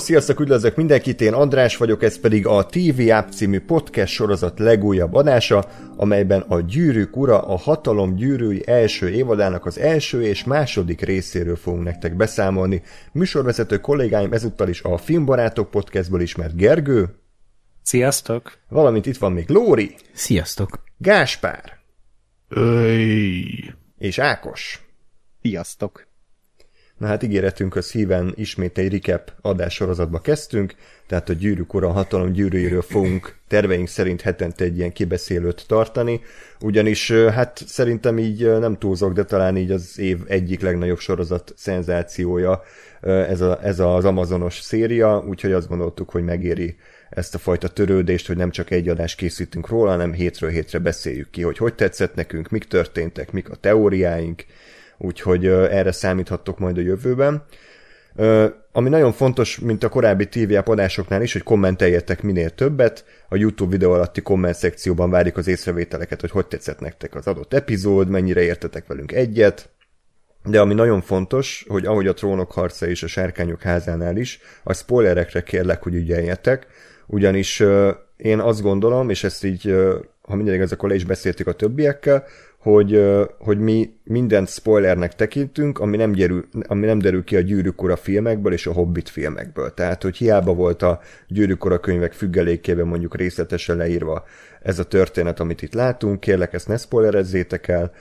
Sziasztok, üdvözlök mindenkit, én András vagyok, ez pedig a TV App című podcast sorozat legújabb adása, amelyben a Gyűrűk Ura a Hatalom Gyűrűi első évadának az első és második részéről fogunk nektek beszámolni. Műsorvezető kollégáim ezúttal is a Filmbarátok podcastből ismert Gergő. Sziasztok! Valamint itt van még Lóri. Sziasztok! Gáspár. Öy. És Ákos. Sziasztok! Na hát ígéretünkhöz híven ismét egy recap adássorozatba kezdtünk, tehát a gyűrűk ura hatalom gyűrűjéről fogunk terveink szerint hetente egy ilyen kibeszélőt tartani, ugyanis hát szerintem így nem túlzok, de talán így az év egyik legnagyobb sorozat szenzációja ez, a, ez az Amazonos széria, úgyhogy azt gondoltuk, hogy megéri ezt a fajta törődést, hogy nem csak egy adást készítünk róla, hanem hétről hétre beszéljük ki, hogy hogy tetszett nekünk, mik történtek, mik a teóriáink, úgyhogy erre számíthattok majd a jövőben. Ami nagyon fontos, mint a korábbi TV adásoknál is, hogy kommenteljetek minél többet. A YouTube videó alatti komment szekcióban várjuk az észrevételeket, hogy hogy tetszett nektek az adott epizód, mennyire értetek velünk egyet. De ami nagyon fontos, hogy ahogy a trónok harca és a sárkányok házánál is, a spoilerekre kérlek, hogy ügyeljetek, ugyanis én azt gondolom, és ezt így, ha minden igaz, akkor le is beszéltük a többiekkel, hogy, hogy mi mindent spoilernek tekintünk, ami nem, gyerül, ami nem derül ki a Gyűrűk Ura filmekből és a Hobbit filmekből. Tehát, hogy hiába volt a Gyűrűk Ura könyvek függelékében mondjuk részletesen leírva ez a történet, amit itt látunk, kérlek ezt ne spoilerezzétek el,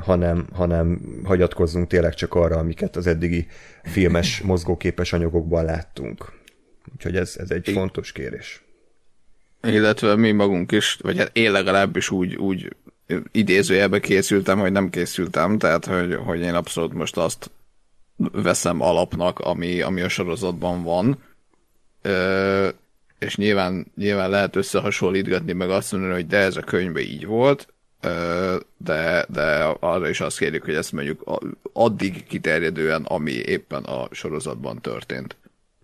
hanem, hanem hagyatkozzunk tényleg csak arra, amiket az eddigi filmes, mozgóképes anyagokban láttunk. Úgyhogy ez, ez egy fontos kérés. Illetve mi magunk is, vagy hát én legalábbis úgy, úgy idézőjelbe készültem, hogy nem készültem, tehát hogy, hogy én abszolút most azt veszem alapnak, ami, ami a sorozatban van. Ö, és nyilván, nyilván lehet összehasonlítgatni, meg azt mondani, hogy de ez a könyvben így volt, de, de arra is azt kérjük, hogy ezt mondjuk addig kiterjedően, ami éppen a sorozatban történt.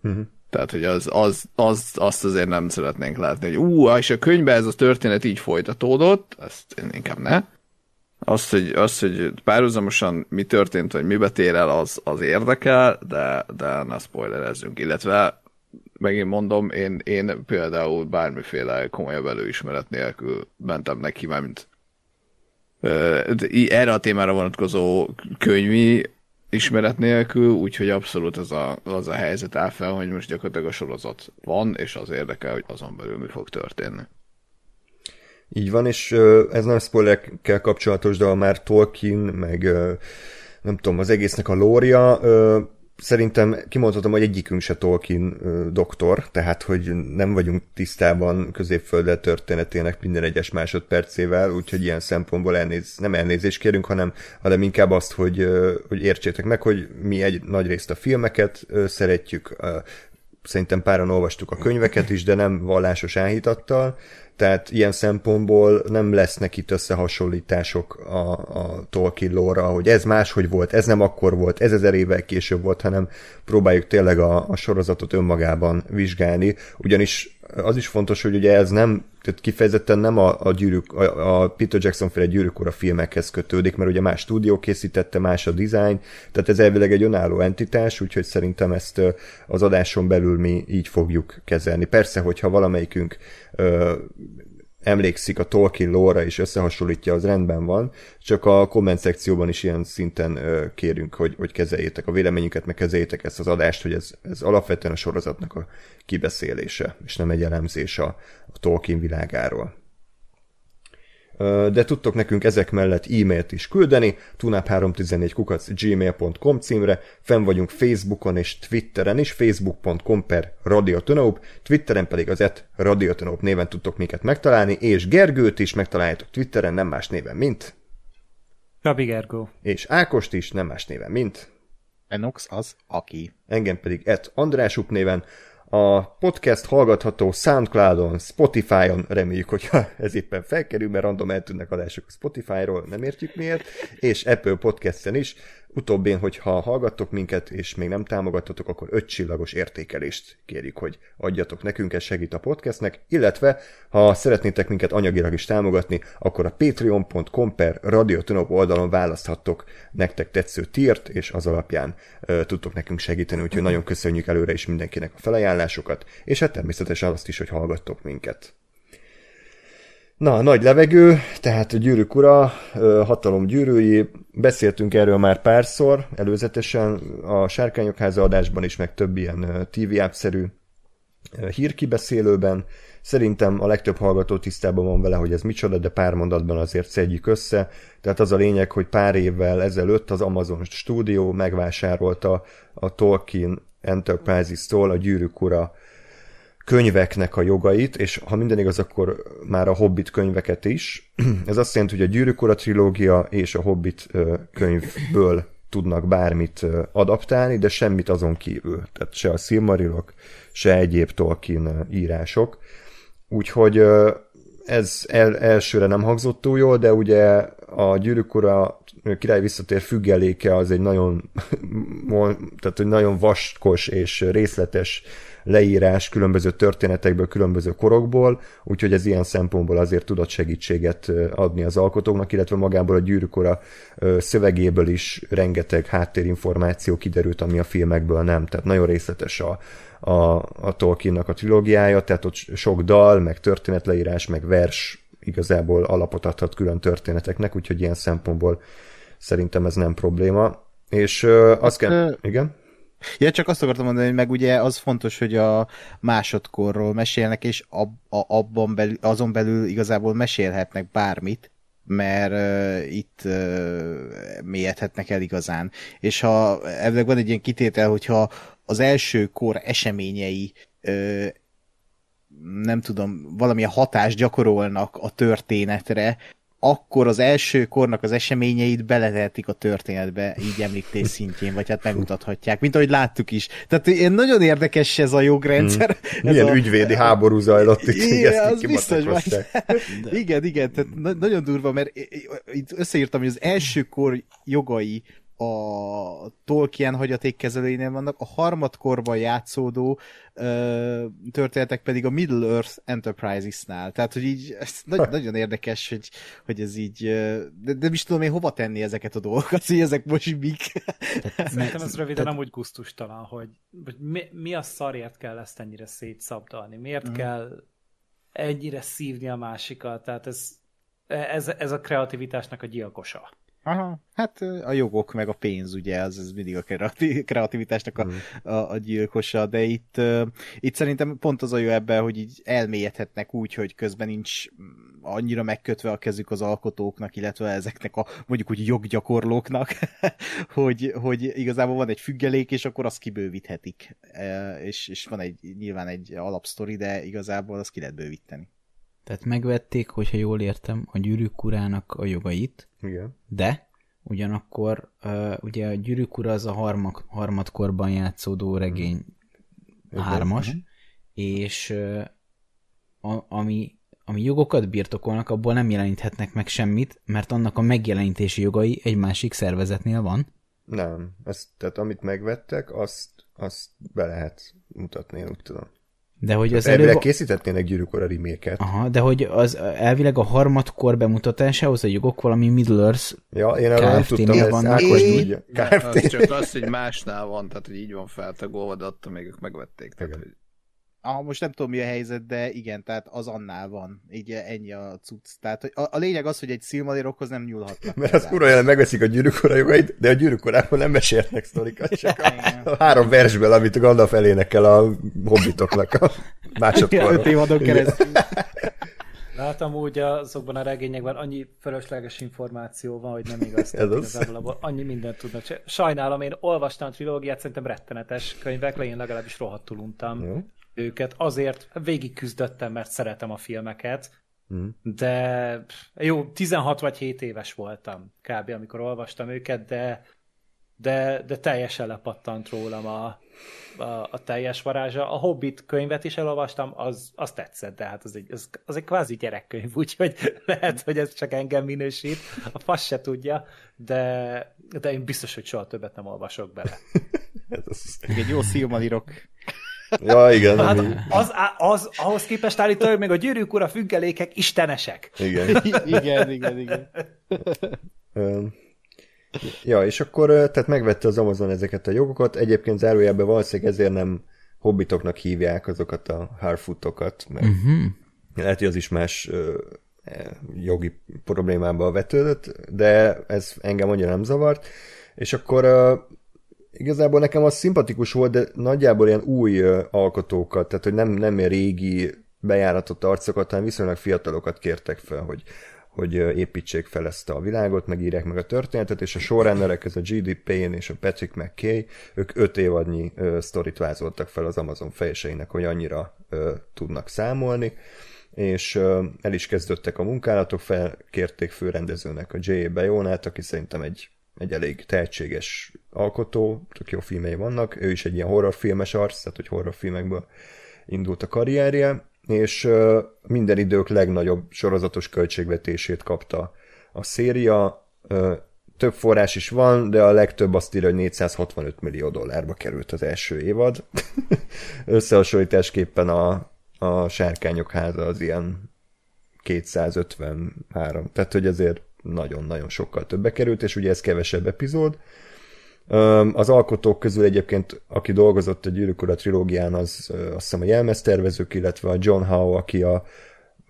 Uh-huh. Tehát, hogy az, az, az, azt azért nem szeretnénk látni, hogy ú, és a könyvben ez a történet így folytatódott, ezt inkább ne. Azt, hogy, az, hogy párhuzamosan mi történt, vagy mi betér el, az, az érdekel, de, de ne spoilerezzünk. Illetve megint mondom, én, én például bármiféle komolyabb előismeret nélkül mentem neki, mert erre a témára vonatkozó könyvi ismeret nélkül, úgyhogy abszolút az a, az a helyzet áll fel, hogy most gyakorlatilag a sorozat van, és az érdekel, hogy azon belül mi fog történni. Így van, és ez nem spoilerekkel kapcsolatos, de már Tolkien, meg nem tudom, az egésznek a lória, szerintem kimondhatom, hogy egyikünk se Tolkien doktor, tehát hogy nem vagyunk tisztában középföldet történetének minden egyes másodpercével, úgyhogy ilyen szempontból elnéz, nem elnézést kérünk, hanem, hanem inkább azt, hogy, hogy értsétek meg, hogy mi egy nagy részt a filmeket szeretjük, szerintem páran olvastuk a könyveket is, de nem vallásos áhítattal, tehát ilyen szempontból nem lesznek itt összehasonlítások a, a Tolkien lore hogy ez máshogy volt, ez nem akkor volt, ez ezer évvel később volt, hanem próbáljuk tényleg a, a sorozatot önmagában vizsgálni, ugyanis az is fontos, hogy ugye ez nem, tehát kifejezetten nem a, a, gyűrűk, a, a Peter Jackson féle gyűrűk a filmekhez kötődik, mert ugye más stúdió készítette, más a design, tehát ez elvileg egy önálló entitás, úgyhogy szerintem ezt az adáson belül mi így fogjuk kezelni. Persze, hogyha valamelyikünk emlékszik a Tolkien lore és összehasonlítja, az rendben van, csak a komment szekcióban is ilyen szinten kérünk, hogy, hogy kezeljétek a véleményünket, meg kezeljétek ezt az adást, hogy ez, ez alapvetően a sorozatnak a kibeszélése, és nem egy elemzés a, a Tolkien világáról de tudtok nekünk ezek mellett e-mailt is küldeni, tunap314 kukac gmail.com címre, fenn vagyunk Facebookon és Twitteren is, facebook.com per radiotonop, Twitteren pedig az et radiotonop néven tudtok minket megtalálni, és Gergőt is megtaláljátok Twitteren, nem más néven, mint... Gabi Gergó. És Ákost is, nem más néven, mint... Enox az, aki. Engem pedig et Andrásuk néven, a podcast hallgatható Soundcloudon, Spotify-on, reméljük, hogyha ez éppen felkerül, mert random eltűnnek adások a Spotify-ról, nem értjük miért, és Apple Podcast-en is. Utóbbén, hogyha hallgattok minket, és még nem támogattatok, akkor öt csillagos értékelést kérjük, hogy adjatok nekünk, ez segít a podcastnek, illetve ha szeretnétek minket anyagilag is támogatni, akkor a patreon.com per radiotonop oldalon választhattok nektek tetsző tírt, és az alapján ö, tudtok nekünk segíteni, úgyhogy nagyon köszönjük előre is mindenkinek a felajánlásokat, és hát természetesen azt is, hogy hallgattok minket. Na, nagy levegő, tehát a gyűrűk ura, hatalom gyűrűi, beszéltünk erről már párszor, előzetesen a Sárkányok háza adásban is, meg több ilyen TV app-szerű hírkibeszélőben. Szerintem a legtöbb hallgató tisztában van vele, hogy ez micsoda, de pár mondatban azért szedjük össze. Tehát az a lényeg, hogy pár évvel ezelőtt az Amazon stúdió megvásárolta a Tolkien Enterprises-tól a gyűrűk ura könyveknek a jogait, és ha minden igaz, akkor már a Hobbit könyveket is. Ez azt jelenti, hogy a Gyűrűk Ura trilógia és a Hobbit könyvből tudnak bármit adaptálni, de semmit azon kívül. Tehát se a Silmarilok, se egyéb Tolkien írások. Úgyhogy ez el, elsőre nem hangzott túl jól, de ugye a Gyűrűk Ura király visszatér függeléke az egy nagyon, tehát egy nagyon vaskos és részletes leírás különböző történetekből, különböző korokból, úgyhogy ez ilyen szempontból azért tudott segítséget adni az alkotóknak, illetve magából a gyűrűkora szövegéből is rengeteg háttérinformáció kiderült, ami a filmekből nem, tehát nagyon részletes a, a, a Tolkiennak a trilógiája, tehát ott sok dal, meg történetleírás, meg vers igazából alapot adhat külön történeteknek, úgyhogy ilyen szempontból szerintem ez nem probléma. És uh, azt kell... Igen? Ja, csak azt akartam mondani, hogy meg ugye az fontos, hogy a másodkorról mesélnek, és ab, a, abban belül, azon belül igazából mesélhetnek bármit, mert uh, itt uh, mélyedhetnek el igazán. És ha ebben van egy ilyen kitétel, hogyha az első kor eseményei uh, nem tudom, valamilyen hatást gyakorolnak a történetre, akkor az első kornak az eseményeit beletehetik a történetbe, így említés szintjén, vagy hát megmutathatják, mint ahogy láttuk is. Tehát ilyen nagyon érdekes ez a jogrendszer. Hmm. Milyen a, ügyvédi háború zajlott itt, igen, az biztos, vagy. igen, igen, tehát na- nagyon durva, mert itt összeírtam, hogy az első kor jogai a Tolkien hagyatékkezelőinél vannak, a harmadkorban játszódó történetek pedig a Middle Earth Enterprises-nál. Tehát, hogy így, ez nagy, nagyon érdekes, hogy, hogy ez így, de, de is tudom én hova tenni ezeket a dolgokat, hogy ezek most mik. Szerintem ez röviden amúgy gusztustalan, hogy, hogy mi, mi a szarért kell ezt ennyire szétszabdalni, miért mm. kell ennyire szívni a másikat, tehát ez, ez, ez a kreativitásnak a gyilkosa. Aha, hát a jogok meg a pénz, ugye, az, az mindig a kreativitásnak a, mm. a, a gyilkosa, de itt, uh, itt szerintem pont az a jó ebben, hogy így elmélyedhetnek úgy, hogy közben nincs annyira megkötve a kezük az alkotóknak, illetve ezeknek a mondjuk úgy joggyakorlóknak, hogy, hogy igazából van egy függelék, és akkor azt kibővíthetik. Uh, és, és van egy nyilván egy alapsztori, de igazából azt ki lehet bővíteni. Tehát megvették, hogyha jól értem, a gyűrűk urának a jogait, Igen. de ugyanakkor uh, ugye a gyűrűk ura az a harmak, harmadkorban játszódó regény uh-huh. hármas, uh-huh. és uh, a, ami, ami jogokat birtokolnak, abból nem jeleníthetnek meg semmit, mert annak a megjelenítési jogai egy másik szervezetnél van. Nem, ezt, tehát amit megvettek, azt, azt be lehet mutatni, úgy tudom. De hogy az elvileg előbb... készítetnének gyűrűkora reméket. Aha, de hogy az elvileg a harmadkor bemutatásához a jogok valami Middle Earth Ja, én arra nem tudtam, ez vannak, Ákos tudja. Az csak az, hogy másnál van, tehát hogy így van feltagolva, de attól még ők megvették. Tehát, hogy... Ah, most nem tudom mi a helyzet, de igen, tehát az annál van. Így ennyi a cucc. Tehát a, a lényeg az, hogy egy Silmarillokhoz nem nyúlhatnak. Mert az kurva jelen megveszik a gyűrűkora jogait, de a gyűrűkorában nem mesélnek sztorikat, csak a, a három versből, amit a Gandalf elénekel a hobbitoknak a másodkorban. Öt évadon keresztül. Látom úgy azokban a regényekben annyi fölösleges információ van, hogy nem igaz. Ez az. Abból annyi mindent tudnak. Sajnálom, én olvastam a trilógiát, szerintem rettenetes könyvek, le én legalábbis rohadtul untam Jó. Őket. Azért végig küzdöttem, mert szeretem a filmeket, Mm. de jó, 16 vagy 7 éves voltam kb. amikor olvastam őket, de de, de teljesen lepattant rólam a, a, a teljes varázsa. A Hobbit könyvet is elolvastam, az, az tetszett, de hát az egy, az, az egy kvázi gyerekkönyv, úgyhogy lehet, hogy ez csak engem minősít. A fasz se tudja, de, de én biztos, hogy soha többet nem olvasok bele. ez az... Egy jó szilmalirok. Ja, igen. Hát ami... az, az, ahhoz képest állítólag még a gyűrűk ura függelékek istenesek. Igen. igen, igen, igen. Ja, és akkor tehát megvette az Amazon ezeket a jogokat, egyébként zárójelben valószínűleg ezért nem hobbitoknak hívják azokat a Harfootokat, mert uh-huh. lehet, hogy az is más e, jogi problémába vetődött, de ez engem annyira nem zavart, és akkor igazából nekem az szimpatikus volt, de nagyjából ilyen új alkotókat, tehát hogy nem, nem régi bejáratott arcokat, hanem viszonylag fiatalokat kértek fel, hogy hogy építsék fel ezt a világot, megírják meg a történetet, és a showrunnerek, ez a G.D. Payne és a Patrick McKay, ők öt évadnyi ö, sztorit vázoltak fel az Amazon fejseinek, hogy annyira ö, tudnak számolni, és ö, el is kezdődtek a munkálatok, felkérték főrendezőnek a J.A. Bayonát, aki szerintem egy, egy elég tehetséges alkotó, tök jó filmei vannak, ő is egy ilyen horrorfilmes arc, tehát hogy horrorfilmekből indult a karrierje, és minden idők legnagyobb sorozatos költségvetését kapta a széria. Több forrás is van, de a legtöbb azt írja, hogy 465 millió dollárba került az első évad. Összehasonlításképpen a, a Sárkányok háza az ilyen 253, tehát hogy ezért nagyon-nagyon sokkal többe került, és ugye ez kevesebb epizód, az alkotók közül egyébként, aki dolgozott a Gyűrűk Ura trilógián, az azt hiszem a jelmeztervezők, illetve a John Howe, aki a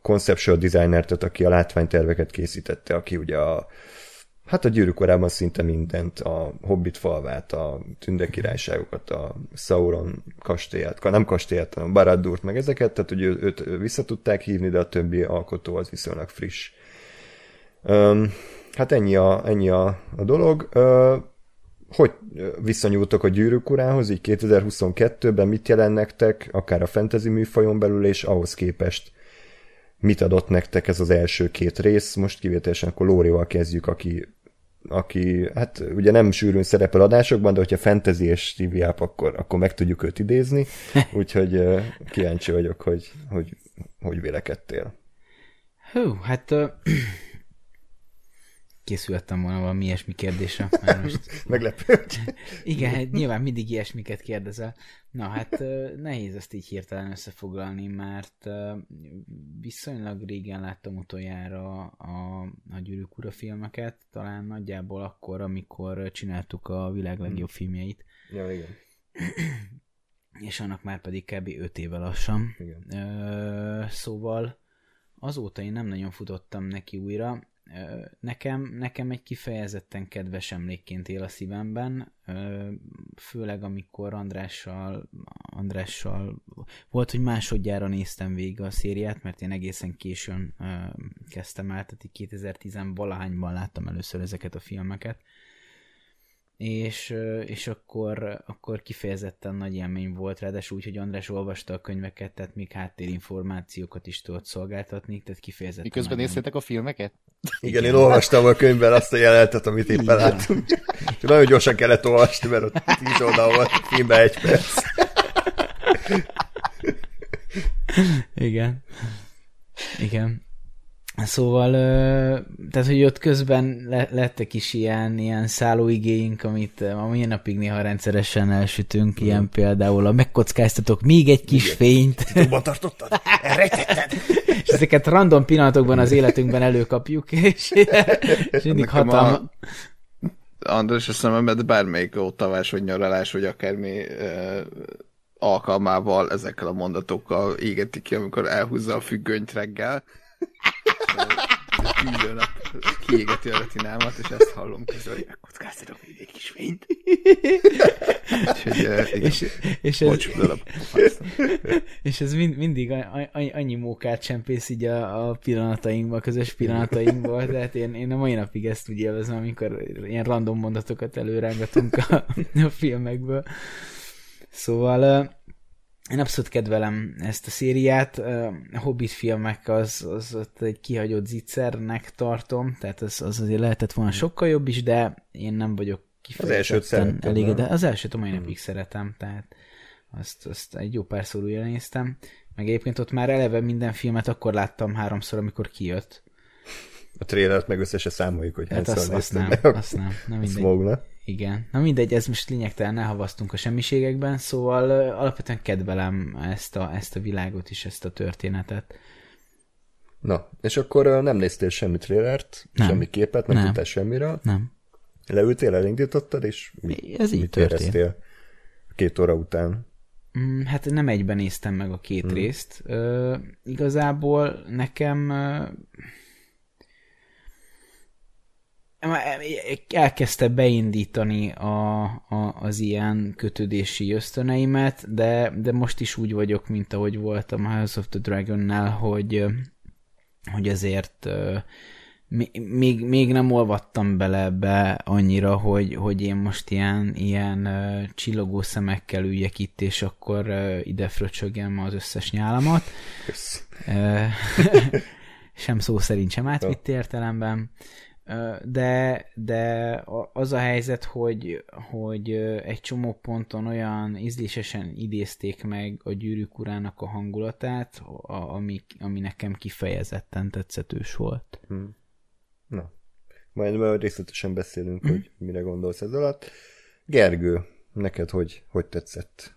conceptual designer, tehát aki a látványterveket készítette, aki ugye a Hát a gyűrűk korában szinte mindent, a Hobbit falvát, a Tünde királyságokat, a Sauron kastélyát, nem kastélyát, hanem Barad-dúrt, meg ezeket, tehát hogy őt vissza tudták hívni, de a többi alkotó az viszonylag friss. Um, hát ennyi a, ennyi a, a dolog. Uh, hogy viszonyultok a gyűrűk urához, így 2022-ben mit jelent nektek, akár a fantasy műfajon belül, és ahhoz képest? Mit adott nektek ez az első két rész, most kivételesen akkor Lórival kezdjük, aki, aki hát ugye nem sűrűn szerepel adásokban, de hogyha fantasy és TV akkor, akkor meg tudjuk őt idézni, úgyhogy kíváncsi vagyok, hogy, hogy, hogy vélekedtél. Hú, hát készültem volna valami ilyesmi kérdésre. Már most... Meglepő. Igen, hát nyilván mindig ilyesmiket kérdezel. Na hát nehéz ezt így hirtelen összefoglalni, mert viszonylag régen láttam utoljára a, a Gyűrűk Ura filmeket, talán nagyjából akkor, amikor csináltuk a világ legjobb hmm. filmjeit. Ja, igen. És annak már pedig kb. 5 éve lassan. Igen. szóval azóta én nem nagyon futottam neki újra, nekem, nekem egy kifejezetten kedves emlékként él a szívemben, főleg amikor Andrással, Andrással volt, hogy másodjára néztem végig a szériát, mert én egészen későn kezdtem el, tehát 2010 valahányban láttam először ezeket a filmeket, és, és akkor, akkor kifejezetten nagy élmény volt, ráadásul úgy, hogy András olvasta a könyveket, tehát még háttérinformációkat is tudott szolgáltatni, tehát kifejezetten... Miközben néztétek a filmeket? Igen, én olvastam a könyvben azt a jelentet, amit éppen láttunk. És nagyon gyorsan kellett olvasni, mert ott tíz oldal volt, filmben egy perc. Igen. Igen. Szóval, tehát, hogy ott közben le, lettek is ilyen, ilyen szállóigéink, amit a mai napig néha rendszeresen elsütünk, mm. ilyen például a megkockáztatok még egy kis Igen. fényt. Titokban tartottad? Elrejtetted? és ezeket random pillanatokban az életünkben előkapjuk, és, és mindig hatalma... András, azt hiszem, mert bármelyik ótavás, vagy nyaralás, vagy akármi alkalmával ezekkel a mondatokkal égeti ki, amikor elhúzza a függönyt reggel tűző nap kiégeti a retinámat, és ezt hallom közül, hogy megkockáztatok még egy kis fényt. és, és, ez, és ez mind, mindig annyi mókát csempész így a, a pillanatainkba, a közös pillanatainkba, tehát én, én a mai napig ezt úgy élvezem, amikor ilyen random mondatokat előrángatunk a, a filmekből. Szóval én abszolút kedvelem ezt a szériát. A Hobbit filmek az, az ott egy kihagyott zicsernek tartom, tehát az, az azért lehetett volna sokkal jobb is, de én nem vagyok kifejezetten elég, de az elsőt a mai napig hmm. szeretem, tehát azt, azt egy jó párszor újra néztem. Meg egyébként ott már eleve minden filmet akkor láttam háromszor, amikor kijött. A trélert meg össze se számoljuk, hogy hát azt, azt nem, be. azt nem. Na mindegy. Smogna. Igen. Na mindegy, ez most lényegtelen, ne havasztunk a semmiségekben, szóval alapvetően kedvelem ezt a, ezt a világot is, ezt a történetet. Na, és akkor nem néztél semmi trélert, nem. semmi képet, nem, nem. tudtál semmiről? Nem. Leültél, elindítottad, és mi, ez így mit történt. éreztél két óra után? Mm, hát nem egyben néztem meg a két hmm. részt. Uh, igazából nekem elkezdte beindítani a, a, az ilyen kötődési ösztöneimet, de, de most is úgy vagyok, mint ahogy voltam a House of the Dragon-nál, hogy, hogy azért még, még nem olvattam bele ebbe annyira, hogy, hogy én most ilyen, ilyen csillogó szemekkel üljek itt, és akkor ide fröcsögjem az összes nyálamat. Sem szó szerint, sem átvitt értelemben. De, de az a helyzet, hogy, hogy egy csomó ponton olyan ízlésesen idézték meg a gyűrűk urának a hangulatát, ami, ami nekem kifejezetten tetszetős volt. Hmm. Na, majd részletesen beszélünk, hmm. hogy mire gondolsz ez alatt. Gergő, neked hogy, hogy tetszett?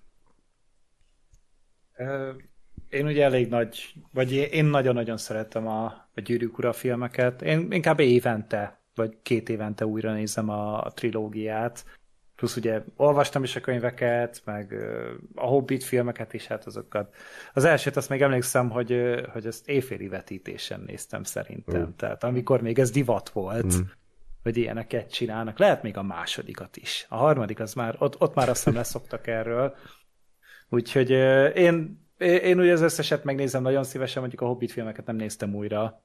Én ugye elég nagy, vagy én nagyon-nagyon szeretem a, a Gyűrűk Ura filmeket. Én inkább évente, vagy két évente újra nézem a, a trilógiát. Plusz ugye olvastam is a könyveket, meg a Hobbit filmeket is, hát azokat. Az elsőt azt még emlékszem, hogy, hogy ezt éjféli vetítésen néztem szerintem. Mm. Tehát amikor még ez divat volt, mm. hogy ilyeneket csinálnak. Lehet még a másodikat is. A harmadik az már, ott, ott már azt hiszem leszoktak erről. Úgyhogy én én ugye az összeset megnézem nagyon szívesen, mondjuk a Hobbit filmeket nem néztem újra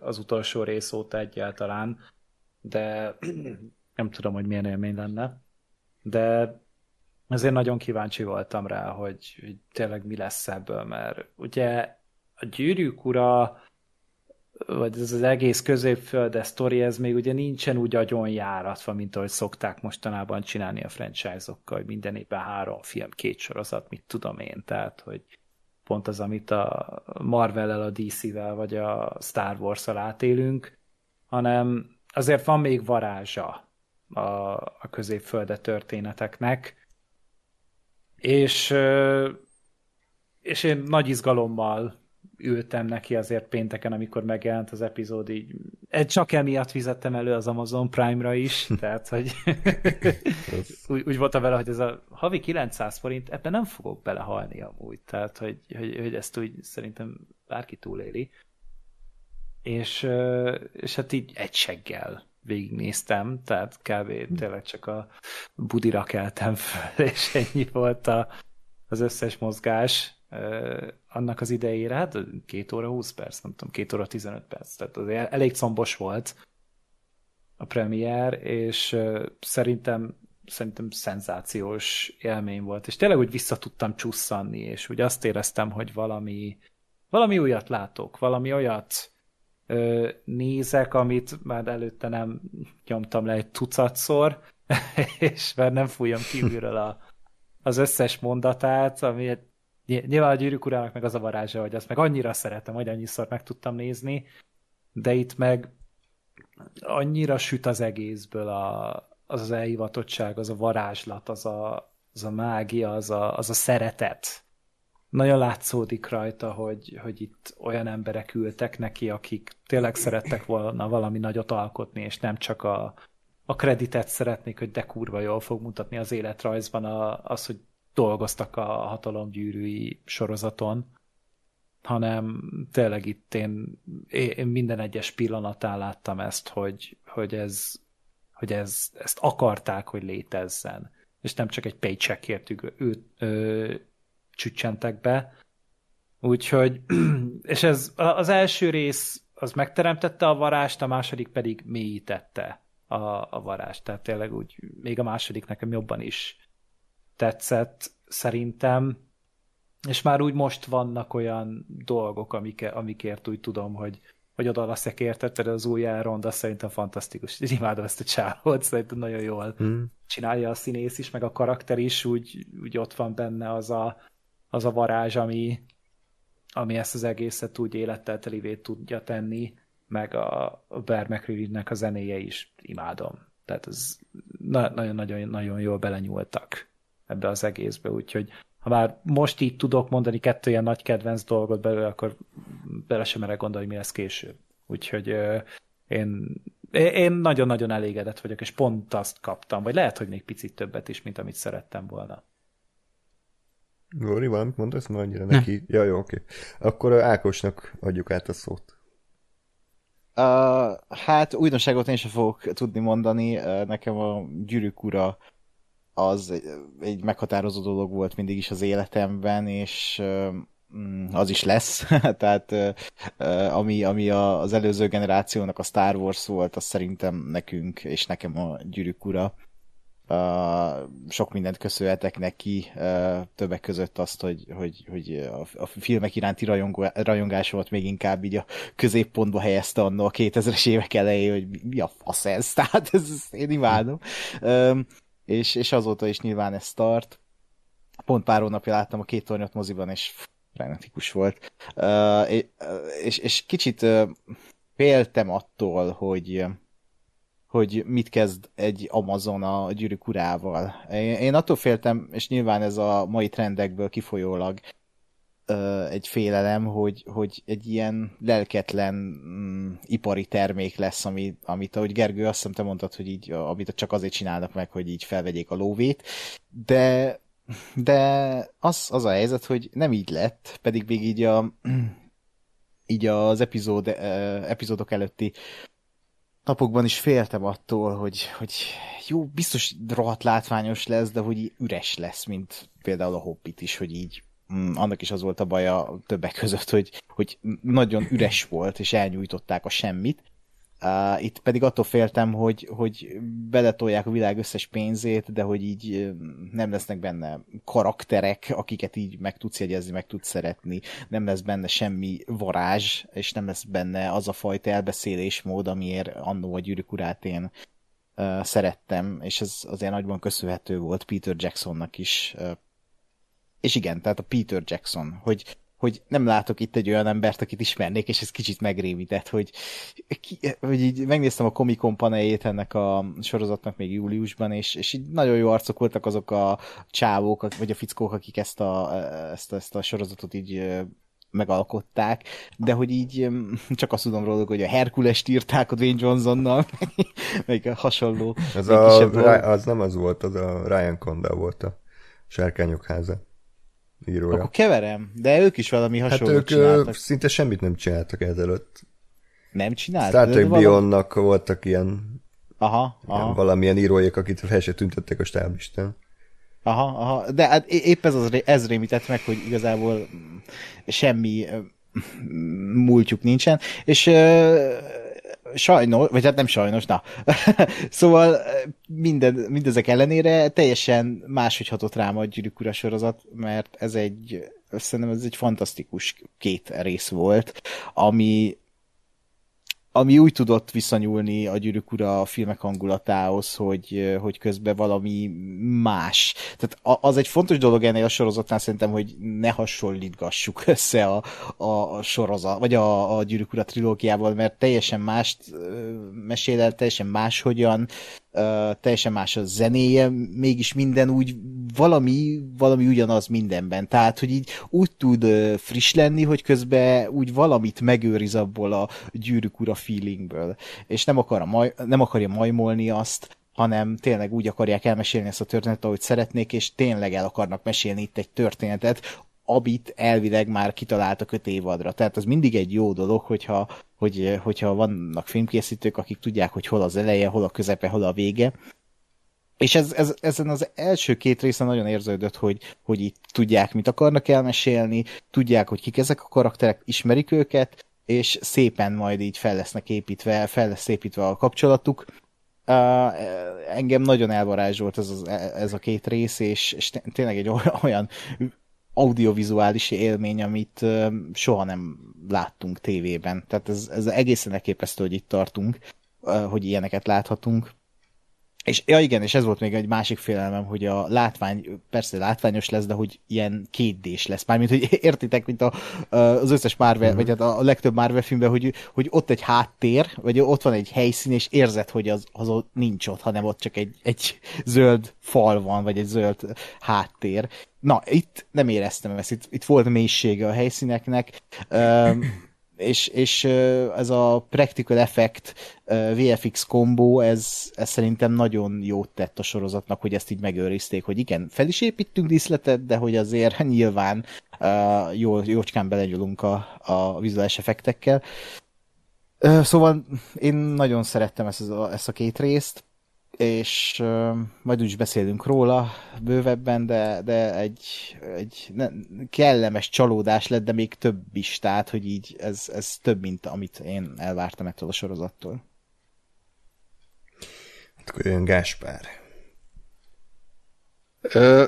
az utolsó rész óta egyáltalán, de nem tudom, hogy milyen élmény lenne. De azért nagyon kíváncsi voltam rá, hogy, hogy tényleg mi lesz ebből, mert ugye a gyűrűk ura vagy ez az egész középfölde sztori, ez még ugye nincsen úgy agyon járatva, mint ahogy szokták mostanában csinálni a franchise-okkal, hogy minden évben három film, két sorozat, mit tudom én, tehát, hogy pont az, amit a Marvel-el, a DC-vel, vagy a Star Wars-al átélünk, hanem azért van még varázsa a, a középfölde történeteknek, és és én nagy izgalommal ültem neki azért pénteken, amikor megjelent az epizód, így csak emiatt fizettem elő az Amazon Prime-ra is, tehát, hogy úgy, úgy voltam vele, hogy ez a havi 900 forint, ebben nem fogok belehalni amúgy, tehát, hogy, hogy, hogy ezt úgy szerintem bárki túléli. És, és hát így egy seggel végignéztem, tehát kb. tényleg csak a budira keltem fel, és ennyi volt a, az összes mozgás, annak az idejére, hát két óra 20 perc, nem tudom, két óra 15 perc, tehát az elég combos volt a premier, és szerintem szerintem szenzációs élmény volt, és tényleg úgy vissza tudtam csusszanni, és úgy azt éreztem, hogy valami, valami újat látok, valami olyat ö, nézek, amit már előtte nem nyomtam le egy tucatszor, és már nem fújom kívülről a, az összes mondatát, ami Nyilván a gyűrűk urának meg az a varázsa, hogy azt meg annyira szeretem, hogy annyiszor meg tudtam nézni, de itt meg annyira süt az egészből a, az az elhivatottság, az a varázslat, az a, az a mágia, az a, az a szeretet. Nagyon látszódik rajta, hogy, hogy itt olyan emberek ültek neki, akik tényleg szerettek volna valami nagyot alkotni, és nem csak a, a kreditet szeretnék, hogy de kurva jól fog mutatni az életrajzban a, az, hogy dolgoztak a hatalomgyűrűi sorozaton, hanem tényleg itt én, én minden egyes pillanatán láttam ezt, hogy, hogy, ez, hogy ez, ezt akarták, hogy létezzen. És nem csak egy paycheckért őt ö, csüccsentek be. Úgyhogy, és ez az első rész az megteremtette a varást, a második pedig mélyítette a, a varást. Tehát tényleg úgy, még a második nekem jobban is tetszett szerintem, és már úgy most vannak olyan dolgok, amik, amikért úgy tudom, hogy, hogy oda a szekértet, például az új Elrond, az szerintem fantasztikus. Én imádom ezt a csávot, szerintem nagyon jól mm. csinálja a színész is, meg a karakter is, úgy, úgy ott van benne az a, az a varázs, ami, ami ezt az egészet úgy élettel telivé tudja tenni, meg a, a Bear McCreary-nek a zenéje is imádom. Tehát ez nagyon-nagyon jól belenyúltak ebbe az egészbe, úgyhogy ha már most így tudok mondani kettő ilyen nagy kedvenc dolgot belőle, akkor bele sem merek gondolni, mi lesz később. Úgyhogy én, én nagyon-nagyon elégedett vagyok, és pont azt kaptam, vagy lehet, hogy még picit többet is, mint amit szerettem volna. Góri, valamit mondasz? Mert annyira ne. neki... Ja, jó, oké. Akkor Ákosnak adjuk át a szót. Uh, hát újdonságot én sem fogok tudni mondani. Uh, nekem a gyűrűk ura az egy, meghatározó dolog volt mindig is az életemben, és uh, az is lesz. Tehát ami, ami a, az előző generációnak a Star Wars volt, az szerintem nekünk, és nekem a gyűrűk ura sok mindent köszönhetek neki, többek között azt, hogy, hogy, hogy a, filmek iránti rajongó, rajongásomat még inkább így a középpontba helyezte annó a 2000-es évek elején, hogy mi a fasz ez, tehát ez én imádom. És, és azóta is nyilván ez tart. Pont pár hónapja láttam a két tornyot moziban, és frenetikus volt. Uh, és, és kicsit uh, féltem attól, hogy hogy mit kezd egy Amazon a gyűrűk urával. Én, attól féltem, és nyilván ez a mai trendekből kifolyólag egy félelem, hogy, hogy egy ilyen lelketlen mm, ipari termék lesz, ami, amit, ahogy Gergő, azt hiszem te mondtad, hogy így, amit csak azért csinálnak meg, hogy így felvegyék a lóvét, de de az, az a helyzet, hogy nem így lett, pedig még így a így az epizód, epizódok előtti napokban is féltem attól, hogy, hogy jó, biztos rohadt látványos lesz, de hogy üres lesz, mint például a Hobbit is, hogy így annak is az volt a baja többek között, hogy, hogy nagyon üres volt, és elnyújtották a semmit, Uh, itt pedig attól féltem, hogy, hogy beletolják a világ összes pénzét, de hogy így nem lesznek benne karakterek, akiket így meg tudsz jegyezni, meg tudsz szeretni, nem lesz benne semmi varázs, és nem lesz benne az a fajta elbeszélésmód, amiért annó a gyűrűk urát én uh, szerettem, és ez azért nagyban köszönhető volt Peter Jacksonnak is. Uh, és igen, tehát a Peter Jackson, hogy hogy nem látok itt egy olyan embert, akit ismernék, és ez kicsit megrémített, hogy, ki, hogy így megnéztem a Comic-Con panejét ennek a sorozatnak még júliusban, és, és így nagyon jó arcok voltak azok a csávók, vagy a fickók, akik ezt a, ezt, ezt a sorozatot így megalkották, de hogy így csak azt tudom róluk, hogy a Herkules írták a Dwayne Johnsonnal, meg a hasonló. Az, a, az nem az volt, az a Ryan Conda volt a Sárkányok háza írója. Akkor keverem, de ők is valami hát hasonlót hát ők csináltak. szinte semmit nem csináltak ezelőtt. Nem csináltak? Star Trek Beyondnak valami... voltak ilyen, aha, aha. ilyen valamilyen íróik, akit fel se tüntettek a stáblistán. Aha, aha, de hát épp ez, az, ez rémített meg, hogy igazából semmi múltjuk nincsen, és sajnos, vagy hát nem sajnos, na. szóval minden, mindezek ellenére teljesen máshogy hatott rám a Gyűrűk Ura sorozat, mert ez egy, szerintem ez egy fantasztikus két rész volt, ami ami úgy tudott viszonyulni a Gyűrűk Ura a filmek hangulatához, hogy, hogy közben valami más. Tehát az egy fontos dolog ennél a sorozatnál szerintem, hogy ne hasonlítgassuk össze a, a sorozat, vagy a, a Gyűrűk Ura trilógiával, mert teljesen mást mesél el, teljesen máshogyan, teljesen más a zenéje, mégis minden úgy valami, valami ugyanaz mindenben. Tehát, hogy így úgy tud friss lenni, hogy közben úgy valamit megőriz abból a gyűrűk ura feelingből. És nem, akar maj, nem akarja majmolni azt, hanem tényleg úgy akarják elmesélni ezt a történetet, ahogy szeretnék, és tényleg el akarnak mesélni itt egy történetet, amit elvileg már kitaláltak öt évadra. Tehát az mindig egy jó dolog, hogyha, hogy, hogyha vannak filmkészítők, akik tudják, hogy hol az eleje, hol a közepe, hol a vége. És ez, ez, ezen az első két részen nagyon érződött, hogy, hogy itt tudják, mit akarnak elmesélni, tudják, hogy kik ezek a karakterek, ismerik őket, és szépen majd így fel lesznek építve, fel lesz építve a kapcsolatuk. Uh, engem nagyon elvarázsolt ez, az, ez a két rész, és, és tényleg egy olyan audiovizuális élmény, amit soha nem láttunk tévében. Tehát ez, ez egészen elképesztő, hogy itt tartunk, hogy ilyeneket láthatunk. És ja igen, és ez volt még egy másik félelmem, hogy a látvány, persze látványos lesz, de hogy ilyen kétdés lesz. Mármint, hogy értitek, mint a, az összes Marvel, mm-hmm. vagy hát a legtöbb Marvel filmben, hogy, hogy ott egy háttér, vagy ott van egy helyszín, és érzed, hogy az, az ott nincs ott, hanem ott csak egy, egy zöld fal van, vagy egy zöld háttér. Na, itt nem éreztem ezt, itt, itt volt mélysége a helyszíneknek. Um, és, és ez a practical effect VFX kombó, ez, ez szerintem nagyon jót tett a sorozatnak, hogy ezt így megőrizték, hogy igen, fel is építünk díszletet, de hogy azért nyilván jó, jócskán belegyulunk a, a vizuális effektekkel. Szóval én nagyon szerettem ezt ezt a két részt, és uh, majd úgy beszélünk róla bővebben, de, de egy, egy ne, kellemes csalódás lett, de még több is, tehát, hogy így ez, ez több, mint amit én elvártam ettől a sorozattól. Akkor jön Gáspár. Ö,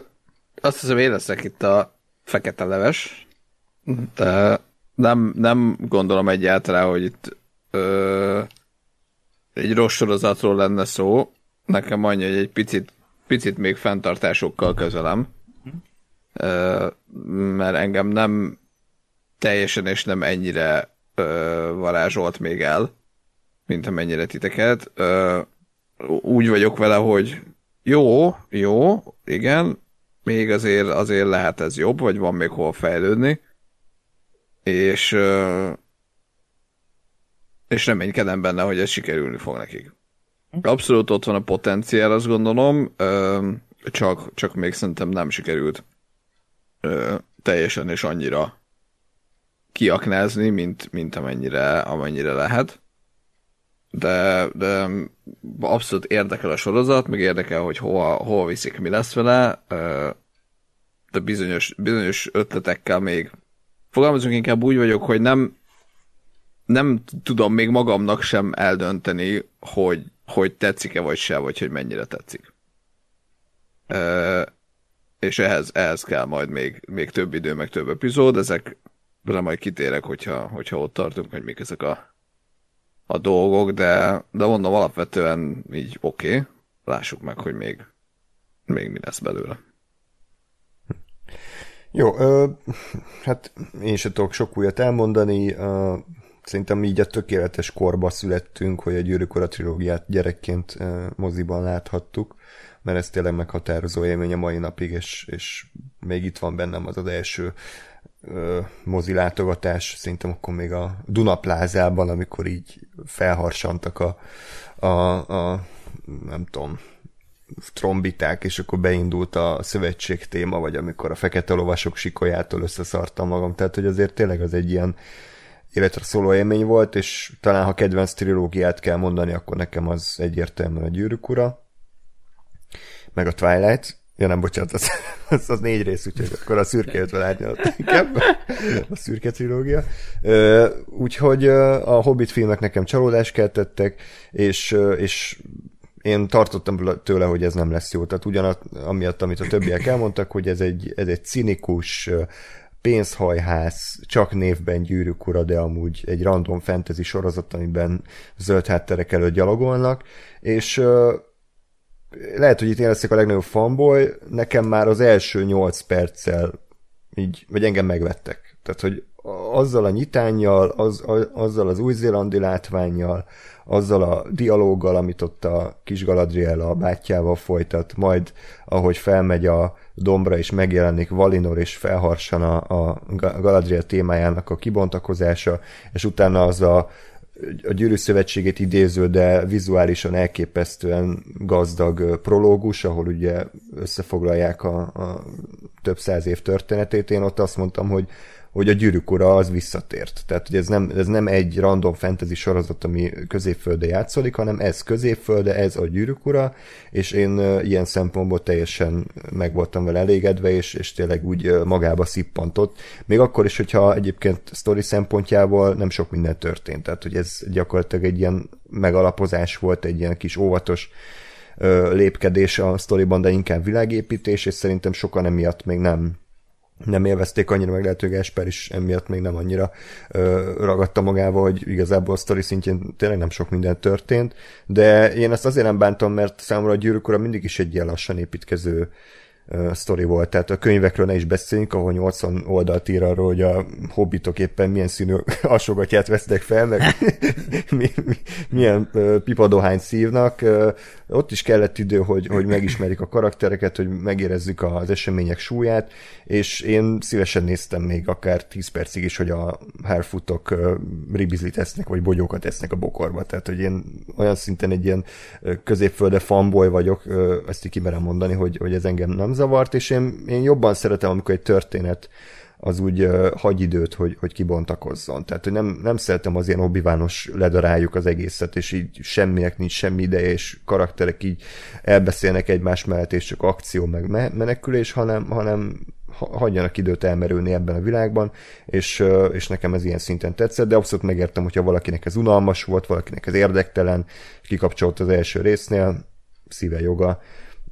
azt hiszem, én leszek itt a fekete leves, de nem, nem gondolom egyáltalán, hogy itt ö, egy rossz sorozatról lenne szó, nekem annyi, hogy egy picit, picit még fenntartásokkal közelem, mert engem nem teljesen és nem ennyire varázsolt még el, mint amennyire titeket. Úgy vagyok vele, hogy jó, jó, igen, még azért, azért lehet ez jobb, vagy van még hol fejlődni, és és reménykedem benne, hogy ez sikerülni fog nekik. Abszolút ott van a potenciál, azt gondolom, csak, csak még szerintem nem sikerült teljesen és annyira kiaknázni, mint, mint amennyire, amennyire lehet. De, de abszolút érdekel a sorozat, meg érdekel, hogy hova, hova viszik, mi lesz vele, de bizonyos, bizonyos ötletekkel még fogalmazunk inkább úgy vagyok, hogy nem nem tudom még magamnak sem eldönteni, hogy hogy tetszik-e vagy se, vagy hogy mennyire tetszik. E, és ehhez, ehhez kell majd még, még több idő, meg több epizód, ezekre majd kitérek, hogyha, hogyha ott tartunk, hogy mik ezek a, a dolgok, de, de mondom, alapvetően így oké, okay. lássuk meg, hogy még, még mi lesz belőle. Jó, ö, hát én sem tudok sok újat elmondani. Ö, szerintem így a tökéletes korba születtünk, hogy a Gyűrűk trilógiát gyerekként moziban láthattuk, mert ez tényleg meghatározó élmény a mai napig, és, és még itt van bennem az az első ö, mozi látogatás, szerintem akkor még a Dunaplázában, amikor így felharsantak a, a, a nem tudom, trombiták, és akkor beindult a szövetség téma, vagy amikor a fekete lovasok sikolyától összeszartam magam, tehát hogy azért tényleg az egy ilyen életre szóló élmény volt, és talán ha kedvenc trilógiát kell mondani, akkor nekem az egyértelműen a Gyűrűk Ura, meg a Twilight, Ja nem, bocsánat, az, az, az négy rész, úgyhogy akkor a szürke 50 árnyalat inkább. A szürke trilógia. Úgyhogy a Hobbit filmek nekem csalódást keltettek, és, és én tartottam tőle, hogy ez nem lesz jó. Tehát ugyanat, amiatt, amit a többiek elmondtak, hogy ez egy, ez egy cinikus, pénzhajház, csak névben gyűrűk ura, de amúgy egy random fantasy sorozat, amiben zöld hátterek előtt gyalogolnak, és lehet, hogy itt én leszek a legnagyobb fanboy, nekem már az első 8 perccel így, vagy engem megvettek. Tehát, hogy azzal a nyitányjal, az, azzal az új-zélandi látványjal, azzal a dialóggal, amit ott a kis Galadriel a bátyjával folytat, majd ahogy felmegy a dombra és megjelenik Valinor és felharsan a, a Galadriel témájának a kibontakozása, és utána az a a Gyűrű Szövetségét idéző, de vizuálisan elképesztően gazdag prológus, ahol ugye összefoglalják a, a több száz év történetét. Én ott azt mondtam, hogy hogy a gyűrűk ura az visszatért. Tehát, hogy ez nem, ez nem egy random fantasy sorozat, ami középfölde játszódik, hanem ez középfölde, ez a gyűrűk ura, és én ilyen szempontból teljesen meg voltam vele elégedve, és, és tényleg úgy magába szippantott. Még akkor is, hogyha egyébként sztori szempontjából nem sok minden történt. Tehát, hogy ez gyakorlatilag egy ilyen megalapozás volt, egy ilyen kis óvatos lépkedés a sztoriban, de inkább világépítés, és szerintem sokan emiatt még nem nem élvezték annyira, meg lehet, hogy Esper is emiatt még nem annyira ö, ragadta magába, hogy igazából a sztori szintjén tényleg nem sok minden történt, de én ezt azért nem bántam, mert számomra a gyűrűk mindig is egy ilyen lassan építkező sztori volt. Tehát a könyvekről ne is beszéljünk, ahol 80 oldalt ír arról, hogy a hobbitok éppen milyen színű asogatját vesztek fel, meg mi, mi, milyen pipadohányt szívnak. Ott is kellett idő, hogy, hogy megismerjük a karaktereket, hogy megérezzük az események súlyát, és én szívesen néztem még akár 10 percig is, hogy a Harfootok ribizlit esznek, vagy bogyókat esznek a bokorba. Tehát, hogy én olyan szinten egy ilyen középfölde fanboy vagyok, ezt így kimerem mondani, hogy, hogy ez engem nem zavart, és én, én jobban szeretem, amikor egy történet az úgy uh, hagy időt, hogy, hogy kibontakozzon. Tehát, hogy nem, nem szeretem az ilyen obivános ledaráljuk az egészet, és így semminek nincs semmi ideje, és karakterek így elbeszélnek egymás mellett, és csak akció, meg menekülés, hanem, hanem hagyjanak időt elmerülni ebben a világban, és, és nekem ez ilyen szinten tetszett, de abszolút megértem, hogyha valakinek ez unalmas volt, valakinek ez érdektelen, kikapcsolt az első résznél, szíve joga,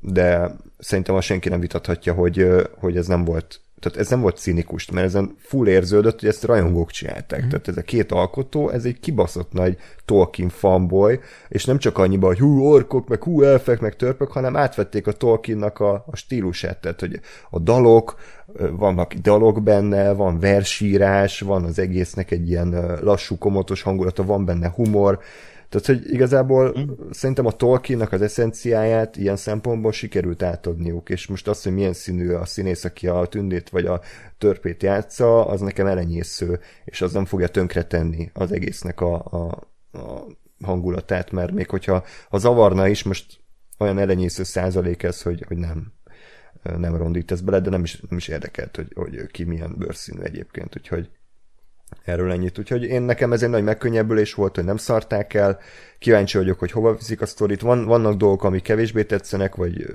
de szerintem azt senki nem vitathatja, hogy, hogy ez nem volt tehát ez nem volt cinikus, mert ezen full érződött, hogy ezt rajongók csinálták. Mm. Tehát ez a két alkotó, ez egy kibaszott nagy Tolkien fanboy, és nem csak annyiban, hogy hú, orkok, meg hú, elfek, meg törpök, hanem átvették a Tolkiennak a, a stílusát, tehát hogy a dalok, vannak dalok benne, van versírás, van az egésznek egy ilyen lassú, komotos hangulata, van benne humor, tehát, hogy igazából mm. szerintem a Tolkiennak az eszenciáját ilyen szempontból sikerült átadniuk, és most az, hogy milyen színű a színész, aki a tündét vagy a törpét játsza, az nekem elenyésző, és az nem fogja tönkretenni az egésznek a, a, a hangulatát, mert még hogyha ha zavarna is, most olyan elenyésző százalék ez, hogy, hogy nem, nem rondít ez bele, de nem is, nem is érdekelt, hogy, hogy ki milyen bőrszínű egyébként, úgyhogy Erről ennyit. Úgyhogy én nekem ez egy nagy megkönnyebbülés volt, hogy nem szarták el. Kíváncsi vagyok, hogy hova viszik a sztorit. Van, vannak dolgok, amik kevésbé tetszenek, vagy,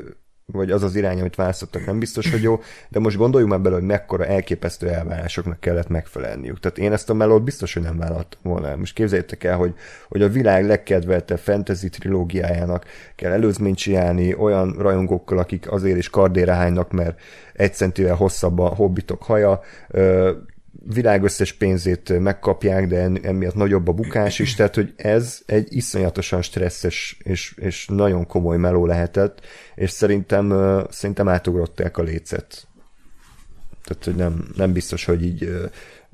vagy az az irány, amit választottak, nem biztos, hogy jó, de most gondoljunk már bele, hogy mekkora elképesztő elvárásoknak kellett megfelelniük. Tehát én ezt a melót biztos, hogy nem vállaltam volna. Most képzeljétek el, hogy, hogy a világ legkedveltebb fantasy trilógiájának kell előzményt csinálni olyan rajongókkal, akik azért is kardére mert egy centivel hosszabb a hobbitok haja, világ összes pénzét megkapják, de emiatt nagyobb a bukás is, tehát hogy ez egy iszonyatosan stresszes és, és nagyon komoly meló lehetett, és szerintem, szerintem átugrották a lécet. Tehát, hogy nem, nem biztos, hogy így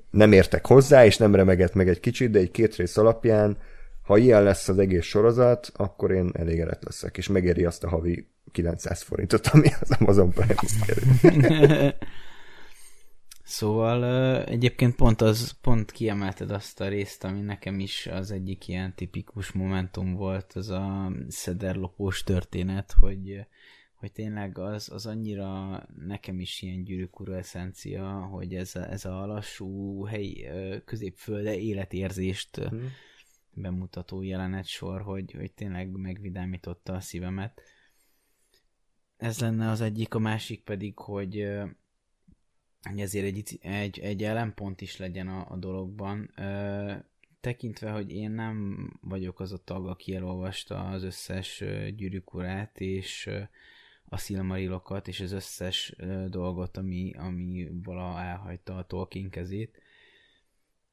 nem értek hozzá, és nem remegett meg egy kicsit, de egy két rész alapján, ha ilyen lesz az egész sorozat, akkor én elégedett leszek, és megéri azt a havi 900 forintot, ami az Amazon Prime-hoz kerül. Szóval egyébként pont az, pont kiemelted azt a részt, ami nekem is az egyik ilyen tipikus momentum volt, az a szederlopós történet, hogy, hogy tényleg az, az annyira nekem is ilyen gyűrűk ura eszencia, hogy ez a, ez a lassú helyi középfölde életérzést hmm. bemutató jelenet sor, hogy, hogy tényleg megvidámította a szívemet. Ez lenne az egyik, a másik pedig, hogy hogy ezért egy, egy, egy ellenpont is legyen a, a dologban. Ö, tekintve, hogy én nem vagyok az a tag, aki elolvasta az összes gyűrűk urát, és a szilmarilokat, és az összes dolgot, ami, ami vala elhagyta a Tolkien kezét.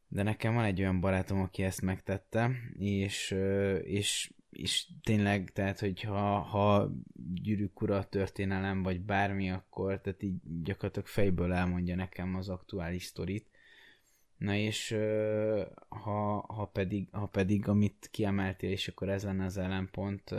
De nekem van egy olyan barátom, aki ezt megtette, és, és és tényleg, tehát, hogyha ha gyűrűk ura történelem, vagy bármi, akkor tehát így gyakorlatilag fejből elmondja nekem az aktuális sztorit. Na és ha, ha, pedig, ha pedig, amit kiemeltél, és akkor ez lenne az ellenpont,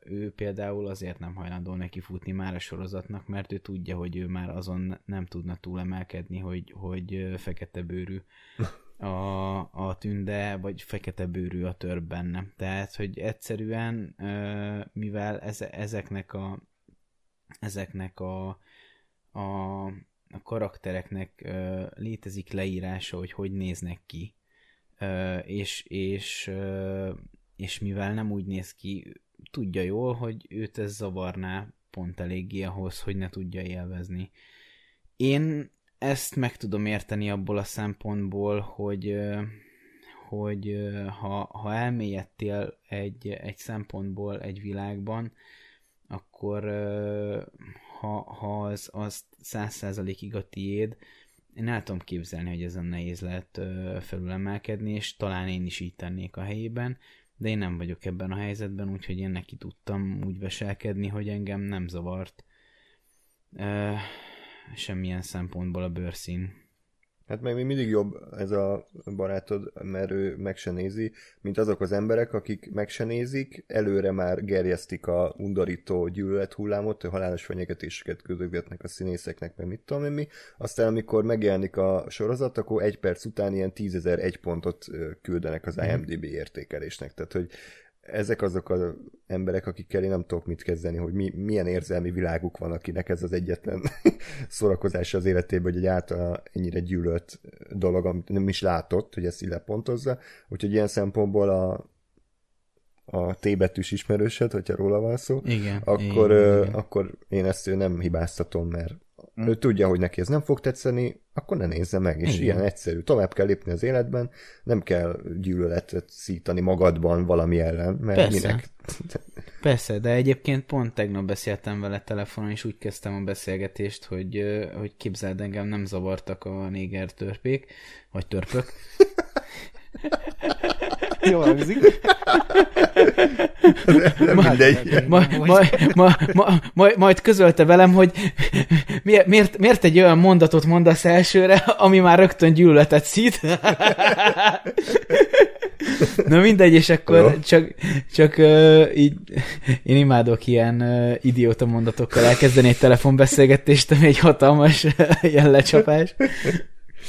ő például azért nem hajlandó neki futni már a sorozatnak, mert ő tudja, hogy ő már azon nem tudna túlemelkedni, hogy, hogy fekete bőrű a, a tünde, vagy fekete bőrű a tör benne. Tehát, hogy egyszerűen, mivel ezeknek a ezeknek a, a, a karaktereknek létezik leírása, hogy hogy néznek ki, és, és, és mivel nem úgy néz ki, tudja jól, hogy őt ez zavarná pont eléggé ahhoz, hogy ne tudja élvezni. Én ezt meg tudom érteni abból a szempontból, hogy hogy ha, ha elmélyedtél egy, egy szempontból egy világban, akkor ha, ha az, az 100%-ig a tiéd, én el tudom képzelni, hogy ezen nehéz lehet felülemelkedni, és talán én is így tennék a helyében, de én nem vagyok ebben a helyzetben, úgyhogy én neki tudtam úgy veselkedni, hogy engem nem zavart semmilyen szempontból a bőrszín. Hát meg még mindig jobb ez a barátod, mert ő meg se nézi, mint azok az emberek, akik meg se nézik, előre már gerjesztik a undorító gyűlölet hullámot, halálos fenyegetéseket küldögetnek a színészeknek, meg mit tudom én mi. Aztán amikor megjelenik a sorozat, akkor egy perc után ilyen tízezer egy pontot küldenek az IMDB értékelésnek. Tehát, hogy ezek azok az emberek, akikkel én nem tudok mit kezdeni, hogy mi, milyen érzelmi világuk van, akinek ez az egyetlen szórakozása az életében, hogy egy által ennyire gyűlölt dolog, amit nem is látott, hogy ezt így lepontozza. Úgyhogy ilyen szempontból a, a T betűs ismerősöd, hogyha róla van szó, igen, akkor, igen, igen. akkor én ezt nem hibáztatom, mert mm. ő tudja, hogy neki ez nem fog tetszeni, akkor ne nézze meg, és Igen. ilyen egyszerű. Tovább kell lépni az életben, nem kell gyűlöletet szítani magadban valami ellen, mert Persze. minek? Persze, de egyébként pont tegnap beszéltem vele telefonon, és úgy kezdtem a beszélgetést, hogy, hogy képzeld engem, nem zavartak a néger törpék, vagy törpök. Jó hangzik. Nem mindegy. Ma, ma, ma, ma, ma, majd közölte velem, hogy miért, miért egy olyan mondatot mondasz elsőre, ami már rögtön gyűlöletet szít. Na mindegy, és akkor Jó. csak, csak uh, így, én imádok ilyen uh, idióta mondatokkal elkezdeni egy telefonbeszélgetést, ami egy hatalmas ilyen lecsapás.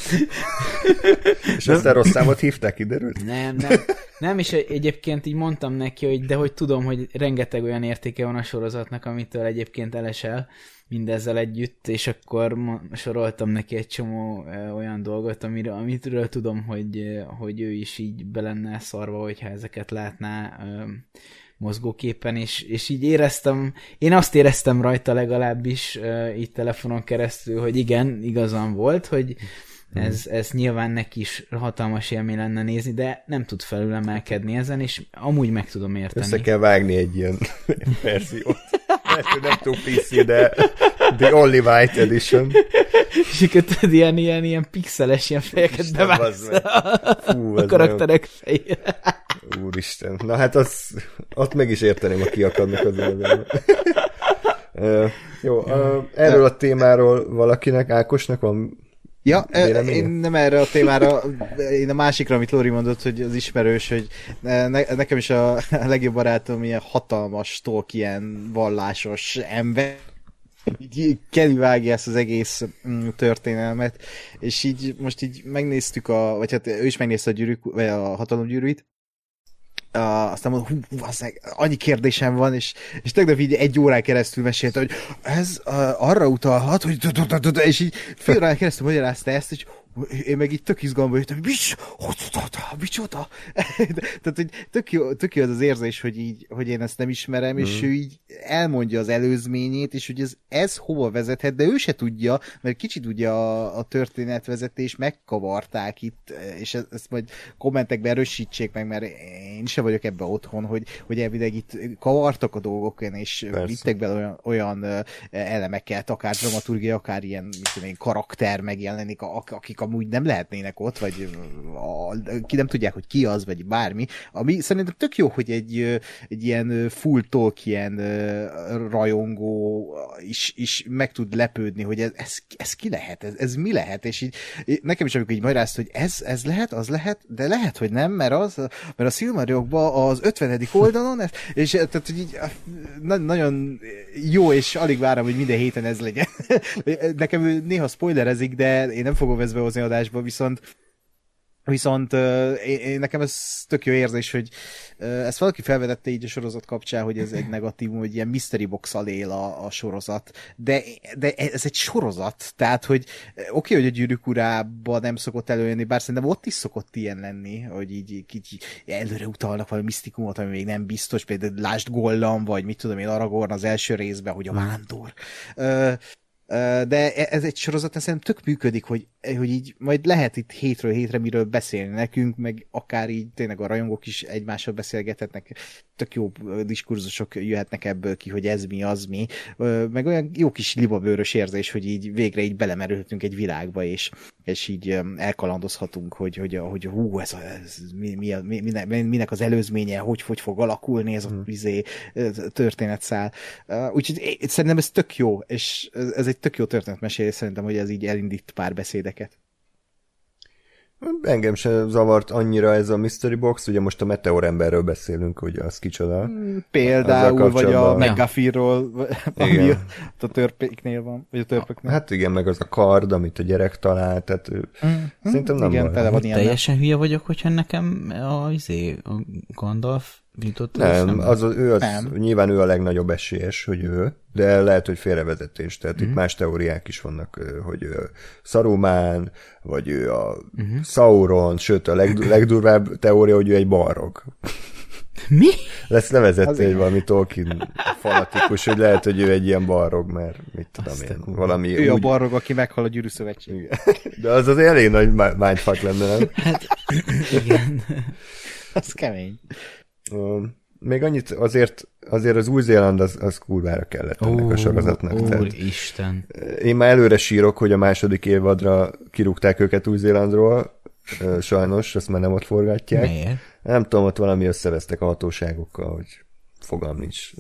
és aztán rossz számot hívták, kiderült? Nem, nem. Nem, és egyébként így mondtam neki, hogy de hogy tudom, hogy rengeteg olyan értéke van a sorozatnak, amitől egyébként elesel mindezzel együtt, és akkor soroltam neki egy csomó olyan dolgot, amire, amitről tudom, hogy, hogy ő is így be lenne szarva, hogyha ezeket látná mozgóképpen, és, és így éreztem, én azt éreztem rajta legalábbis így telefonon keresztül, hogy igen, igazam volt, hogy ez, ez nyilván neki is hatalmas élmény lenne nézni, de nem tud felülemelkedni ezen, és amúgy meg tudom érteni. Össze kell vágni egy ilyen verziót. Lehet, hogy nem túl PC, de The Only White Edition. És akkor tudod, ilyen, ilyen, ilyen pixeles ilyen fejeket bevágsz Fú, a karakterek fejére. Úristen. Na hát az, ott meg is érteném, a kiakadnak az uh, jó, uh, erről a témáról valakinek, Ákosnak van Ja, Véleménye? én nem erre a témára, én a másikra, amit Lóri mondott, hogy az ismerős, hogy ne, nekem is a, a legjobb barátom ilyen hatalmas Tolkien vallásos ember, így vágja ezt az egész mm, történelmet, és így most így megnéztük a, vagy hát ő is megnézte a, gyűrűk, vagy a hatalomgyűrűit, Uh, aztán mondom, hú, basszeg, annyi kérdésem van, és, és tegnap így egy órán keresztül mesélte, hogy ez uh, arra utalhat, hogy és így fél órán keresztül magyarázta ezt, és én meg így tök izgalomba jöttem, hogy micsoda? Tehát, hogy tök jó, tök jó az az érzés, hogy, így, hogy én ezt nem ismerem, mm. és ő így elmondja az előzményét, és hogy ez, ez hova vezethet, de ő se tudja, mert kicsit ugye a, a történetvezetés megkavarták itt, és ezt, ezt majd kommentekben erősítsék meg, mert én se vagyok ebbe otthon, hogy, hogy elvileg itt kavartak a dolgokon, és Persze. vittek bele olyan, olyan elemeket, akár dramaturgia, akár ilyen mit tudom én, karakter megjelenik, akik amúgy nem lehetnének ott, vagy ki nem tudják, hogy ki az, vagy bármi, ami szerintem tök jó, hogy egy, egy ilyen full Tolkien rajongó is, is meg tud lepődni, hogy ez, ez, ez ki lehet, ez, ez mi lehet, és így nekem is amikor így magyarázt, hogy ez, ez lehet, az lehet, de lehet, hogy nem, mert az, mert a Silmarillokban az 50. oldalon, és tehát, hogy így na, nagyon jó, és alig várom, hogy minden héten ez legyen. Nekem néha spoilerezik, de én nem fogom ezt behozni adásba, viszont Viszont uh, én, én, nekem ez tök jó érzés, hogy uh, ezt valaki felvedette így a sorozat kapcsán, hogy ez egy negatívum, hogy ilyen mystery box él a, a sorozat, de, de ez egy sorozat, tehát, hogy oké, okay, hogy a gyűrűk urában nem szokott előjönni, bár szerintem ott is szokott ilyen lenni, hogy így kicsi előre utalnak valami misztikumot, ami még nem biztos, például Lásd Gollam, vagy mit tudom én, Aragorn az első részben, hogy a vándor. Uh, de e- ez egy sorozat szerintem tök működik, hogy, hogy így majd lehet itt hétről hétre miről beszélni nekünk, meg akár így tényleg a rajongók is egymással beszélgethetnek, tök jó diskurzusok jöhetnek ebből ki, hogy ez mi, az mi, meg olyan jó kis libabőrös érzés, hogy így végre így belemerülhetünk egy világba, és, és így elkalandozhatunk, hogy, hogy, hogy hú, ez, ez mi, mi, mi, minek, minek az előzménye, hogy, hogy fog alakulni ez a hmm. izé, történetszál. Úgyhogy szerintem ez tök jó, és ez egy tök jó történetmesélés szerintem, hogy ez így elindít pár beszédeket. Engem sem zavart annyira ez a Mystery Box, ugye most a Meteor emberről beszélünk, hogy az kicsoda. Hmm, például, vagy a McGuffin-ról, ami a törpéknél van, vagy a törpöknél. Hát igen, meg az a kard, amit a gyerek talált, tehát mm, szerintem nem igen, van. van Teljesen hülye vagyok, hogyha nekem a, izé, a Gandalf jutott Nem, az, ő az, nem. nyilván ő a legnagyobb esélyes, hogy ő, de lehet, hogy félrevezetés. Tehát mm-hmm. itt mhm. más teóriák is vannak, hogy ő Saruman, vagy ő a mm-hmm. Sauron, sőt a leg, legdurvább teória, hogy ő egy balrog. Mi? Lesz levezette egy valami Tolkien fanatikus, hogy lehet, hogy ő egy ilyen balrog, mert mit tudom Azt én, valami Ő úgy... a balrog, aki meghal a gyűrű szövetség. De az az elég nagy mindfuck lenne, nem? Hát, igen. az kemény. Még annyit azért, azért az Új-Zéland az, az kurvára kellett ennek a sorozatnak. Úr Isten. Én már előre sírok, hogy a második évadra kirúgták őket Új-Zélandról, sajnos, azt már nem ott forgatják. Miért? Nem tudom, ott valami összevesztek a hatóságokkal, hogy fogalm nincs.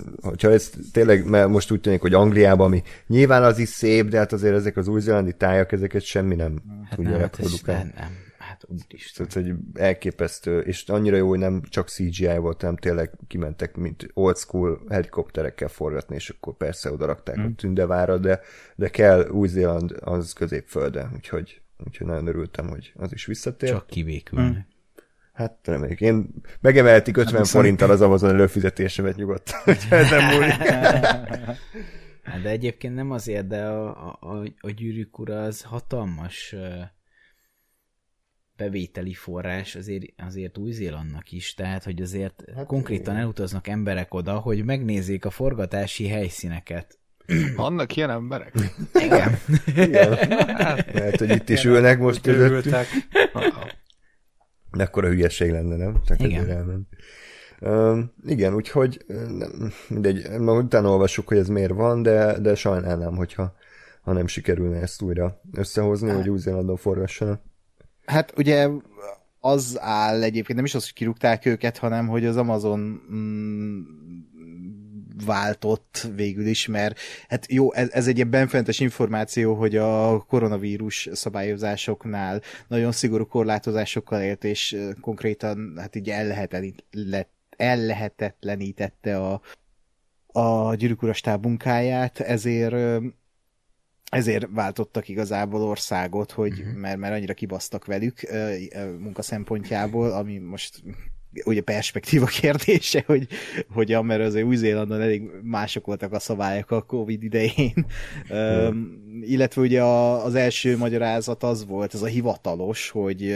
Ha ez tényleg, mert most úgy tűnik, hogy Angliában, ami nyilván az is szép, de hát azért ezek az új-zélandi tájak, ezeket semmi nem hát tudja nem, hát reprodukálni. Nem, nem. Hát úristen. Tehát, hogy elképesztő, és annyira jó, hogy nem csak CGI volt, hanem tényleg kimentek, mint old school helikopterekkel forgatni, és akkor persze oda rakták mm. a tündevára, de, de kell Új-Zéland az középfölde, úgyhogy, úgyhogy nagyon örültem, hogy az is visszatér. Csak kivékülnek. Mm. Hát reméljük. Én megemeltik 50 hát, forinttal az Amazon előfizetésemet nyugodtan, hogyha ez nem múlik. Hát, de egyébként nem azért, de a, a, a gyűrűk ura az hatalmas bevételi forrás azért, azért Új-Zélandnak is, tehát hogy azért hát konkrétan igen. elutaznak emberek oda, hogy megnézzék a forgatási helyszíneket. Vannak ilyen emberek? Igen. igen. Hát, Lehet, hogy itt is ülnek most közöttünk. De akkor a hülyeség lenne, nem? Csak igen. elment. Uh, igen, úgyhogy mindegy, utána olvassuk, hogy ez miért van, de, de sajnálnám, hogyha ha nem sikerülne ezt újra összehozni, hát. hogy Új-Zélandon forgassanak. Hát ugye az áll egyébként, nem is az, hogy kirúgták őket, hanem hogy az Amazon mm, váltott végül is, mert hát jó, ez, ez egy ilyen benfentes információ, hogy a koronavírus szabályozásoknál nagyon szigorú korlátozásokkal élt, és konkrétan hát így ellehetetlenítette a, a gyűrűkurastáb munkáját, ezért ezért váltottak igazából országot, hogy, uh-huh. mert, mert annyira kibasztak velük munka szempontjából, ami most ugye perspektíva kérdése, hogy hogyan, mert azért Új-Zélandon elég mások voltak a szabályok a Covid idején. Mm. Um, illetve ugye a, az első magyarázat az volt, ez a hivatalos, hogy,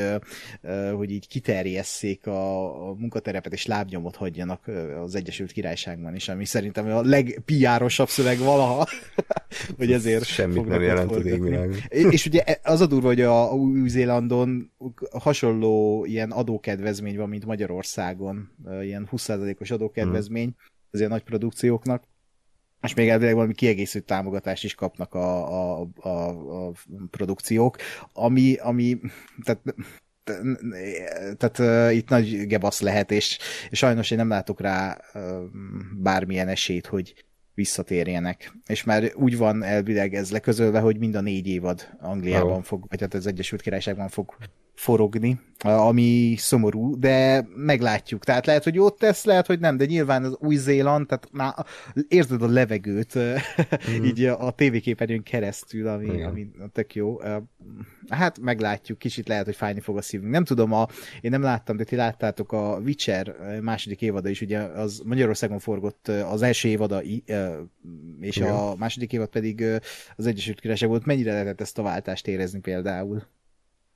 uh, hogy így kiterjesszék a, a munkaterepet és lábnyomot hagyjanak az Egyesült Királyságban is, ami szerintem a legpiárosabb szöveg valaha, hogy ezért Semmit nem jelent az. És ugye az a durva, hogy a Új-Zélandon hasonló ilyen adókedvezmény van, mint Magyarország Magyarországon ilyen 20%-os adókedvezmény az ilyen nagy produkcióknak, és még elvileg valami kiegészítő támogatást is kapnak a, a, a, a produkciók, ami, ami tehát tehát uh, itt nagy gebasz lehet, és, és sajnos én nem látok rá uh, bármilyen esélyt, hogy visszatérjenek. És már úgy van elvileg ez leközölve, hogy mind a négy évad Angliában oh. fog, vagy hát az Egyesült Királyságban fog forogni, ami szomorú, de meglátjuk. Tehát lehet, hogy jót tesz, lehet, hogy nem, de nyilván az Új-Zéland, tehát már érzed a levegőt mm. így a, a tévéképernyőn keresztül, ami, Igen. ami tök jó. Hát meglátjuk, kicsit lehet, hogy fájni fog a szívünk. Nem tudom, a, én nem láttam, de ti láttátok a Witcher második évada is, ugye az Magyarországon forgott az első évada, és Igen. a második évad pedig az Egyesült Királyság volt. Mennyire lehetett ezt a váltást érezni például?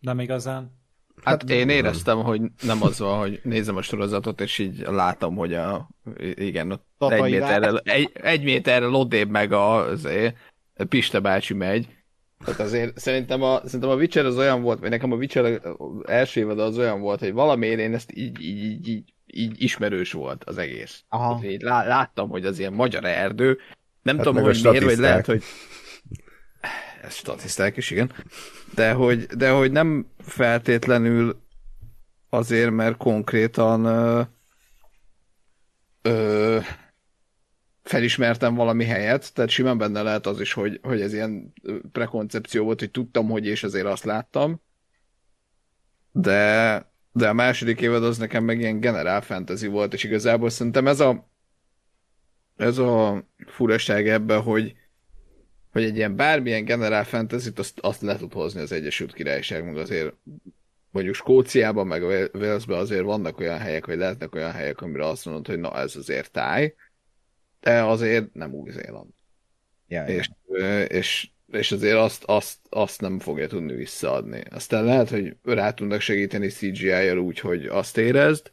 Nem igazán. Hát, hát én éreztem, hogy nem az van, hogy nézem a sorozatot, és így látom, hogy a, igen, ott egy méterrel, egy, egy méterrel odébb meg a, az, Pista bácsi megy. Tehát azért szerintem a, szerintem a Witcher az olyan volt, vagy nekem a Witcher első évad az olyan volt, hogy valamiért én ezt így, így, így, így, így ismerős volt az egész. Aha. Így lá, láttam, hogy az ilyen magyar erdő. Nem Hát tudom, a hogy miért, vagy lehet, hogy ez statiszták is, igen. De hogy, de hogy nem feltétlenül azért, mert konkrétan ö, ö, felismertem valami helyet, tehát simán benne lehet az is, hogy, hogy ez ilyen prekoncepció volt, hogy tudtam, hogy és azért azt láttam, de, de a második évad az nekem meg ilyen generál fantasy volt, és igazából szerintem ez a ez a furaság ebben, hogy hogy egy ilyen bármilyen generál fantasy azt, azt le tud hozni az Egyesült Királyság, meg azért mondjuk Skóciában, meg Walesben azért vannak olyan helyek, vagy lehetnek olyan helyek, amire azt mondod, hogy na ez azért táj, de azért nem Új-Zéland. Ja, ja. És, ö, és, és azért azt, azt, azt nem fogja tudni visszaadni. Aztán lehet, hogy rá tudnak segíteni CGI-jal úgy, hogy azt érezd,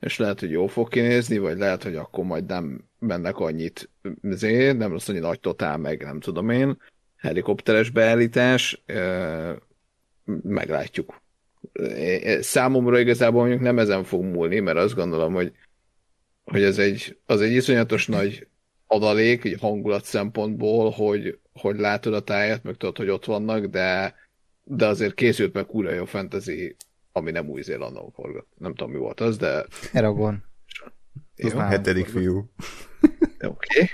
és lehet, hogy jó fog kinézni, vagy lehet, hogy akkor majd nem mennek annyit, azért, nem lesz annyi nagy totál, meg nem tudom én, helikopteres beállítás, meglátjuk. Számomra igazából mondjuk nem ezen fog múlni, mert azt gondolom, hogy, hogy ez egy, az egy iszonyatos nagy adalék, egy hangulat szempontból, hogy, hogy látod a tájat, meg tudod, hogy ott vannak, de, de azért készült meg kurva jó fantasy, ami nem Új-Zélandon forgott. Nem tudom, mi volt az, de Eragon. Jó. Az már- Hetedik fiú. Oké. Okay.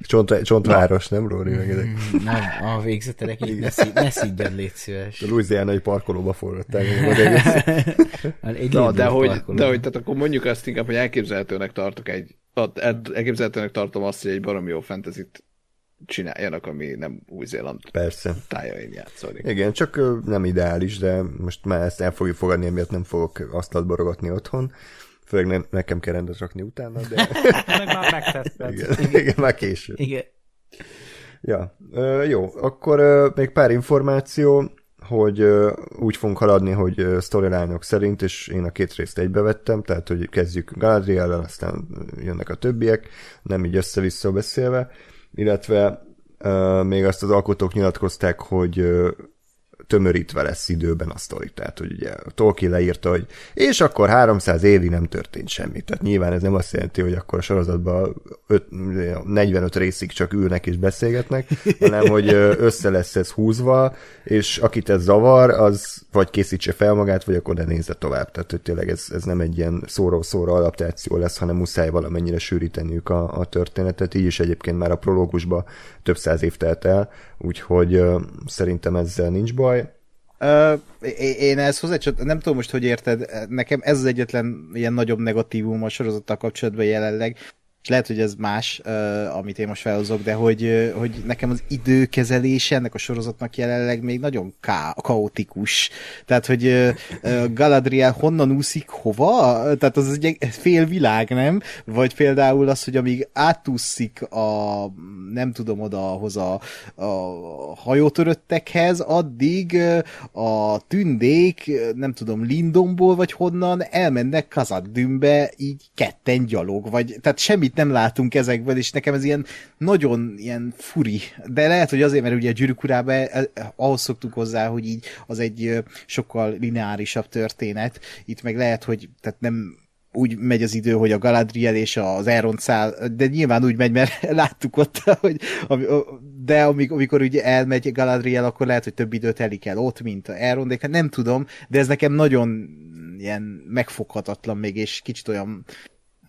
Csont, csontváros, nem Róri? Meg ezek. Nem, a végzetelek így ne, szí- ne szígyed, légy szíves. A Louisianai parkolóba forgatták. Egy Na, de hogy, parkoló. de hogy, tehát akkor mondjuk azt inkább, hogy elképzelhetőnek tartok egy, elképzelhetőnek tartom azt, hogy egy baromi jó fantasy csináljanak, ami nem Új-Zéland Persze. tájain játszódik. Igen, csak nem ideális, de most már ezt el fogjuk fogadni, emiatt nem fogok asztalt borogatni otthon. Főleg ne, nekem kell rendet rakni utána, de Meg már megtetted. igen, igen, már késő. Igen. Ja, ö, jó, akkor ö, még pár információ, hogy ö, úgy fogunk haladni, hogy storyline szerint, és én a két részt egybevettem, tehát hogy kezdjük Galadriel-el, aztán jönnek a többiek, nem így össze-vissza beszélve, illetve még azt az alkotók nyilatkozták, hogy tömörítve lesz időben a sztori. Tehát, hogy ugye Tolkien leírta, hogy és akkor 300 évig nem történt semmi. Tehát nyilván ez nem azt jelenti, hogy akkor a sorozatban öt, 45 részig csak ülnek és beszélgetnek, hanem hogy össze lesz ez húzva, és akit ez zavar, az vagy készítse fel magát, vagy akkor ne nézze tovább. Tehát, hogy tényleg ez, ez nem egy ilyen szóról-szóra adaptáció lesz, hanem muszáj valamennyire sűríteniük a, a történetet. Így is egyébként már a prológusban több száz év telt el, úgyhogy ö, szerintem ezzel nincs baj. É- én ezt hozzá, csak nem tudom most, hogy érted, nekem ez az egyetlen ilyen nagyobb negatívum a sorozattal kapcsolatban jelenleg, és lehet, hogy ez más, uh, amit én most felhozok, de hogy, uh, hogy nekem az időkezelése ennek a sorozatnak jelenleg még nagyon ká- kaotikus. Tehát, hogy uh, Galadriel honnan úszik, hova? Tehát az egy fél világ, nem? Vagy például az, hogy amíg átúszik a, nem tudom, odahoz a, a hajótöröttekhez, addig a tündék, nem tudom, Lindomból vagy honnan elmennek Kazadümbe így ketten gyalog, vagy tehát semmit nem látunk ezekből, és nekem ez ilyen nagyon ilyen furi. De lehet, hogy azért, mert ugye a gyűrűk urában eh, ahhoz szoktuk hozzá, hogy így az egy sokkal lineárisabb történet. Itt meg lehet, hogy tehát nem úgy megy az idő, hogy a Galadriel és az Elrond száll, de nyilván úgy megy, mert láttuk ott, hogy de amik, amikor ugye elmegy Galadriel, akkor lehet, hogy több időt telik el ott, mint a Elrondék, hát nem tudom, de ez nekem nagyon ilyen megfoghatatlan még, és kicsit olyan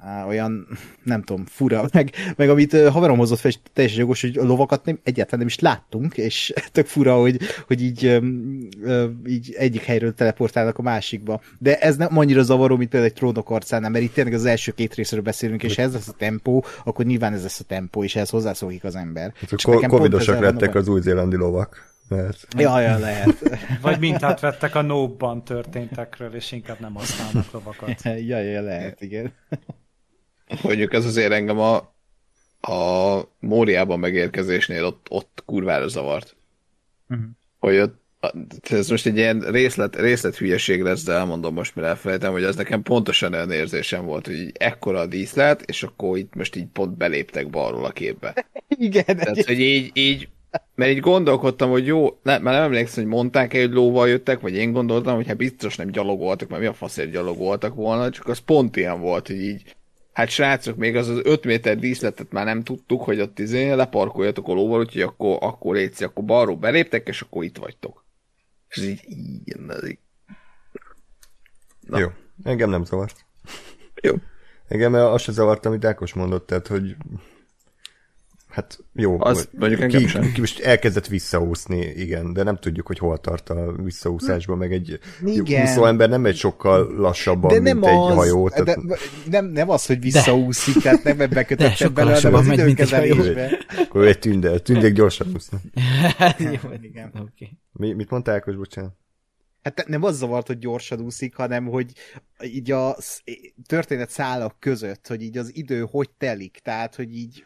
á, olyan, nem tudom, fura, meg, meg amit haverom hozott fel, és teljesen jogos, hogy lovakat nem, egyáltalán nem is láttunk, és tök fura, hogy, hogy így, így egyik helyről teleportálnak a másikba. De ez nem annyira zavaró, mint például egy trónok arcánál, mert itt tényleg az első két részről beszélünk, és ez lesz a tempó, akkor nyilván ez lesz a tempó, és ehhez hozzászokik az ember. Csak Csak covidosak van lettek az új-zélandi lovak. Mert Ja, ja, lehet. Vagy mintát vettek a nóbban történtekről, és inkább nem használnak lovakat. ja, ja, lehet, igen. Mondjuk ez azért engem a, a Móriában megérkezésnél ott, ott kurvára zavart. Mhm. Hogy ott ez most egy ilyen részlet, részlet hülyeség lesz, de elmondom most, mire elfelejtem, hogy az nekem pontosan olyan érzésem volt, hogy így ekkora a díszlet, és akkor itt most így pont beléptek balról a képbe. Igen. Tehát, hogy így, így mert így gondolkodtam, hogy jó, ne, már nem emlékszem, hogy mondták-e, hogy lóval jöttek, vagy én gondoltam, hogy hát biztos nem gyalogoltak, mert mi a faszért gyalogoltak volna, csak az pont ilyen volt, hogy így, hát srácok, még az az 5 méter díszletet már nem tudtuk, hogy ott izé leparkoljatok a lóval, úgyhogy akkor, akkor létszi, akkor balról beléptek, és akkor itt vagytok. És ez így, ez így. Na. Jó, engem nem zavart. Jó. Engem azt se zavart, amit Ákos mondott, tehát, hogy Hát jó, az, mondjuk engem ki, sem. ki most elkezdett visszaúszni, igen, de nem tudjuk, hogy hol tart a visszaúszásban, meg egy Igen. úszó ember nem egy sokkal lassabban, De mint nem egy az, hajó. de, Tehát, nem, nem az, hogy visszaúszik, tehát nem ebbe De kötöttem sokkal bele, hanem az időkezelésbe. akkor egy tünde, tündék gyorsan úsznak. Hát, jó, Igen. Oké. Mi, mit mondta Ákos, bocsánat? Hát nem az zavart, hogy gyorsan úszik, hanem hogy így a történet szálak között, hogy így az idő hogy telik, tehát, hogy így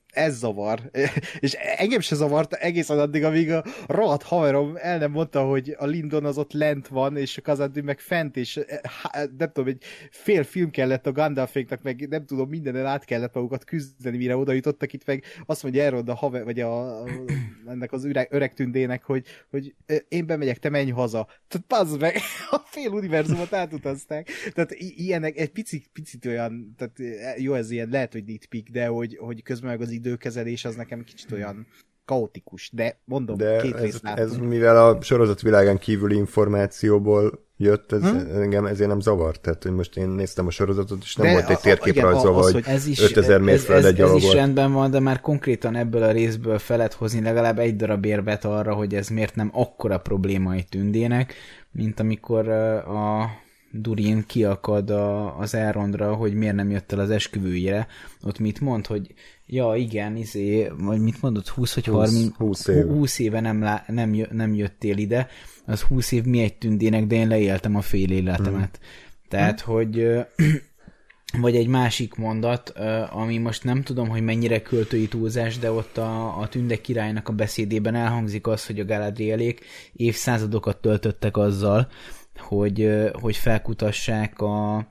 ez zavar. És engem se zavart egészen addig, amíg a rohadt haverom el nem mondta, hogy a Lindon az ott lent van, és a Kazaddi meg fent, és há- nem tudom, egy fél film kellett a Gandalféknak, meg nem tudom, mindenen át kellett magukat küzdeni, mire oda jutottak itt, meg azt mondja erről a haver, vagy a, ennek az öreg, öreg tündének, hogy, hogy ö, én bemegyek, te menj haza. Tehát pazd meg, a fél univerzumot átutazták. Tehát ilyenek egy picit, picit olyan, tehát eh, jó, ez ilyen lehet, hogy nitpick, de hogy, hogy közben meg az időkezelés az nekem kicsit olyan kaotikus, de mondom, De két ez, részt ez mivel a sorozat világán kívüli információból jött, ez Hm? engem ezért nem zavart. Tehát, hogy most én néztem a sorozatot, és nem De volt egy térképrajzolva, hogy, Ez is, 5000 ez, mér ez, is rendben van, de már konkrétan ebből a részből fel lehet hozni legalább egy darab érvet arra, hogy ez miért nem akkora probléma egy tündének, mint amikor a Durin kiakad a, az Elrondra, hogy miért nem jött el az esküvőjére. Ott mit mond, hogy ja igen, izé, vagy mit mondott, 20 vagy 20 30, 20 éve. 20 éve nem, lá, nem, jö, nem jöttél ide, az 20 év mi egy tündének, de én leéltem a fél életemet. Tehát, hogy ö, vagy egy másik mondat, ami most nem tudom, hogy mennyire költői túlzás, de ott a, a Tünde királynak a beszédében elhangzik az, hogy a Galadrielék évszázadokat töltöttek azzal, hogy, hogy felkutassák a,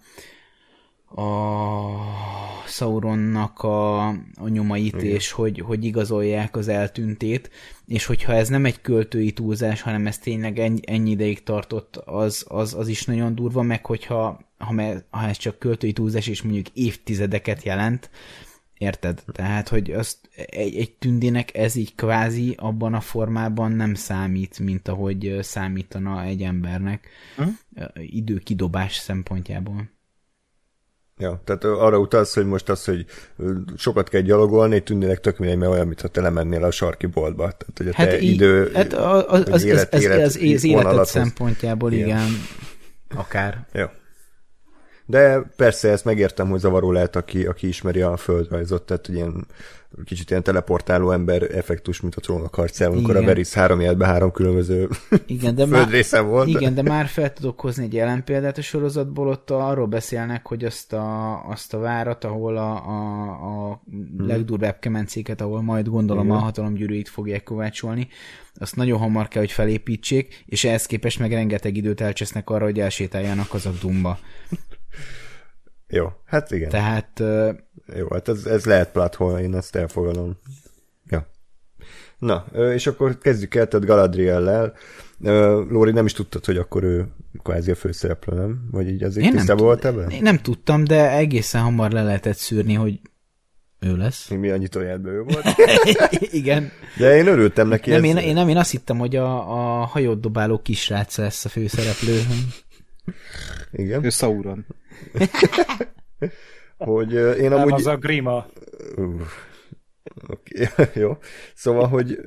a Sauronnak a, a nyomait, Igen. és hogy, hogy igazolják az eltüntét, és hogyha ez nem egy költői túlzás, hanem ez tényleg ennyi, ennyi ideig tartott, az, az, az is nagyon durva, meg hogyha ha, me, ha ez csak költői túlzás, és mondjuk évtizedeket jelent, érted? Tehát, hogy azt egy, egy tündének ez így kvázi abban a formában nem számít, mint ahogy számítana egy embernek Hm? időkidobás szempontjából. Ja, tehát arra utalsz, hogy most az, hogy sokat kell gyalogolni, tűnnének tök mindegy, mert olyan, mintha te lemennél a sarki boltba. Tehát, hogy a te Hát, így, idő... hát az, az, az, élet- az, élet az, az életed szempontjából Igen. igen, akár. Ja. De persze ezt megértem, hogy zavaró lehet, aki, aki ismeri a földrajzot, tehát hogy ilyen kicsit ilyen teleportáló ember effektus, mint a trónok harcában, amikor a. Veris három életben három különböző Igen, de már, földrészen volt. igen, de már fel tudok hozni egy ellenpéldát a sorozatból, ott arról beszélnek, hogy azt a, azt a várat, ahol a, a, a legdurvább kemencéket, ahol majd gondolom Igen. a hatalomgyűrűit fogják kovácsolni, azt nagyon hamar kell, hogy felépítsék, és ehhez képest meg rengeteg időt elcsesznek arra, hogy elsétáljanak az a dumba. Jó, hát igen. Tehát Jó, hát ez, ez lehet plathol, én ezt elfogadom. Ja. Na, és akkor kezdjük el, tehát Galadriellel. Lóri nem is tudtad, hogy akkor ő kvázi a főszereplő, nem? Vagy így azért Én tisztában volt ebben? én nem tudtam, de egészen hamar le lehetett szűrni, hogy ő lesz. Mi a nyitójátban ő volt? Igen. De én örültem neki. Nem ez- én, én, nem, én azt hittem, hogy a, a hajót dobáló kisrác lesz a főszereplő. Igen. Ő Sauron. Hogy én Nem, amúgy... az a Grima. Oké, jó. Szóval, hogy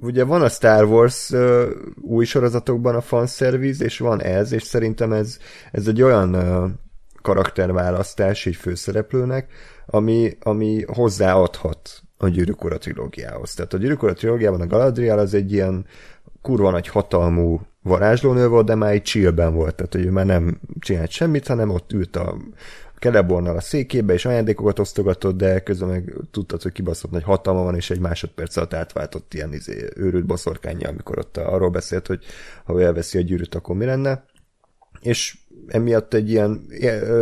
ugye van a Star Wars ö, új sorozatokban a fanszerviz, és van ez, és szerintem ez, ez egy olyan ö, karakterválasztás egy főszereplőnek, ami, ami hozzáadhat a Gyűrűk Ura trilógiához. Tehát a Gyűrűk Ura trilógiában a Galadriel az egy ilyen kurva nagy hatalmú varázslónő volt, de már egy chillben volt, tehát hogy ő már nem csinált semmit, hanem ott ült a, Celebornnal a székébe, és ajándékokat osztogatott, de közben meg tudtad, hogy kibaszott nagy hatalma van, és egy másodperc alatt átváltott ilyen izé, őrült boszorkányja, amikor ott arról beszélt, hogy ha elveszi a gyűrűt, akkor mi lenne. És emiatt egy ilyen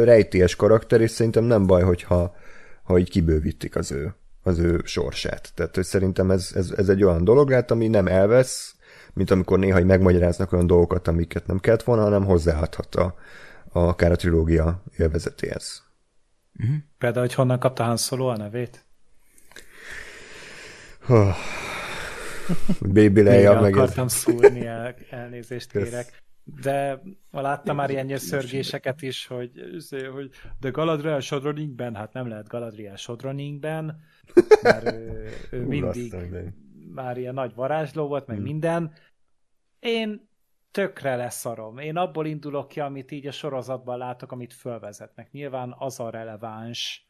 rejtélyes karakter, és szerintem nem baj, hogyha ha így kibővítik az ő, az ő sorsát. Tehát, hogy szerintem ez, ez, ez egy olyan dolog lehet, ami nem elvesz, mint amikor néha megmagyaráznak olyan dolgokat, amiket nem kellett volna, hanem hozzáadhat a, a, akár a trilógia élvezetéhez. Uh-huh. Például, hogy honnan kapta Han Solo a nevét? Baby Leia meg... akartam szúrni, el, elnézést kérek. De láttam már ilyen szörgéseket is, hogy, hogy de Galadriel Sodroningben, hát nem lehet Galadriel Sodroningben, mert ő, ő mindig már ilyen nagy varázsló volt, meg hmm. minden. Én tökre leszarom. Én abból indulok ki, amit így a sorozatban látok, amit fölvezetnek. Nyilván az a releváns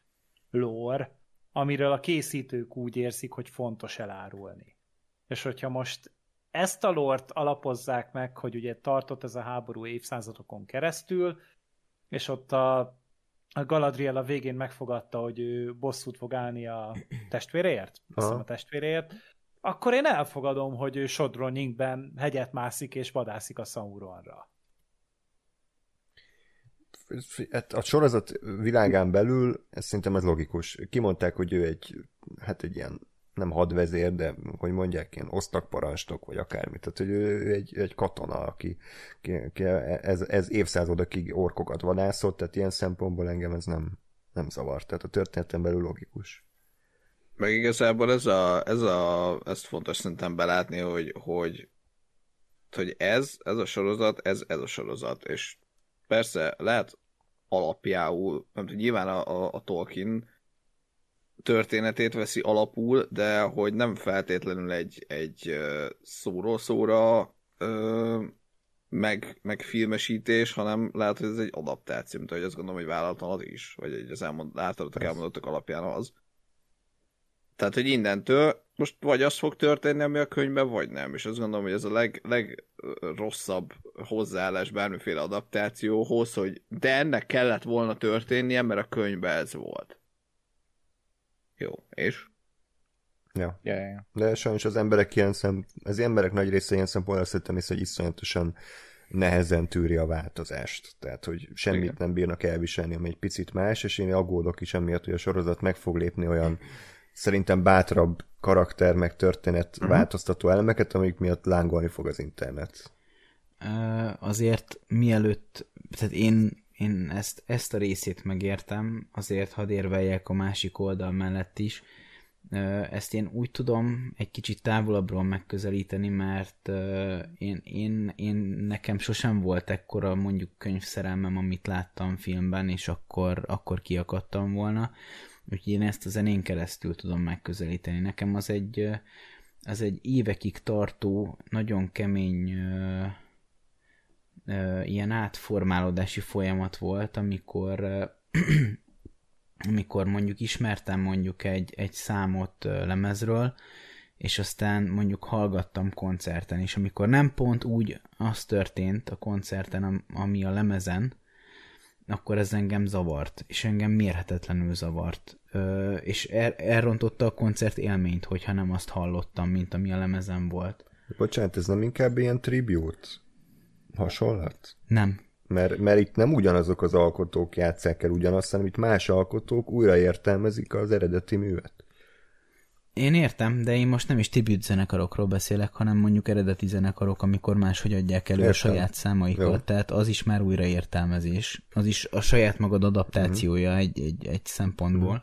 lore, amiről a készítők úgy érzik, hogy fontos elárulni. És hogyha most ezt a lort alapozzák meg, hogy ugye tartott ez a háború évszázadokon keresztül, és ott a, a Galadriel a végén megfogadta, hogy ő bosszút fog állni a testvéreért, azt a testvéreért, akkor én elfogadom, hogy ő Sodroninkben hegyet mászik és vadászik a Sauronra. Hát a sorozat világán belül, ez szerintem ez logikus. Kimondták, hogy ő egy, hát egy ilyen nem hadvezér, de hogy mondják, ilyen osztakparancsnok, vagy akármit. Tehát, hogy ő egy, egy katona, aki, aki ez, ez évszázadokig orkokat vadászott, tehát ilyen szempontból engem ez nem, nem zavar. Tehát a történetem belül logikus. Meg igazából ez a, ez a, ezt fontos szerintem belátni, hogy, hogy, hogy ez, ez a sorozat, ez, ez a sorozat, és persze lehet alapjául, nem tudom, nyilván a, a, a Tolkien történetét veszi alapul, de hogy nem feltétlenül egy, egy szóról szóra meg, meg filmesítés, hanem lehet, hogy ez egy adaptáció, mint ahogy azt gondolom, hogy vállaltan az is, vagy egy az elmond, általatok elmondottak alapján az. Tehát, hogy innentől most vagy az fog történni, ami a könyvben, vagy nem. És azt gondolom, hogy ez a leg, legrosszabb hozzáállás bármiféle adaptációhoz, hogy de ennek kellett volna történnie, mert a könyvben ez volt. Jó, és? Ja. Ja, ja, ja. De sajnos az emberek ilyen szem, az emberek nagy része ilyen szempontból szerintem is, hogy iszonyatosan nehezen tűri a változást. Tehát, hogy semmit Igen. nem bírnak elviselni, ami egy picit más, és én aggódok is emiatt, hogy a sorozat meg fog lépni olyan szerintem bátrabb karakter meg történet uh-huh. változtató elemeket, amik miatt lángolni fog az internet. Azért mielőtt, tehát én én ezt, ezt a részét megértem, azért hadd érveljek a másik oldal mellett is. Ezt én úgy tudom egy kicsit távolabbról megközelíteni, mert én, én, én nekem sosem volt ekkora mondjuk könyvszerelmem, amit láttam filmben, és akkor, akkor kiakadtam volna. Úgyhogy én ezt a zenén keresztül tudom megközelíteni. Nekem az egy, az egy évekig tartó, nagyon kemény ilyen átformálódási folyamat volt, amikor amikor mondjuk ismertem mondjuk egy, egy számot lemezről, és aztán mondjuk hallgattam koncerten, és amikor nem pont úgy az történt a koncerten, ami a lemezen, akkor ez engem zavart, és engem mérhetetlenül zavart. Ö, és el, elrontotta a koncert élményt, hogyha nem azt hallottam, mint ami a lemezen volt. Bocsánat, ez nem inkább ilyen tribute? hasonlat? Nem. Mert, mert itt nem ugyanazok az alkotók játszák el ugyanazt, hanem itt más alkotók újra értelmezik az eredeti művet. Én értem, de én most nem is tribute zenekarokról beszélek, hanem mondjuk eredeti zenekarok, amikor máshogy adják elő értem. a saját számaikat, Jó. tehát az is már újraértelmezés. Az is a saját magad adaptációja uh-huh. egy, egy, egy szempontból.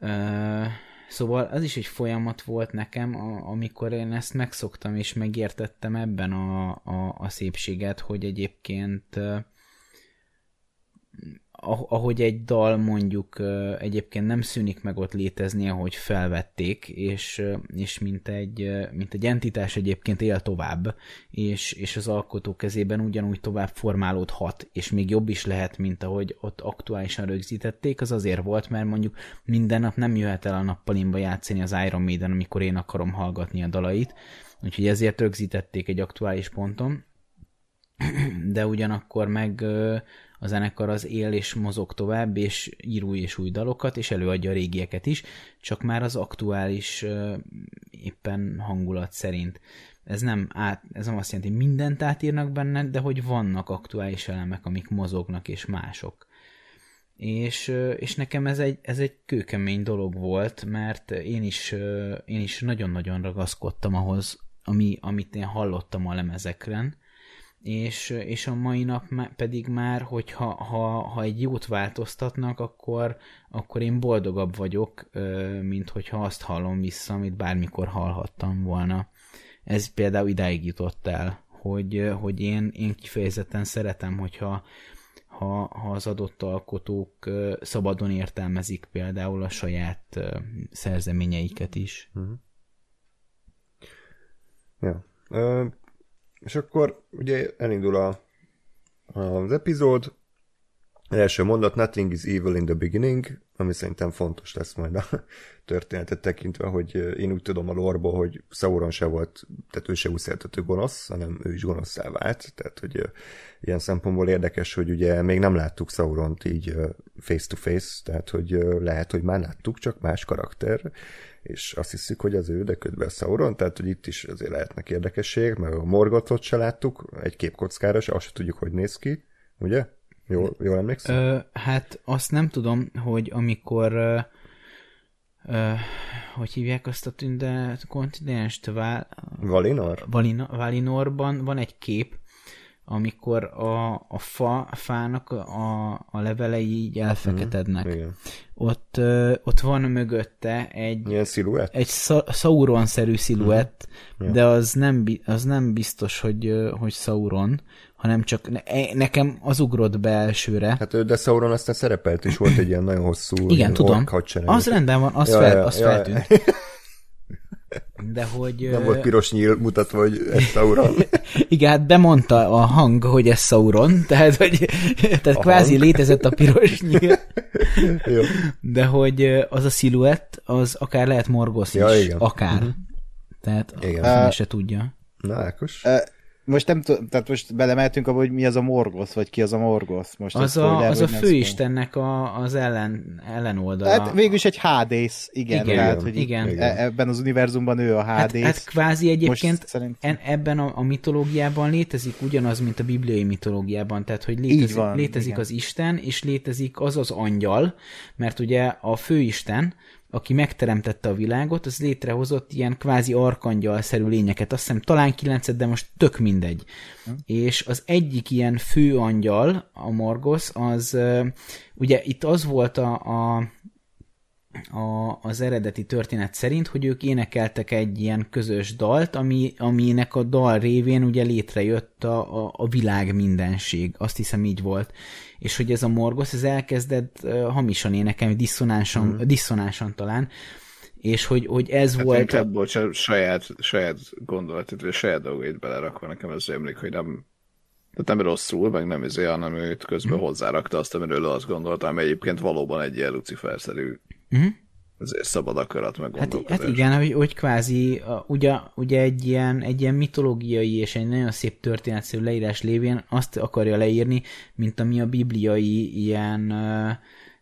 Uh-huh. Uh, Szóval az is egy folyamat volt nekem, amikor én ezt megszoktam és megértettem ebben a, a, a szépséget, hogy egyébként ahogy egy dal mondjuk egyébként nem szűnik meg ott létezni, ahogy felvették, és, és mint, egy, mint egy entitás egyébként él tovább, és, és az alkotó kezében ugyanúgy tovább formálódhat, és még jobb is lehet, mint ahogy ott aktuálisan rögzítették, az azért volt, mert mondjuk minden nap nem jöhet el a nappalimba játszani az Iron Maiden, amikor én akarom hallgatni a dalait, úgyhogy ezért rögzítették egy aktuális ponton, de ugyanakkor meg a zenekar az él és mozog tovább, és ír új és új dalokat, és előadja a régieket is, csak már az aktuális éppen hangulat szerint. Ez nem, át, ez nem azt jelenti, hogy mindent átírnak benne, de hogy vannak aktuális elemek, amik mozognak, és mások. És, és nekem ez egy, ez egy kőkemény dolog volt, mert én is, én is nagyon-nagyon ragaszkodtam ahhoz, ami, amit én hallottam a lemezekren, és, és a mai nap pedig már, hogyha ha, ha egy jót változtatnak, akkor, akkor én boldogabb vagyok, mint hogyha azt hallom vissza, amit bármikor hallhattam volna. Ez például idáig jutott el, hogy, hogy én, én kifejezetten szeretem, hogyha ha, ha az adott alkotók szabadon értelmezik például a saját szerzeményeiket is. Uh-huh. Ja. És akkor ugye elindul a, az epizód, első mondat, nothing is evil in the beginning, ami szerintem fontos lesz majd a történetet tekintve, hogy én úgy tudom a lorból, hogy Sauron se volt, tehát ő se úgy szeretető gonosz, hanem ő is gonoszszá vált, tehát hogy ilyen szempontból érdekes, hogy ugye még nem láttuk Sauront így face to face, tehát hogy lehet, hogy már láttuk, csak más karakter, és azt hiszük, hogy az ő, de közben Sauron, tehát hogy itt is azért lehetnek érdekesség, mert a Morgothot se láttuk, egy képkockára se, azt se tudjuk, hogy néz ki, ugye? Jól, jól emlékszem? Ö, hát azt nem tudom, hogy amikor ö, ö, hogy hívják azt a tünde kontinenst? Val... Valinor? Valina, Valinorban van egy kép, amikor a, a fa, a fának a, a levelei így elfeketednek. Mm, Ott, ö, ott van mögötte egy Ilyen sziluett? egy Sauron-szerű sziluett, mm. de az nem, az nem biztos, hogy, hogy Sauron, hanem csak ne, e, nekem az ugrott be elsőre. Hát de Sauron aztán szerepelt is, volt egy ilyen nagyon hosszú Igen, tudom. Az rendben van, az, ja, fel, ja, az ja, feltűnt. Ja. De hogy... Nem volt piros nyíl mutatva, hogy ez Sauron. Igen, hát bemondta a hang, hogy ez Sauron, tehát, hogy, tehát a kvázi hang. létezett a piros nyíl. Jó. De hogy az a sziluett, az akár lehet morgosz ja, is. Igen. Akár. Uh-huh. Tehát igen. Uh, se tudja. Na, Ákos? Most nem tudom, tehát most belemeltünk abba, hogy mi az a Morgoth, vagy ki az a Morgoth. Most az, a, az a főistennek a, az ellen, ellenoldala. Hát végülis egy Hades, igen. igen, tehát, hogy igen. E- ebben az univerzumban ő a Hades. Hát, hát kvázi egyébként szerint... ebben a, a mitológiában létezik ugyanaz, mint a bibliai mitológiában, tehát hogy létezik, van, létezik az Isten, és létezik az az angyal, mert ugye a főisten, aki megteremtette a világot, az létrehozott ilyen kvázi arkangyalszerű lényeket. Azt hiszem talán kilencet, de most tök mindegy. Hm. És az egyik ilyen fő angyal, a Morgosz, az ugye itt az volt a, a a, az eredeti történet szerint, hogy ők énekeltek egy ilyen közös dalt, ami, aminek a dal révén ugye létrejött a, a, a világ mindenség. Azt hiszem így volt és hogy ez a Morgosz, ez elkezdett uh, hamisan énekelni, diszonánsan, mm. diszonánsan talán, és hogy, hogy ez hát volt... Inkább, bocsánat, saját, saját gondolatot, vagy saját dolgait belerakva, nekem ez emlék, hogy nem, tehát nem rosszul, meg nem izé, hanem őt közben mm. hozzárakta azt, amiről azt gondoltam, egyébként valóban egy ilyen Lucifer-szerű mm azért szabad akarat meg hát, hát igen, hogy, hogy kvázi ugye, ugye egy, ilyen, egy ilyen mitológiai és egy nagyon szép történetszerű leírás lévén azt akarja leírni, mint ami a bibliai ilyen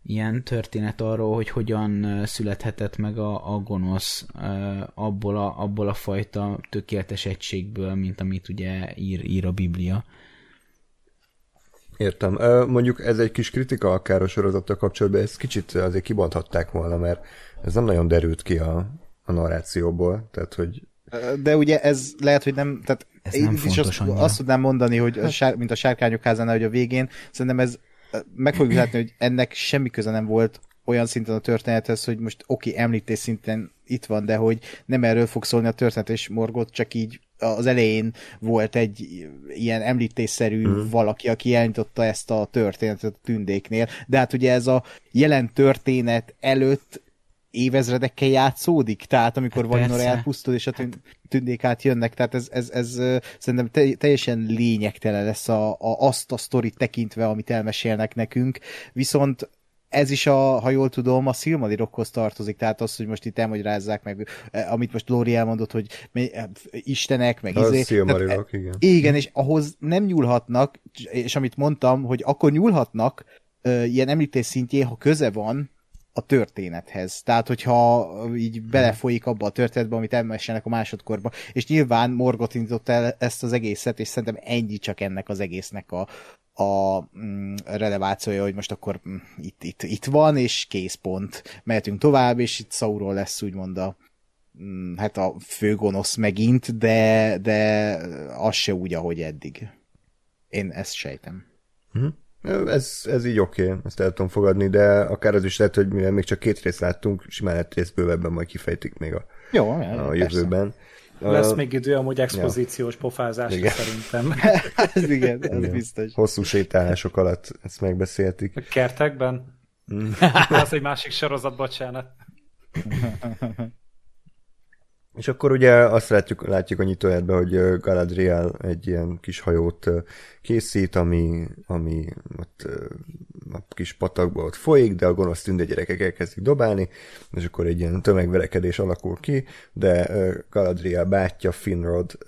ilyen történet arról, hogy hogyan születhetett meg a, a gonosz abból a, abból a fajta tökéletes egységből, mint amit ugye ír, ír a Biblia. Értem. Mondjuk ez egy kis kritika akár a sorozattal kapcsolatban, ezt kicsit azért kibonthatták volna, mert ez nem nagyon derült ki a, a narrációból, tehát hogy... De ugye ez lehet, hogy nem, tehát ez nem fontos azt, azt tudnám mondani, hogy a sár, mint a sárkányok házánál, hogy a végén, szerintem ez meg fogjuk látni, hogy ennek semmi köze nem volt olyan szinten a történethez, hogy most oké, okay, említés szinten itt van, de hogy nem erről fog szólni a történet, és Morgot csak így az elején volt egy ilyen említésszerű mm. valaki, aki elnyitotta ezt a történetet a tündéknél, de hát ugye ez a jelen történet előtt évezredekkel játszódik, tehát amikor hát Valinor elpusztul, és a tündék jönnek, tehát ez, ez, ez szerintem teljesen lényegtelen lesz a, a, azt a sztorit tekintve, amit elmesélnek nekünk, viszont ez is, a, ha jól tudom, a Silmarilokhoz tartozik, tehát az, hogy most itt elmagyarázzák meg, amit most Lóri elmondott, hogy mi- istenek, meg Az izé. Tehát, igen. igen, és ahhoz nem nyúlhatnak, és amit mondtam, hogy akkor nyúlhatnak ilyen említés szintjén, ha köze van a történethez. Tehát, hogyha így belefolyik abba a történetbe, amit elmesélnek a másodkorba. És nyilván Morgot indított el ezt az egészet, és szerintem ennyi csak ennek az egésznek a, a mm, relevációja, hogy most akkor mm, itt, itt, itt van, és kész pont. Mehetünk tovább, és itt Sauron lesz úgymond a, mm, hát a főgonosz megint, de, de az se úgy, ahogy eddig. Én ezt sejtem. Ez, ez így oké, okay, ezt el tudom fogadni, de akár az is lehet, hogy mivel még csak két részt láttunk, simán lehet rész bővebben majd kifejtik még a, Jó, a persze. jövőben. Lesz A- még idő amúgy expozíciós pofázásra Igen. szerintem. ez igen, ez Igen. biztos. Hosszú sétálások alatt ezt megbeszéltik. A kertekben? Az egy másik sorozat, bocsánat. És akkor ugye azt látjuk, látjuk a nyitójátban, hogy Galadriel egy ilyen kis hajót készít, ami, ami ott a kis patakba ott folyik, de a gonosz tündegyerekek elkezdik dobálni, és akkor egy ilyen tömegverekedés alakul ki, de Galadriel bátyja Finrod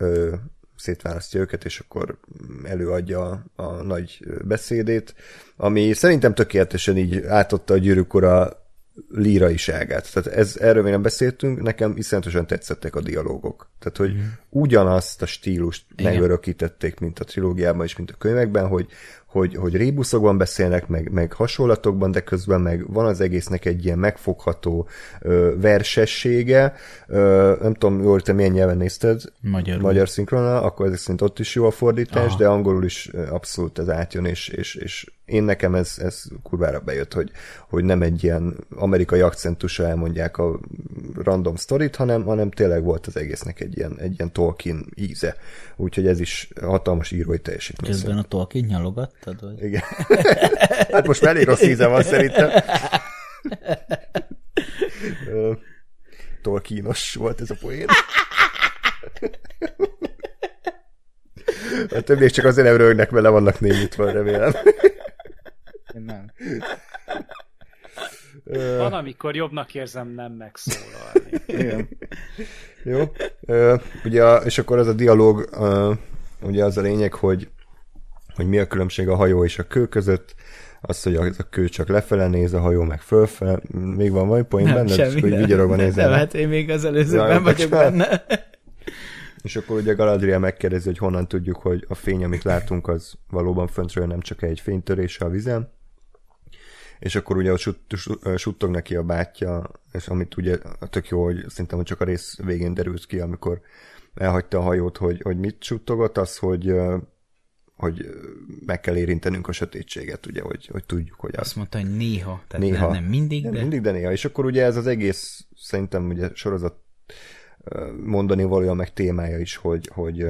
szétválasztja őket, és akkor előadja a, a nagy beszédét, ami szerintem tökéletesen így átadta a gyűrűk ura líraiságát. Tehát ez, erről még nem beszéltünk, nekem iszonyatosan tetszettek a dialógok. Tehát, hogy ugyanazt a stílust Igen. megörökítették, mint a trilógiában és mint a könyvekben, hogy, hogy, hogy rébuszokban beszélnek, meg, meg hasonlatokban, de közben meg van az egésznek egy ilyen megfogható ö, versessége. Ö, nem tudom, jól te milyen nyelven nézted? Magyarul. Magyar szinkronnal, akkor ezek szerint ott is jó a fordítás, Aha. de angolul is abszolút ez átjön, és, és, és én nekem ez, ez kurvára bejött, hogy, hogy nem egy ilyen amerikai akcentussal elmondják a random sztorit, hanem, hanem tényleg volt az egésznek egy ilyen, egy ilyen Tolkien íze. Úgyhogy ez is hatalmas írói teljesítmény. Közben a Tolkien nyalogattad? Vagy? Igen. hát most már elég rossz íze van szerintem. Tolkienos volt ez a poén. A többiek csak azért nem rögnek, mert le vannak némítva, remélem. Én nem. Van, amikor jobbnak érzem nem megszólalni. Igen. Jó. Ö, ugye, és akkor az a dialóg, ö, ugye az a lényeg, hogy, hogy mi a különbség a hajó és a kő között, az, hogy az a kő csak lefele néz, a hajó meg fölfele. Még van valami poén benne? Csak úgy vigyorogva nézel. Nem, hát én még az előzőben jó, vagyok bocsánat. benne. És akkor ugye Galadriel megkérdezi, hogy honnan tudjuk, hogy a fény, amit látunk, az valóban föntről nem csak egy fénytörése a vizen. És akkor ugye ott sut, sut- suttog neki a bátyja, és amit ugye tök jó, hogy szerintem hogy csak a rész végén derült ki, amikor elhagyta a hajót, hogy, hogy mit suttogott, az, hogy hogy meg kell érintenünk a sötétséget, ugye, hogy, hogy tudjuk, hogy az Azt mondta, hogy néha. Tehát Néha. Nem, nem mindig, nem de... mindig, de néha. És akkor ugye ez az egész, szerintem ugye sorozat mondani valója meg témája is, hogy, hogy,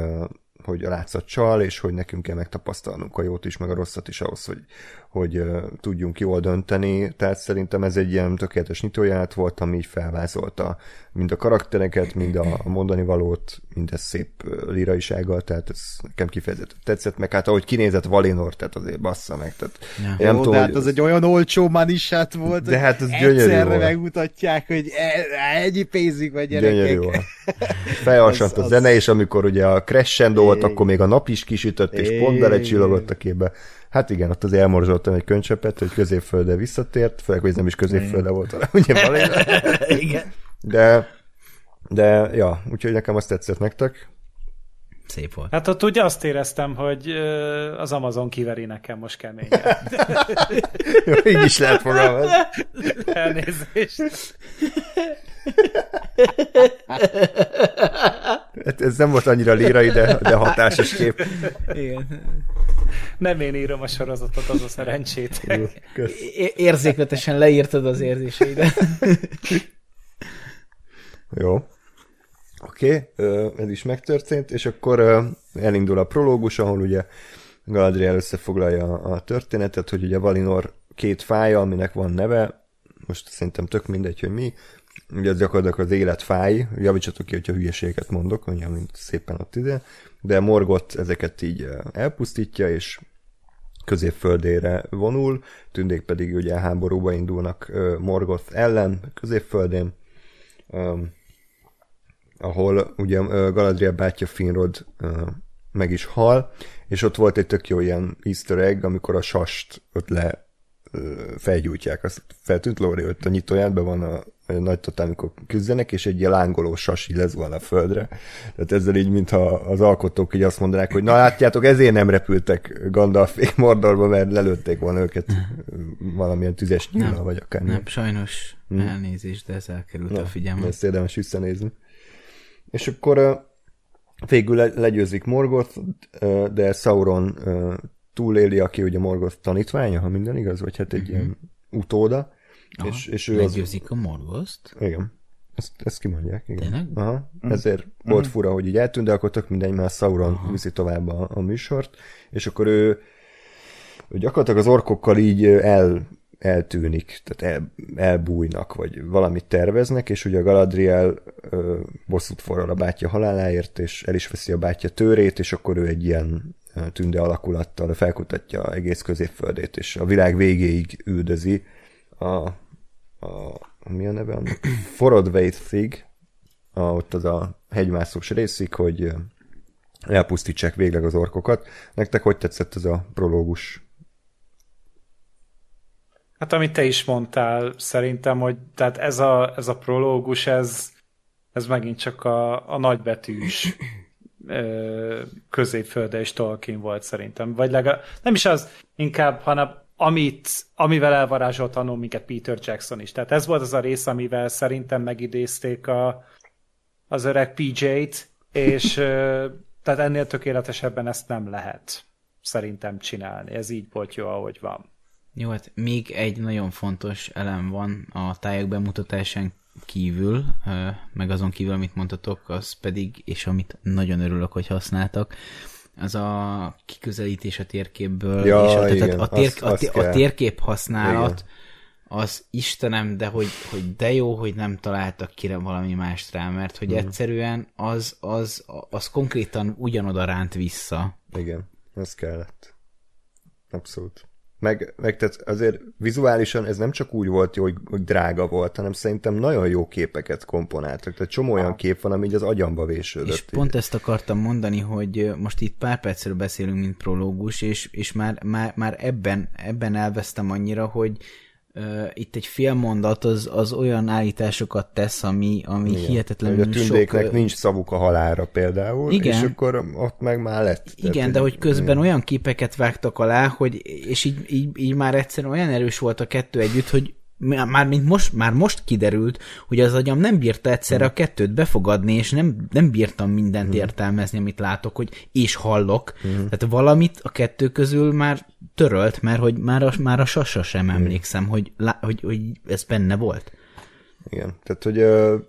hogy a látszat csal, és hogy nekünk kell megtapasztalnunk a jót is, meg a rosszat is ahhoz, hogy, hogy tudjunk jól dönteni. Tehát szerintem ez egy ilyen tökéletes nyitóját volt, ami így felvázolta mind a karaktereket, mind a mondani valót, mindez szép ö, líraisággal, tehát ez nekem kifejezetten tetszett, meg hát ahogy kinézett Valinor, tehát azért bassza meg. Tehát Ja. nem Jó, tudom, de hát hogy az egy olyan olcsó manisát volt, De hát az gyönyörű egyszerre volt. megmutatják, hogy e- ennyi pénzig vagy Gyönyörű gyerekek. volt. Felhasant Az- a az- zene, és amikor ugye a crescendo volt, akkor még a nap is kisütött, és pont belecsillogott a képbe. Hát igen, ott azért elmorzsoltam egy könycsepet, hogy középföldre visszatért, főleg, hogy ez nem is középföldre volt, hanem ugye Valéna. Igen. De, de, ja, úgyhogy nekem azt tetszett nektek. Szép volt. Hát ott ugye azt éreztem, hogy az Amazon kiveri nekem most keményen. Jó, így is lehet fogalmazni. Elnézést. Hát ez nem volt annyira lírai, de, de hatásos kép. Igen. Nem én írom a sorozatot, az a szerencsét. É- érzékletesen leírtad az érzéseidet. Jó. Oké, okay, ez is megtörtént, és akkor elindul a prológus, ahol ugye Galadriel összefoglalja a, történetet, hogy ugye Valinor két fája, aminek van neve, most szerintem tök mindegy, hogy mi, ugye ez gyakorlatilag az élet fáj, javítsatok ki, hogyha hülyeséget mondok, ugye, mint szépen ott ide, de Morgot ezeket így elpusztítja, és középföldére vonul, tündék pedig ugye háborúba indulnak Morgoth ellen középföldén, ahol ugye Galadriel bátyja Finrod meg is hal, és ott volt egy tök jó ilyen easter egg, amikor a sast ott le felgyújtják. Azt feltűnt Lóri, hogy a nyitójában van a, a nagy totál, amikor küzdenek, és egy ilyen lángoló sas így van a földre. Tehát ezzel így, mintha az alkotók így azt mondanák, hogy na látjátok, ezért nem repültek Gandalf Mordorba, mert lelőtték volna őket valamilyen tüzes nyílal, vagy akár. Nem, sajnos hmm. elnézést, de ez elkerült na, a figyelmet. Ezt érdemes visszanézni. És akkor végül legyőzik Morgoth, de Sauron túléli, aki ugye Morgoth tanítványa, ha minden igaz, vagy hát egy uh-huh. ilyen utóda. Aha, és, és ő meggyőzik az... a Morgotht? Igen. Ezt, ezt kimondják, igen. Tényleg? Aha. Uh-huh. Ezért uh-huh. volt fura, hogy így eltűnt, de akkor tök mindegy, mert Sauron uh-huh. viszi tovább a, a műsort, és akkor ő, ő gyakorlatilag az orkokkal így el, eltűnik, tehát el, elbújnak, vagy valamit terveznek, és ugye a Galadriel ö, bosszút forral a bátyja haláláért, és el is veszi a bátyja tőrét, és akkor ő egy ilyen tünde alakulattal felkutatja egész középföldét, és a világ végéig üldözi a, a mi a neve? Forodveithig, a, ott az a hegymászós részig, hogy elpusztítsák végleg az orkokat. Nektek hogy tetszett ez a prológus? Hát amit te is mondtál, szerintem, hogy tehát ez a, ez a prológus, ez, ez megint csak a, a nagybetűs középfölde és Tolkien volt szerintem. Vagy legalább, nem is az inkább, hanem amit, amivel elvarázsolt annó minket Peter Jackson is. Tehát ez volt az a rész, amivel szerintem megidézték a, az öreg PJ-t, és tehát ennél tökéletesebben ezt nem lehet szerintem csinálni. Ez így volt jó, ahogy van. Jó, hát még egy nagyon fontos elem van a tájak bemutatásán kívül, meg azon kívül, amit mondtatok, az pedig, és amit nagyon örülök, hogy használtak, az a kiközelítés a térképből, ja, és a, igen, tehát a, tér, azt, a, azt a térkép használat, igen. az Istenem, de hogy, hogy de jó, hogy nem találtak kire valami mást rá, mert hogy mm. egyszerűen az, az, az konkrétan ugyanoda ránt vissza. Igen, ez kellett. Abszolút. Meg, meg tehát azért vizuálisan ez nem csak úgy volt jó, hogy, hogy drága volt, hanem szerintem nagyon jó képeket komponáltak. Tehát csomó olyan kép van, ami így az agyamba vésődött. És pont ezt akartam mondani, hogy most itt pár percről beszélünk, mint prológus, és, és már, már, már ebben, ebben elvesztem annyira, hogy, Uh, itt egy fél mondat az, az olyan állításokat tesz, ami, ami igen. hihetetlenül hogy a tündéknek sok... nincs szavuk a halára például, igen. és akkor ott meg már lett. Igen, tehát, de hogy közben igen. olyan képeket vágtak alá, hogy, és így, így, így már egyszerűen olyan erős volt a kettő együtt, hogy már, mint most, már most kiderült, hogy az agyam nem bírta egyszerre a kettőt befogadni, és nem, nem bírtam mindent hmm. értelmezni, amit látok, hogy és hallok. Hmm. Tehát valamit a kettő közül már törölt, mert hogy már a, már a sasa sem hmm. emlékszem, hogy, hogy, hogy ez benne volt. Igen, tehát hogy uh,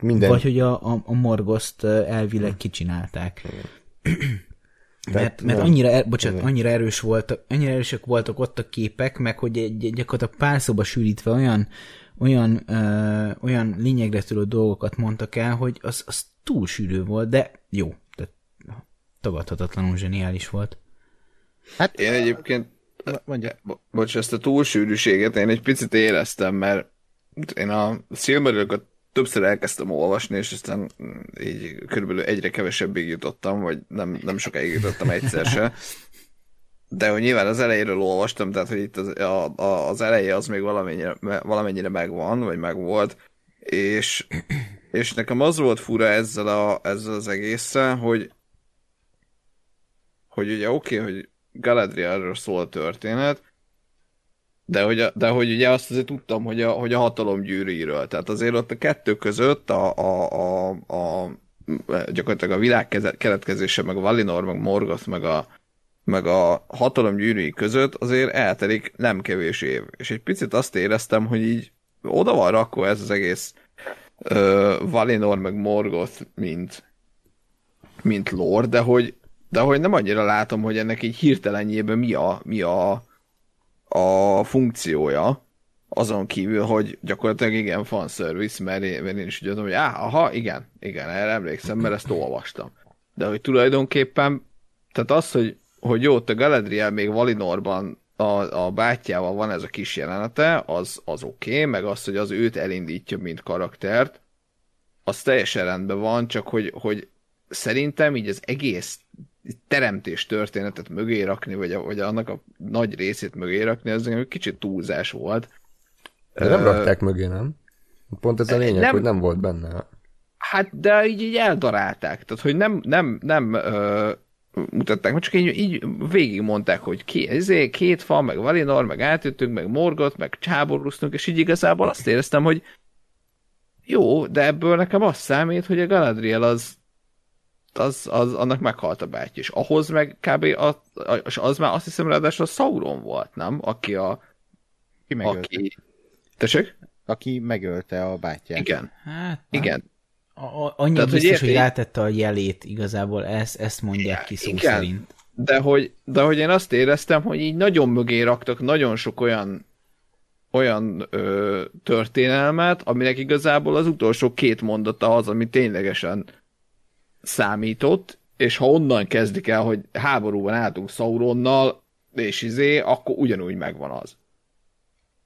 minden... Vagy hogy a, a, a morgoszt elvileg hmm. kicsinálták. Igen. mert, mert annyira, er, bocsánat, annyira erős volt, annyira erősek voltak ott a képek, meg hogy egy, gyakorlatilag pár szóba sűrítve olyan, olyan, ö, olyan lényegre törő dolgokat mondtak el, hogy az, az túl sűrű volt, de jó, tehát tagadhatatlanul zseniális volt. Hát én egyébként mondja. Bo- bocs, ezt a túlsűrűséget én egy picit éreztem, mert én a Silmarilliokat többször elkezdtem olvasni, és aztán így körülbelül egyre kevesebbig jutottam, vagy nem, nem sokáig jutottam egyszer se. De hogy nyilván az elejéről olvastam, tehát hogy itt az, a, a, az eleje az még valamennyire, valamennyire megvan, vagy megvolt, és, és nekem az volt fura ezzel, a, ezzel az egészen, hogy hogy ugye oké, okay, hogy Galadrielről szól a történet, de hogy, de hogy ugye azt azért tudtam, hogy a, hogy a hatalom gyűrűiről. Tehát azért ott a kettő között a, a, a, a gyakorlatilag a világ keletkezése, meg a Valinor, meg Morgoth, meg a, meg a hatalom gyűrűi között azért eltelik nem kevés év. És egy picit azt éreztem, hogy így oda van rakva ez az egész uh, Valinor, meg Morgoth, mint, mint lore, de hogy, de hogy nem annyira látom, hogy ennek így hirtelenjében mi a, mi a, a funkciója, azon kívül, hogy gyakorlatilag igen, fanservice, mert én, mert én is úgy hogy áh, aha, igen, igen, erre emlékszem, mert ezt olvastam. De hogy tulajdonképpen, tehát az, hogy hogy jó, a Galadriel még Valinorban a, a bátyjával van ez a kis jelenete, az, az oké, okay, meg az, hogy az őt elindítja, mint karaktert, az teljesen rendben van, csak hogy, hogy szerintem így az egész teremtés történetet mögé rakni, vagy, a, vagy annak a nagy részét mögé rakni, az egy kicsit túlzás volt. De nem uh, rakták mögé, nem? Pont ez a lényeg, nem, hogy nem volt benne. Hát, de így, így eldarálták. Tehát, hogy nem, nem, nem uh, mutatták, mert csak így, így végig mondták, hogy ki, ezért két fa, meg Valinor, meg átjöttünk, meg Morgot, meg csáborúztunk, és így igazából azt éreztem, hogy jó, de ebből nekem az számít, hogy a Galadriel az, az, az annak meghalt a báty, és ahhoz meg kb. Az, az már azt hiszem ráadásul a Sauron volt, nem? Aki a... Ki megölte? Aki... Tessék? Aki megölte a bátyját. Igen. Hát, nem. Igen. A, annyi Tehát, biztos, hogy, hogy rátette a jelét igazából, ezt, ezt mondják ki szó igen, szerint. De hogy, de hogy én azt éreztem, hogy így nagyon mögé raktak nagyon sok olyan olyan ö, történelmet, aminek igazából az utolsó két mondata az, ami ténylegesen számított, és ha onnan kezdik el, hogy háborúban álltunk Sauronnal, és izé, akkor ugyanúgy megvan az.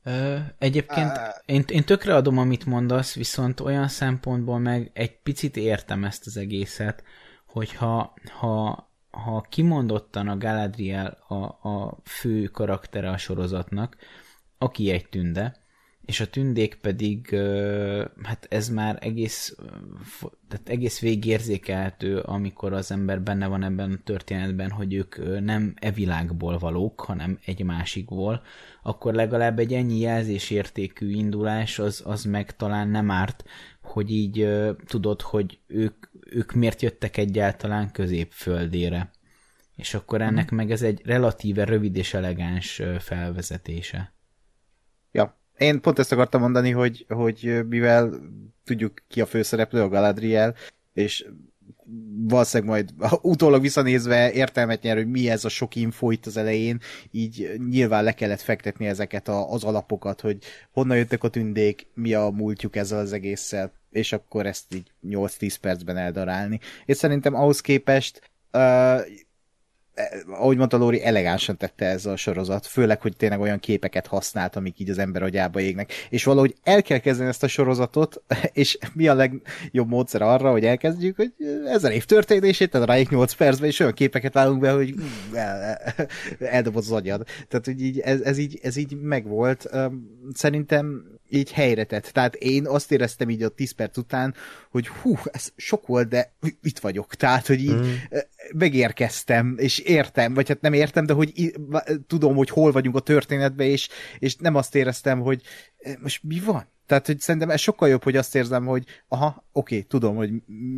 Ö, egyébként én, én tökre adom, amit mondasz, viszont olyan szempontból meg egy picit értem ezt az egészet, hogyha ha, ha kimondottan a Galadriel a, a fő karaktere a sorozatnak, aki egy tünde, és a tündék pedig, hát ez már egész, tehát egész végérzékelhető, amikor az ember benne van ebben a történetben, hogy ők nem e világból valók, hanem egy másikból, akkor legalább egy ennyi jelzésértékű indulás az, az meg talán nem árt, hogy így tudod, hogy ők, ők miért jöttek egyáltalán középföldére. És akkor ennek hmm. meg ez egy relatíve rövid és elegáns felvezetése. Ja, én pont ezt akartam mondani, hogy, hogy mivel tudjuk ki a főszereplő, a Galadriel, és valószínűleg majd utólag visszanézve értelmet nyer, hogy mi ez a sok info itt az elején, így nyilván le kellett fektetni ezeket a, az alapokat, hogy honnan jöttek a tündék, mi a múltjuk ezzel az egésszel, és akkor ezt így 8-10 percben eldarálni. És szerintem ahhoz képest uh, ahogy mondta Lóri, elegánsan tette ez a sorozat, főleg, hogy tényleg olyan képeket használt, amik így az ember agyába égnek. És valahogy el kell kezdeni ezt a sorozatot, és mi a legjobb módszer arra, hogy elkezdjük, hogy ezer év történését, tehát rájuk 8 percben, és olyan képeket vágunk be, hogy el, el, eldobod az agyad. Tehát, hogy így, ez, ez, így, ez így megvolt. Szerintem így helyre tett. Tehát én azt éreztem így a 10 perc után, hogy hú, ez sok volt, de itt vagyok. Tehát, hogy így mm. megérkeztem, és értem, vagy hát nem értem, de hogy tudom, hogy hol vagyunk a történetben, és, és nem azt éreztem, hogy most mi van? Tehát, hogy szerintem ez sokkal jobb, hogy azt érzem, hogy aha, oké, okay, tudom, hogy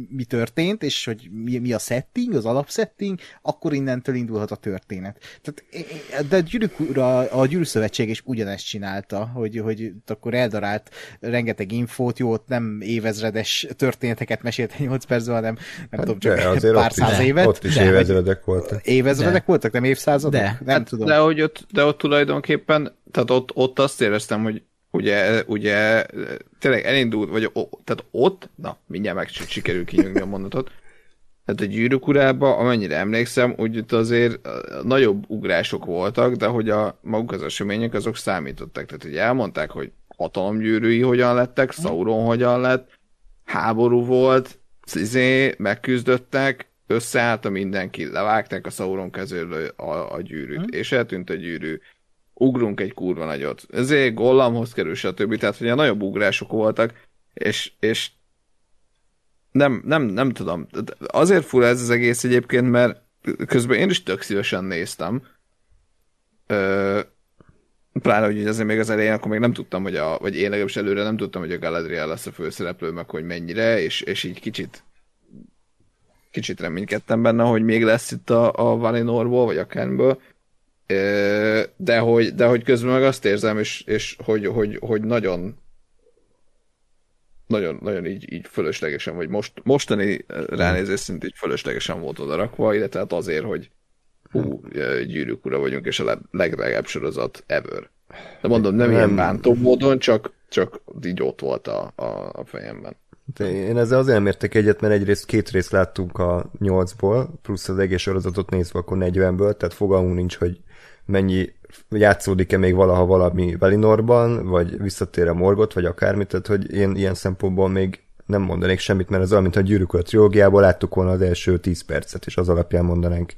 mi történt, és hogy mi, mi a setting, az alapsetting, akkor innentől indulhat a történet. Tehát, de a Gyűrűk Ura, a Gyűrűszövetség is ugyanezt csinálta, hogy, hogy akkor eldarált rengeteg infót, jó, ott nem évezredes történeteket mesélt 8 percben, hanem nem hát tudom, csak de, azért pár száz is, évet. Ott is de, évezredek voltak. Évezredek de. voltak, nem évszázadok? De. Nem hát, tudom. De hogy ott, de ott tulajdonképpen, tehát ott, ott azt éreztem, hogy ugye, ugye tényleg elindult, vagy o, tehát ott, na, mindjárt meg sikerül kinyögni a mondatot, tehát a gyűrűk urába, amennyire emlékszem, úgy itt azért nagyobb ugrások voltak, de hogy a maguk az események azok számítottak. Tehát hogy elmondták, hogy hatalomgyűrűi hogyan lettek, Sauron hogyan lett, háború volt, izé, megküzdöttek, összeállt a mindenki, levágták a Sauron kezéről a, a gyűrűt, hmm. és eltűnt a gyűrű ugrunk egy kurva nagyot. Ezért gollamhoz kerül, stb. Tehát, hogy a nagyobb ugrások voltak, és, és nem, nem, nem tudom. Azért fura ez az egész egyébként, mert közben én is tök szívesen néztem. Ö, pláne, hogy azért még az elején, akkor még nem tudtam, hogy a, vagy én legalábbis előre nem tudtam, hogy a Galadriel lesz a főszereplő, meg hogy mennyire, és, és így kicsit kicsit reménykedtem benne, hogy még lesz itt a, a Valinorból, vagy a Kenből, de hogy, de hogy közben meg azt érzem, és, és hogy, hogy, hogy nagyon nagyon, nagyon így, így fölöslegesen, vagy most, mostani ránézés szint így fölöslegesen volt odarakva, illetve hát azért, hogy hú, gyűrűk ura vagyunk, és a legdrágább sorozat ever. De mondom, nem, nem. ilyen bántó módon, csak, csak így ott volt a, a, a fejemben. De én ezzel azért nem értek egyet, mert egyrészt két részt láttunk a nyolcból, plusz az egész sorozatot nézve akkor 40-ből, tehát fogalmunk nincs, hogy mennyi játszódik-e még valaha valami Velinorban, vagy visszatér a Morgot, vagy akármit, tehát hogy én ilyen szempontból még nem mondanék semmit, mert az olyan, mint a gyűrűk a triógiából láttuk volna az első 10 percet, és az alapján mondanánk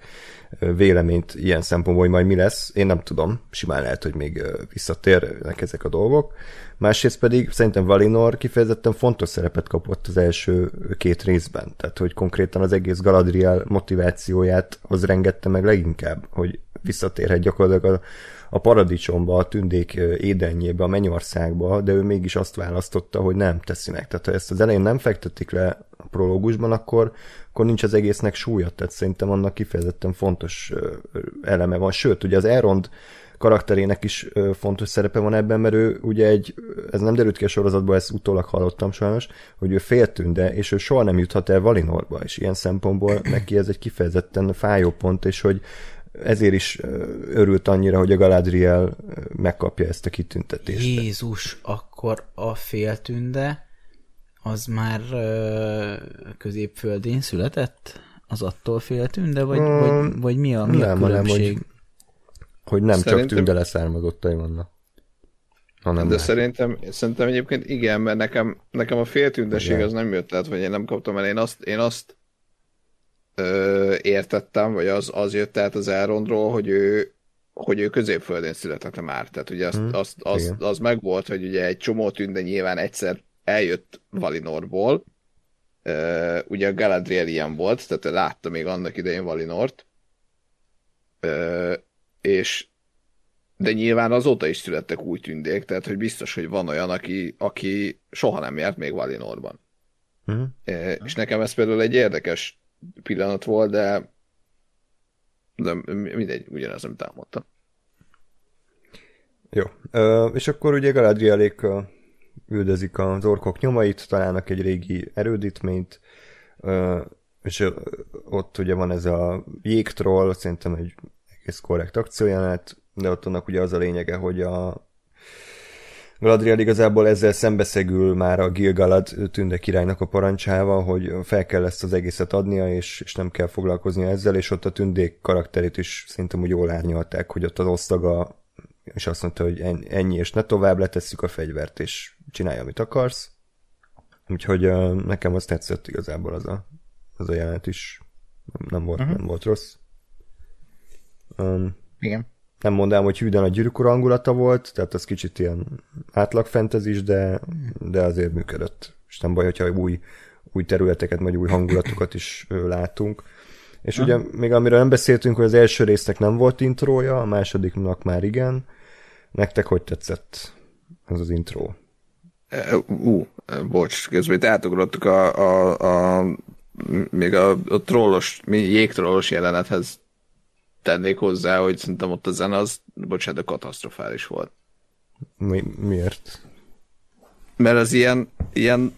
véleményt ilyen szempontból, hogy majd mi lesz. Én nem tudom, simán lehet, hogy még visszatérnek ezek a dolgok. Másrészt pedig szerintem Valinor kifejezetten fontos szerepet kapott az első két részben. Tehát, hogy konkrétan az egész Galadriel motivációját az rengette meg leginkább, hogy visszatérhet gyakorlatilag a, a paradicsomba, a tündék édenjébe, a mennyországba, de ő mégis azt választotta, hogy nem teszi meg. Tehát ha ezt az elején nem fektetik le a prológusban, akkor, akkor nincs az egésznek súlya, tehát szerintem annak kifejezetten fontos eleme van. Sőt, ugye az Elrond karakterének is fontos szerepe van ebben, mert ő ugye egy, ez nem derült ki a sorozatban, ezt utólag hallottam sajnos, hogy ő féltünde, és ő soha nem juthat el Valinorba, és ilyen szempontból neki ez egy kifejezetten fájó pont, és hogy ezért is örült annyira, hogy a Galadriel megkapja ezt a kitüntetést. Jézus, akkor a féltünde az már középföldén született? Az attól féltünde, vagy, um, vagy, vagy mi a, mi nem, a különbség? Nem, hogy, hogy nem Szerintem... csak tünde leszármazottai vannak. Hanem De szerintem, szerintem egyébként igen, mert nekem, nekem a féltündeség igen. az nem jött át, vagy én nem kaptam el. Én azt, én azt ö, értettem, vagy az, az jött át az Elrondról, hogy ő, hogy ő középföldén született már. Tehát ugye azt, hmm, azt, az, az megvolt, hogy ugye egy csomó tünde nyilván egyszer eljött Valinorból, uh, ugye a Galadriel ilyen volt, tehát látta még annak idején Valinort, uh, és de nyilván azóta is születtek új tündék, tehát hogy biztos, hogy van olyan, aki, aki soha nem járt még Valinorban. Uh-huh. Uh, és nekem ez például egy érdekes pillanat volt, de de mindegy, ugyanaz, amit elmondtam. Jó. És akkor ugye Galadrielék üldözik az orkok nyomait, találnak egy régi erődítményt, és ott ugye van ez a jégtroll, szerintem egy egész korrekt akciójánát, de ott annak ugye az a lényege, hogy a Galadriel igazából ezzel szembeszegül már a Gilgalad tünde királynak a parancsával, hogy fel kell ezt az egészet adnia, és, és nem kell foglalkoznia ezzel, és ott a tündék karakterét is szerintem úgy jól árnyalták, hogy ott az osztaga és azt mondta, hogy ennyi, és ne tovább, letesszük a fegyvert, és csinálj, amit akarsz. Úgyhogy nekem az tetszett igazából az a, az a jelenet is. Nem volt, uh-huh. nem volt rossz. Um, Igen. Nem mondanám, hogy hűden a gyűrűkor hangulata volt, tehát az kicsit ilyen átlag is, de, de azért működött. És nem baj, hogyha új, új területeket, vagy új hangulatokat is látunk. És uh-huh. ugye még amiről nem beszéltünk, hogy az első résznek nem volt intrója, a másodiknak már igen. Nektek hogy tetszett ez az intro? Ú, uh, bocs, közben itt átugrottuk a, a, a még a, a trollos, jégtrollos jelenethez tennék hozzá, hogy szerintem ott a zene az, bocsánat, a katasztrofális volt. Mi, miért? Mert az ilyen, ilyen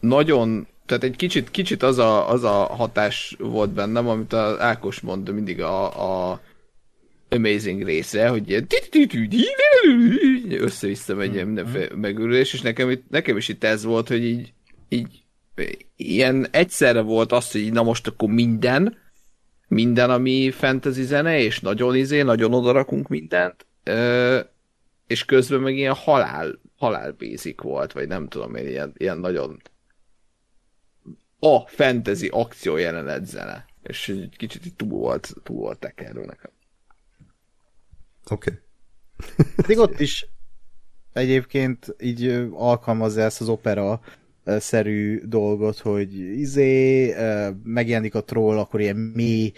nagyon tehát egy kicsit, kicsit az, a, az a hatás volt bennem, amit az Ákos mond mindig a, a Amazing része, hogy ilyen össze-vissza megy ilyen mindenféle megőrülés, és nekem, nekem is itt ez volt, hogy így, így ilyen egyszerre volt az, hogy na most akkor minden, minden, ami fantasy zene, és nagyon izé, nagyon odarakunk mindent, és közben meg ilyen halál, halál basic volt, vagy nem tudom én, ilyen, ilyen nagyon a fantasy akció jelenet zene. És egy kicsit túl volt, túl volt tekerről nekem. Oké. Okay. Még ott is egyébként így alkalmazza ezt az opera szerű dolgot, hogy izé, megjelenik a troll, akkor ilyen mély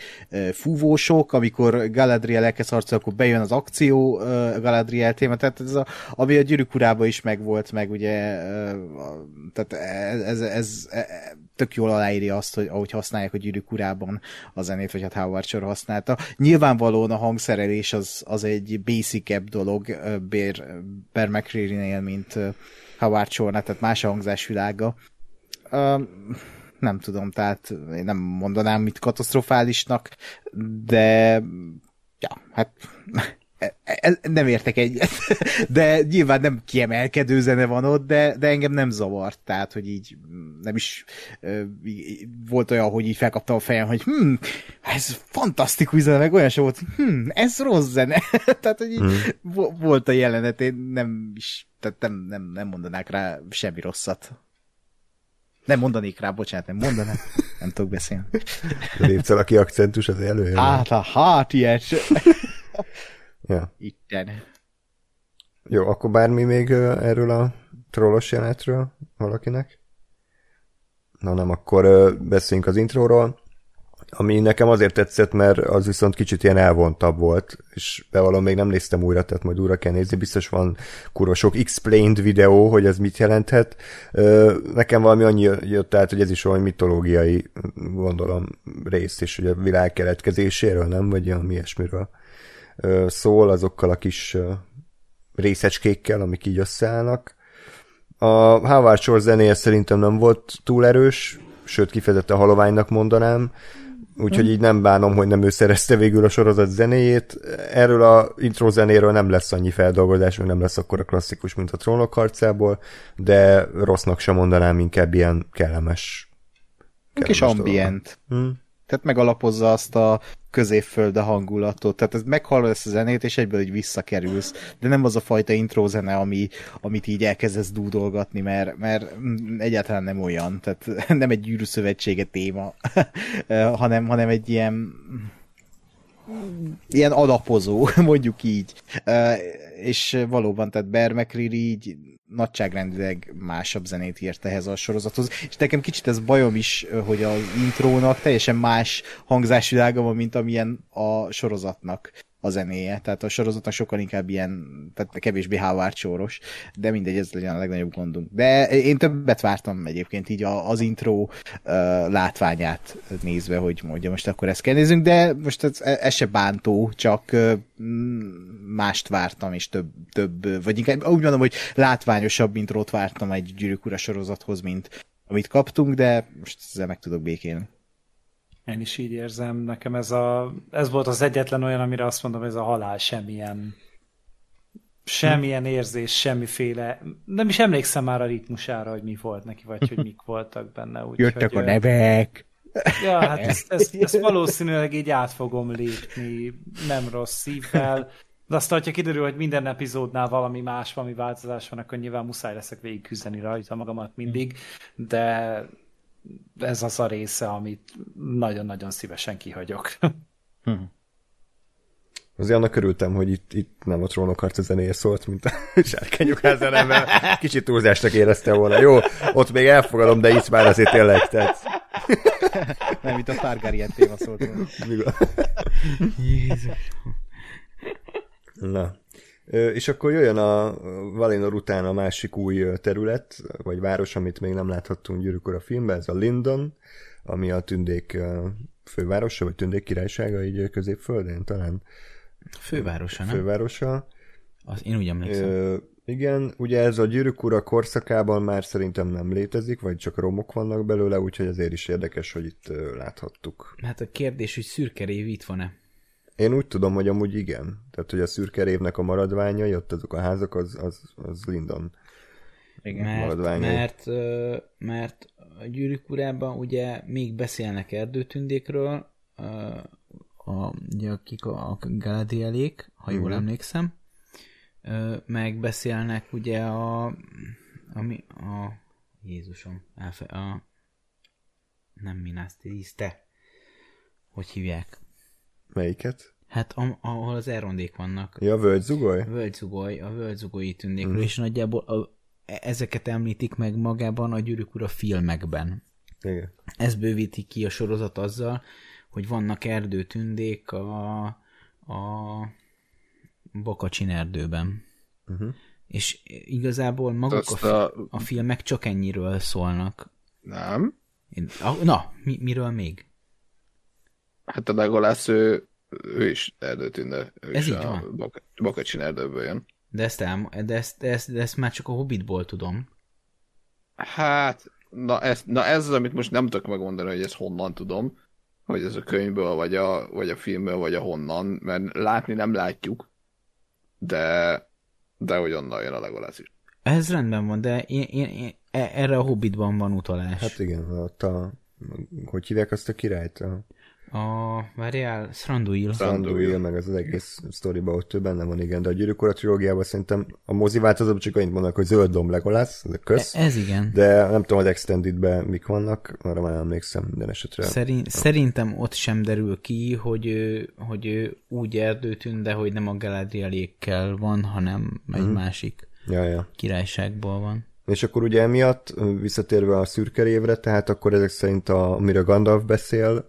fúvósok, amikor Galadriel elkezd harcolni, akkor bejön az akció Galadriel téma, tehát ez a, ami a gyűrűk urában is megvolt, meg ugye tehát ez, ez, ez, ez tök jól aláírja azt, hogy ahogy használják a gyűrűk urában a zenét, vagy hát Howard Shore használta. Nyilvánvalóan a hangszerelés az, az egy basic dolog Bear, Bear McCreary-nél, Howard shore tehát más a hangzásvilága. Uh, nem tudom, tehát én nem mondanám mit katasztrofálisnak, de ja, hát nem értek egyet, de nyilván nem kiemelkedő zene van ott, de, de engem nem zavart, tehát, hogy így nem is volt olyan, hogy így felkaptam a fejem, hogy hm, ez fantasztikus zene, meg olyan sem volt, hm, ez rossz zene. tehát, hogy így hmm. volt a jelenet, én nem is, tehát nem, nem, nem mondanák rá semmi rosszat. Nem mondanék rá, bocsánat, nem mondanám. Nem tudok beszélni. Lépcsel, aki akcentus, az előjön. Hát a hát ilyet. Ja. Itten. Jó, akkor bármi még erről a trollos jelenetről valakinek? Na nem, akkor beszéljünk az intróról ami nekem azért tetszett, mert az viszont kicsit ilyen elvontabb volt, és bevallom, még nem néztem újra, tehát majd újra kell nézni, biztos van kurva sok explained videó, hogy ez mit jelenthet. Nekem valami annyi jött át, hogy ez is olyan mitológiai, gondolom, rész, és hogy a világ keletkezéséről, nem? Vagy olyan ilyesmiről szól, azokkal a kis részecskékkel, amik így összeállnak. A Howard Shore zenéje szerintem nem volt túl erős, sőt kifejezetten haloványnak mondanám, úgyhogy így nem bánom, hogy nem ő szerezte végül a sorozat zenéjét. Erről a intro zenéről nem lesz annyi feldolgozás, nem lesz akkor a klasszikus, mint a trónok harcából, de rossznak sem mondanám, inkább ilyen kellemes. kellemes kis ambient. Hmm tehát megalapozza azt a középfölde hangulatot, tehát ez meghallod ezt a zenét, és egyből így visszakerülsz, de nem az a fajta intro zene, ami, amit így elkezdesz dúdolgatni, mert, mert egyáltalán nem olyan, tehát nem egy gyűrű szövetsége téma, hanem, hanem egy ilyen ilyen alapozó, mondjuk így. És valóban, tehát Bear McCreary így nagyságrendileg másabb zenét írt ehhez a sorozathoz, és nekem kicsit ez bajom is, hogy az intrónak teljesen más hangzásvilága van, mint amilyen a sorozatnak a zenéje, tehát a sorozatnak sokkal inkább ilyen, tehát kevésbé Howard soros, de mindegy, ez legyen a legnagyobb gondunk. De én többet vártam egyébként így az intro látványát nézve, hogy mondja, most akkor ezt kell nézzünk, de most ez, ez se bántó, csak uh, mást vártam, és több, több, vagy inkább úgy mondom, hogy látványosabb intrót vártam egy gyűrűk ura sorozathoz, mint amit kaptunk, de most ezzel meg tudok békélni. Én is így érzem, nekem ez, a, ez volt az egyetlen olyan, amire azt mondom, ez a halál semmilyen semmilyen érzés, semmiféle, nem is emlékszem már a ritmusára, hogy mi volt neki, vagy hogy mik voltak benne. Úgy, Jöttek hogy, a nevek. Ja, hát ezt, ezt, ezt valószínűleg így át fogom lépni, nem rossz szívvel, de aztán, hogyha kiderül, hogy minden epizódnál valami más, valami változás van, akkor nyilván muszáj leszek végig küzdeni rajta magamat mindig, de ez az a része, amit nagyon-nagyon szívesen kihagyok. Hm. Azért annak örültem, hogy itt, itt nem a trónokharca zenéje szólt, mint a sárkányok házánál, mert kicsit túlzásnak érezte volna. Jó, ott még elfogadom, de itt már azért tényleg, tehát... Nem, itt a Targaryen téma szólt volna. Jézus. Na, és akkor jöjjön a Valinor után a másik új terület, vagy város, amit még nem láthattunk gyűrűkor a filmben, ez a Lindon, ami a tündék fővárosa, vagy tündék királysága, így középföldén talán. Fővárosa, nem? Fővárosa. Az, én úgy emlékszem. Ö, igen, ugye ez a gyűrűk ura korszakában már szerintem nem létezik, vagy csak romok vannak belőle, úgyhogy azért is érdekes, hogy itt láthattuk. Hát a kérdés, hogy szürke rév itt van-e? Én úgy tudom, hogy amúgy igen. Tehát, hogy a szürke révnek a maradványai, ott azok a házak, az, az, az Lindon igen. Mert, maradványai. Mert, mert a gyűrűk urában ugye még beszélnek erdőtündékről, a, ugye akik a, a Galadrielék, ha jól uh-huh. emlékszem, megbeszélnek ugye a, ami, a Jézusom, elfe, a nem Minas Tirith, te, hogy hívják? Melyiket? Hát ahol az elrondék vannak. Ja, a völgyzugoly? Völgyzugoly, a völgyzugolyi tündékről, mm. és nagyjából a, ezeket említik meg magában a Gyűrűk Ura filmekben. Igen. Ez bővíti ki a sorozat azzal, hogy vannak erdőtündék a, a Bakacsin erdőben. Uh-huh. És igazából maguk a, a... a filmek csak ennyiről szólnak. Nem. Én, na, mi, miről még? Hát a Legolász ő, ő is erdőtűnő. Ő Ez is így van. Bak- Bakacsin erdőből jön. De ezt, el, de, ezt, de, ezt, de ezt már csak a Hobbitból tudom. Hát, na ez, na ez az, amit most nem tudok megmondani, hogy ezt honnan tudom, hogy ez a könyvből, vagy a, vagy a filmből, vagy a honnan, mert látni nem látjuk, de, de hogy onnan jön a Legolas is. Ez rendben van, de én, én, én, e- erre a Hobbitban van utalás. Hát igen, ott a, hogy hívják azt a királyt? A A, várjál, Thranduil. Thranduil, meg az, az egész sztoriba ott ő benne van, igen, de a Gyűrűk Ura trilógiában szerintem a mozi változatban csak annyit mondanak, hogy zöld domb Legolas, ez kösz, E- Ez igen. de nem tudom, hogy Extendedben mik vannak, arra már nem emlékszem minden esetre. Szerint, szerintem ott sem derül ki, hogy, hogy úgy erdőtűn, de hogy nem a Galadrielékkel van, hanem egy Mhm. másik Ja, ja. királyságból van. És akkor ugye emiatt, visszatérve a szürke évre, tehát akkor ezek szerint, a, amire Gandalf beszél,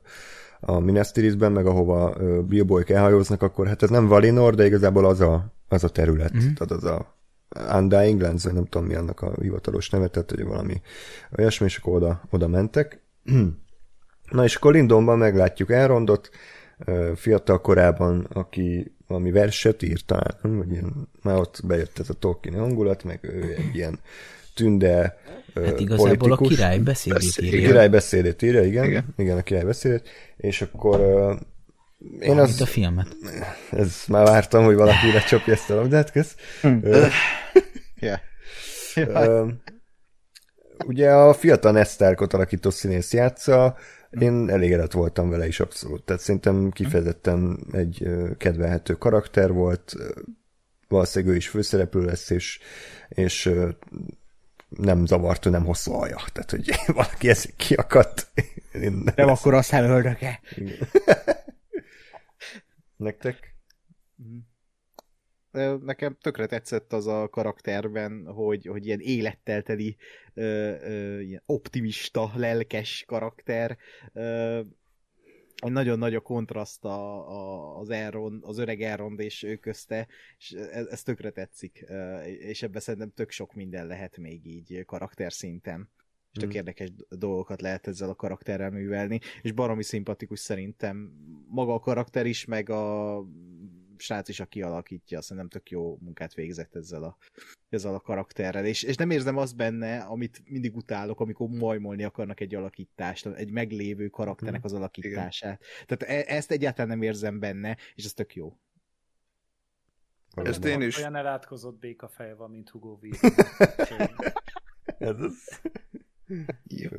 a Minas Tirithben, meg ahova ö, Bilboik elhajóznak, akkor hát ez nem Valinor, de igazából az a, az a terület, mm-hmm. tehát az a Undying Lands, nem tudom mi annak a hivatalos neve, tehát hogy valami olyasmi, és akkor oda, oda mentek. Na és akkor Lindonban meglátjuk Elrondot, fiatal korában, aki valami verset írt talán? Vagy ilyen, már ott bejött ez a Tolkien hangulat, meg ő egy ilyen tünde Hát igazából politikus. a király beszédét Beszél- A írja. király beszédét írja, igen. Igen, Igen. a király beszédét. És akkor uh, én Mint az, a filmet. ez már vártam, hogy valaki lecsapja ezt a labdát, kösz. Yeah. ö, ugye a fiatal Nesztárkot alakító színész játsza, én elégedett voltam vele is abszolút. Tehát szerintem kifejezetten egy kedvelhető karakter volt, valószínűleg ő is főszereplő lesz, és, és nem zavart, nem hosszú haja. Tehát, hogy valaki ez kiakadt. Én Nem akkor azt elöldöke. Nektek? Ö, Nekem tökre tetszett az a karakterben, hogy, hogy ilyen élettel teli, ö, ö, ilyen optimista, lelkes karakter. Ö, nagyon nagy a kontraszt a, a, az, Elrond, az öreg Elrond és ő közte, és ez, ez tökre tetszik, Ö, és ebben szerintem tök sok minden lehet még így karakterszinten. És tök Mhm. érdekes dolgokat lehet ezzel a karakterrel művelni, és baromi szimpatikus szerintem maga a karakter is, meg a srác is, aki alakítja, szerintem tök jó munkát végzett ezzel a, ezzel a karakterrel, és, és nem érzem azt benne, amit mindig utálok, amikor majmolni akarnak egy alakítást, egy meglévő karakternek az alakítását. Tehát e- ezt egyáltalán nem érzem benne, és ez tök jó. Ezt én is, Olyan elátkozott béka feje van, mint Hugo. Ez az. Jó.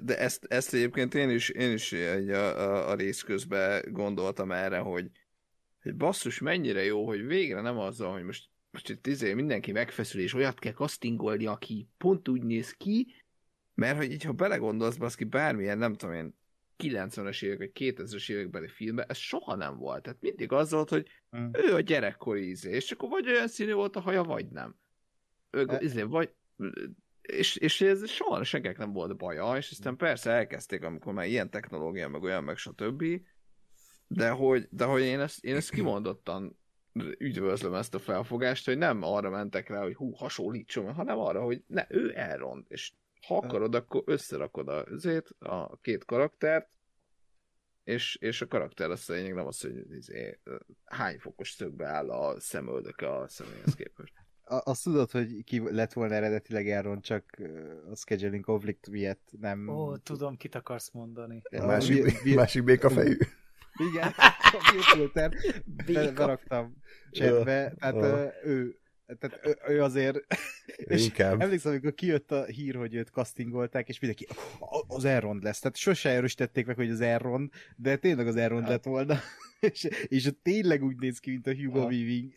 De ezt, ezt egyébként én is, én is egy a, a, a rész közben gondoltam erre, hogy, hogy basszus, mennyire jó, hogy végre nem azzal, hogy most, most itt izé mindenki megfeszül, és olyat kell castingolni, aki pont úgy néz ki, mert hogy így, ha belegondolsz, baszki, bármilyen, nem tudom én, 90-es évek, vagy 2000-es évekbeli filmben, ez soha nem volt. Tehát mindig az volt, hogy Mm. ő a gyerekkori izé, és akkor vagy olyan színű volt a haja, vagy nem. Ő, E- izé, vagy, és, és ez soha senkinek nem volt baja, és aztán persze elkezdték, amikor már ilyen technológia, meg olyan, meg stb. De hogy, de hogy én, ezt, én ezt kimondottan üdvözlöm ezt a felfogást, hogy nem arra mentek rá, hogy hú, hasonlítson, hanem arra, hogy ne, ő elrond, és ha akarod, akkor összerakod a, azért, a két karaktert, és, és a karakter az a lényeg nem az, hogy izé, hány fokos szögbe áll a szemöldöke a személyhez képest. A- Azt tudod, hogy ki lett volna eredetileg Elrond, csak a scheduling conflict miatt nem... Ó, tudom, kit akarsz mondani. A másik, vi- másik békafejű. Igen, a Filter. Beraktam chatbe, tehát ö, ő, tehát ő, ő azért... és Inkább. Emlékszem, amikor kijött a hír, hogy őt castingolták, és mindenki "A- az Elrond lesz. Tehát sose erősítették meg, hogy az Elrond, de tényleg az Elrond lett volna. És, és tényleg úgy néz ki, mint a Hugo Ah. Weaving.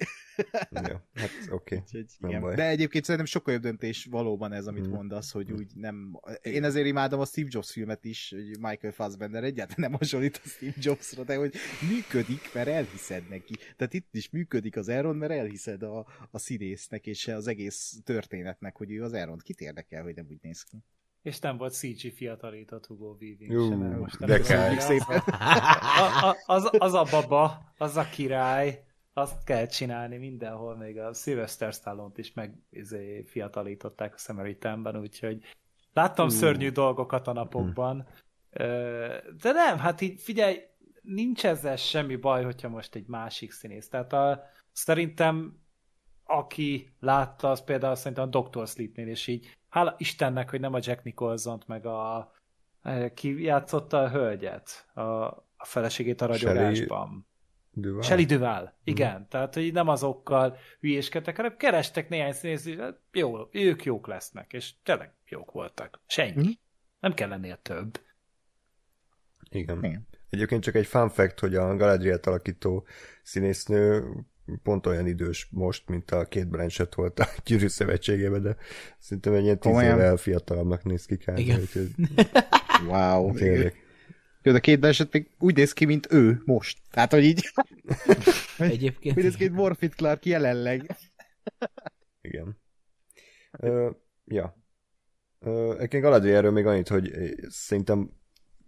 Ja, hát oké. Baj. De egyébként szerintem sokkal jobb döntés valóban ez, amit Mm. mondasz, hogy úgy nem... Én ezért imádom a Steve Jobs filmet is, hogy Michael Fassbender egyáltalán nem hasonlít a Steve Jobsra, de hogy működik, mert elhiszed neki. Tehát itt is működik az Elrond, mert elhiszed a, a színésznek és az egész történetnek, hogy ő az Elrond. Kit érdekel, hogy nem úgy néz ki? És nem volt CG fiatalított Hugo Weaving Jú, sem, mert most nem de hogy Szépen. a, a, az, az a baba, az a király, azt kell csinálni mindenhol, még a Sylvester Stallone-t is meg izé, fiatalították a Samaritanben, úgyhogy láttam Ú. szörnyű dolgokat a napokban, de nem, hát így figyelj, nincs ezzel semmi baj, hogyha most egy másik színész. Tehát a, szerintem aki látta, az például szerintem a Dr. Sleepnél, és így hála Istennek, hogy nem a Jack nicholson meg a ki játszotta a hölgyet, a, a feleségét a ragyogásban. Duval. Shelley Duval, igen. Hmm. Tehát, hogy nem azokkal hülyéskedtek, hanem kerestek néhány színész, hát jó, ők jók lesznek, és tényleg jók voltak. Senyi. Hmm. Nem kell lennél több. Igen. igen. Egyébként csak egy fun fact, hogy a Galadriel alakító színésznő pont olyan idős most, mint a két Blanchett volt a Gyűrű Szövetségében, de szerintem egy ilyen tíz évvel fiatalabbnak néz ki kár. Igen. Úgyhogy... wow. Tényleg. Jó, de két Blanchett még úgy néz ki, mint ő most. Tehát, hogy így... Egyébként. Úgy néz ki, mint Morfit Clark jelenleg. Igen. Uh, ja. Uh, egyébként Galadrielről még annyit, hogy szerintem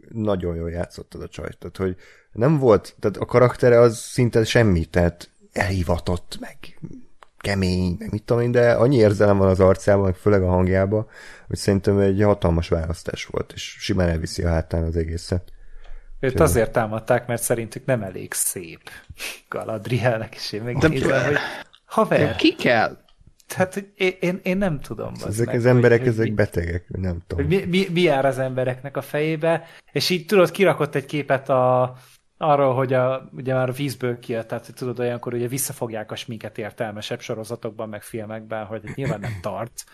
nagyon jól játszott az a csaj. Tehát, hogy nem volt, tehát a karaktere az szinte semmi, tehát elhivatott, meg kemény, meg mit tudom én, de annyi érzelem van az arcában, meg főleg a hangjában, hogy szerintem egy hatalmas választás volt, és simán elviszi a hátán az egészet. Őt Csak... azért támadták, mert szerintük nem elég szép Galadrielnek, és én még nézem, hogy haver. De ki kell? Tehát, hogy én, én, én nem tudom. Ezek meg, az emberek, hogy, ezek mi, betegek, nem tudom. Hogy mi, mi, mi jár az embereknek a fejébe, és így tudod, kirakott egy képet a, arról, hogy a, ugye már a vízből kijött, tehát tudod, olyankor ugye visszafogják a sminket értelmesebb sorozatokban, meg filmekben, hogy nyilván nem tart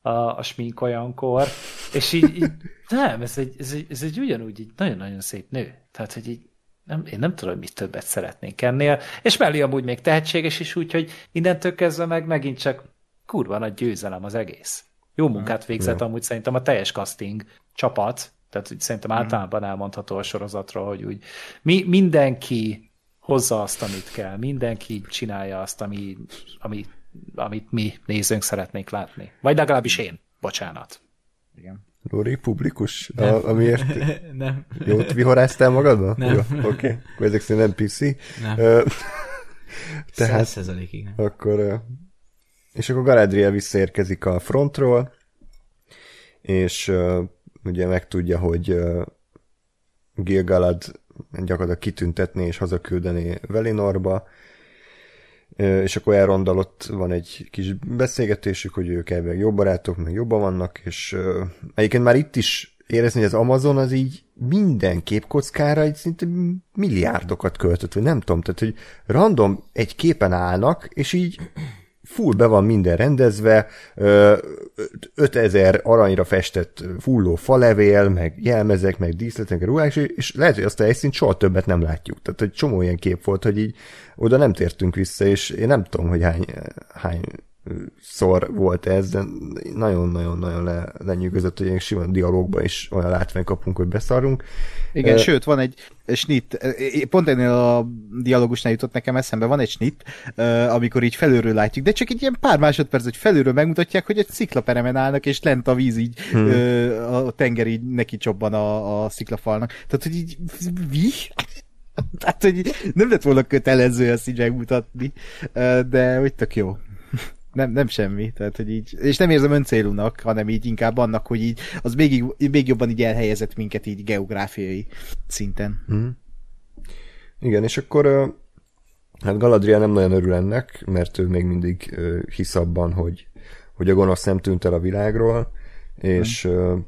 a, a smink olyankor, és így, így nem, ez egy, ez egy, ez egy ugyanúgy egy nagyon-nagyon szép nő. Tehát, hogy így nem, én nem tudom, mit többet szeretnénk ennél, és mellé amúgy még tehetséges is, úgyhogy innentől kezdve meg megint csak kurva nagy győzelem az egész. Jó munkát végzett amúgy szerintem a teljes casting csapat, tehát úgy szerintem mm. általában elmondható a sorozatról, hogy úgy mi, mindenki hozza azt, amit kell, mindenki csinálja azt, ami, ami, amit mi nézőnk szeretnénk látni. Vagy legalábbis én. Bocsánat. Igen. Lóri, publikus? Nem. A, amiért nem. jót vihoráztál magadba? Nem. Oké. Okay. Akkor ezek szerint nem PC. Nem. Tehát, igen. Akkor, és akkor Galadriel visszaérkezik a frontról, és ugye megtudja, hogy Gilgalad gyakorlatilag kitüntetné és hazaküldeni Velinorba, és akkor Elrondal ott van egy kis beszélgetésük, hogy ők ebben jó barátok, meg jobban vannak, és egyébként már itt is érezni, hogy az Amazon az így minden képkockára egy szinte milliárdokat költött, vagy nem tudom, tehát hogy random egy képen állnak, és így full be van minden rendezve, 5000 aranyra festett fulló falevél, meg jelmezek, meg díszletek, ruhák, és lehet, hogy azt a helyszínt soha többet nem látjuk. Tehát, hogy csomó ilyen kép volt, hogy így oda nem tértünk vissza, és én nem tudom, hogy hány, hány szor volt ez, de nagyon-nagyon-nagyon le, lenyűgözött, hogy ilyen sima dialógban is olyan látvány kapunk, hogy beszarunk. Igen, uh, sőt, van egy snit, pont ennél a dialógusnál jutott nekem eszembe, van egy snit, uh, amikor így felülről látjuk, de csak egy ilyen pár másodperc, hogy felülről megmutatják, hogy egy sziklaperemen állnak, és lent a víz így, hmm. uh, a tenger így neki csobban a, a sziklafalnak. Tehát, hogy így, mi? Tehát, hogy nem lett volna kötelező ezt így megmutatni, de hogy tök jó nem, nem semmi, tehát hogy így, és nem érzem öncélúnak, hanem így inkább annak, hogy így az még, még jobban így elhelyezett minket így geográfiai szinten. Hmm. Igen, és akkor hát Galadriel nem nagyon örül ennek, mert ő még mindig hisz abban, hogy, hogy a gonosz nem tűnt el a világról, és hmm.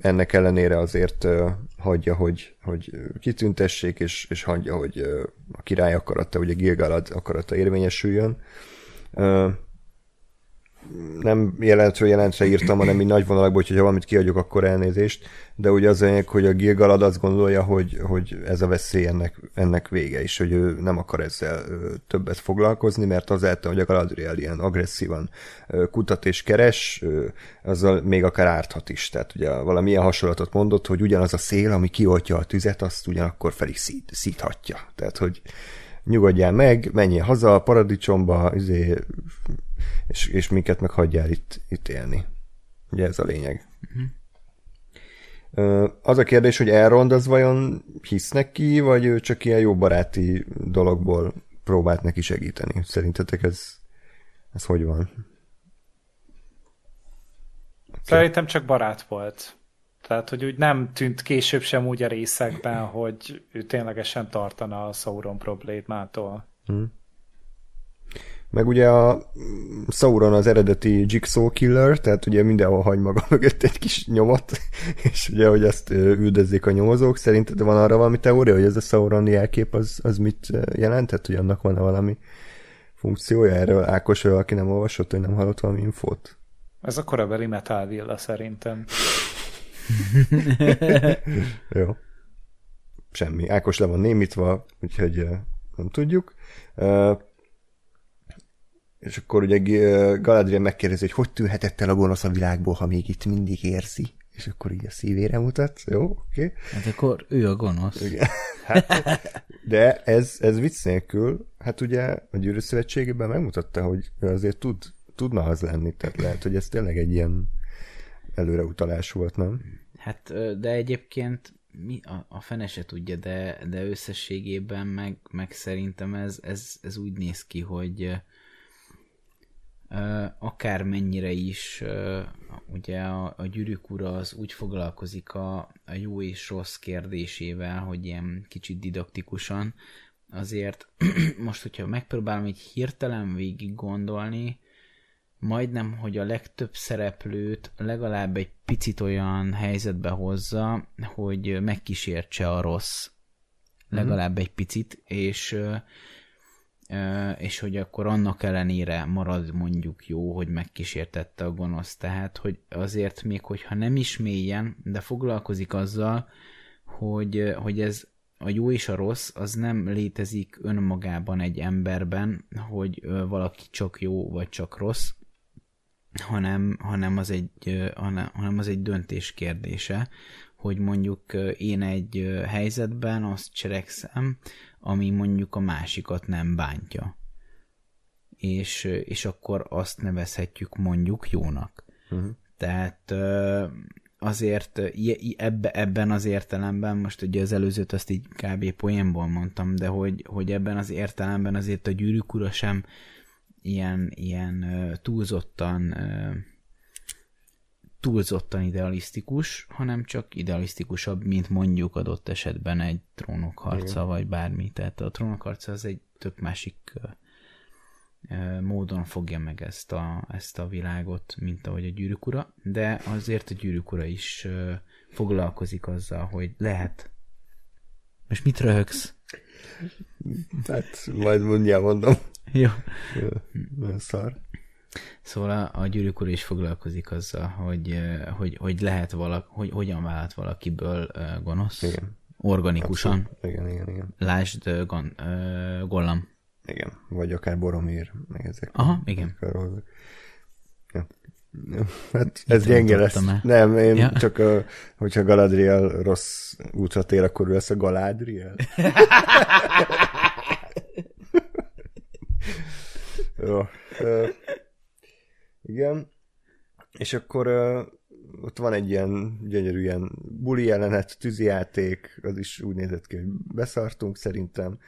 ennek ellenére azért hagyja, hogy, hogy kitüntessék, és, és hagyja, hogy a király akarata, ugye Gilgalad akarata érvényesüljön nem jelentről jelentre írtam, hanem így nagy vonalakban, hogyha valamit kiadjuk, akkor elnézést, de ugye az lényeg, hogy a Gilgalad azt gondolja, hogy, hogy ez a veszély ennek, ennek vége, és hogy ő nem akar ezzel többet foglalkozni, mert azáltal, hogy a Galadriel ilyen agresszívan kutat és keres, azzal még akár árthat is. Tehát ugye valamilyen hasonlatot mondott, hogy ugyanaz a szél, ami kioltja a tüzet, azt ugyanakkor fel is szít, szíthatja. Tehát, hogy nyugodjál meg, menjél haza a paradicsomba, izé, és, és minket meg hagyjál itt, itt élni. Ugye ez a lényeg. Uh-huh. Az a kérdés, hogy Elrond az vajon hisz neki, vagy ő csak ilyen jó baráti dologból próbált neki segíteni? Szerintetek ez, ez hogy van? Szerintem csak barát volt. Tehát, hogy úgy nem tűnt később sem úgy a részekben, hogy ő ténylegesen tartana a Sauron problémától. Hmm. Meg ugye a Sauron az eredeti Jigsaw Killer, tehát ugye mindenhol hagy maga mögött egy kis nyomot, és ugye, hogy ezt üldözzék a nyomozók. Szerinted van arra valami teória, hogy ez a Sauron jelkép az, az mit jelentett, hogy annak van-e valami funkciója? Erről Ákos, aki nem olvasott, hogy nem hallott valami infót? Ez a korabeli Metal Villa szerintem. Jó. Semmi. Ákos le van némítva, úgyhogy nem tudjuk. És akkor ugye Galadriel megkérdezi, hogy hogy tűnhetett el a gonosz a világból, ha még itt mindig érzi. És akkor így a szívére mutat. Jó, oké. Okay. Hát akkor ő a gonosz. Igen. Hát, de ez, ez vicc nélkül, hát ugye a Gyűrű Szövetségében megmutatta, hogy ő azért tud, tudna az lenni. Tehát lehet, hogy ez tényleg egy ilyen előreutalás volt, nem? Hát, de egyébként mi a, a fene se tudja, de, de összességében meg, meg szerintem ez, ez, ez úgy néz ki, hogy akár mennyire is ugye a, a gyűrűk ura az úgy foglalkozik a, a jó és rossz kérdésével, hogy ilyen kicsit didaktikusan, azért most, hogyha megpróbálom egy hirtelen végig gondolni, majdnem, hogy a legtöbb szereplőt legalább egy picit olyan helyzetbe hozza, hogy megkísértse a rossz. Mhm. Legalább egy picit, és és hogy akkor annak ellenére marad mondjuk jó, hogy megkísértette a gonosz. Tehát, hogy azért még, hogyha nem is mélyen, de foglalkozik azzal, hogy, hogy ez a jó és a rossz az nem létezik önmagában egy emberben, hogy valaki csak jó vagy csak rossz, hanem, hanem, az egy, hanem, az egy döntés kérdése, hogy mondjuk én egy helyzetben azt cselekszem, ami mondjuk a másikat nem bántja. És, és akkor azt nevezhetjük mondjuk jónak. Uh-huh. Tehát azért ebbe, ebben az értelemben, most ugye az előzőt azt így kb. poénból mondtam, de hogy, hogy ebben az értelemben azért a gyűrűk ura sem ilyen, ilyen túlzottan túlzottan idealisztikus, hanem csak idealisztikusabb, mint mondjuk adott esetben egy trónok harca, Igen. vagy bármi. Tehát a trónok harca az egy tök másik módon fogja meg ezt a, ezt a világot, mint ahogy a gyűrűk ura, de azért a gyűrűk ura is foglalkozik azzal, hogy lehet. Most mit röhögsz? Hát, majd mondjál, mondom. Jó. Jó. Szar. Szóval a, a gyűrűk úr is foglalkozik azzal, hogy, hogy, hogy lehet valaki, hogy hogyan vált valakiből gonosz. Igen. Organikusan. Abszolút. Igen, igen, igen. Lásd gon, uh, Gollam. Igen, vagy akár Boromír, meg ezek. Aha, igen. Ja. Ja, hát ez gyenge lesz. El. Nem, én ja. csak, a, hogyha Galadriel rossz útra tér, akkor ő lesz a Galadriel. Jó. Igen. És akkor uh, ott van egy ilyen gyönyörű ilyen buli jelenet, tűzijáték, az is úgy nézett ki, hogy beszartunk szerintem.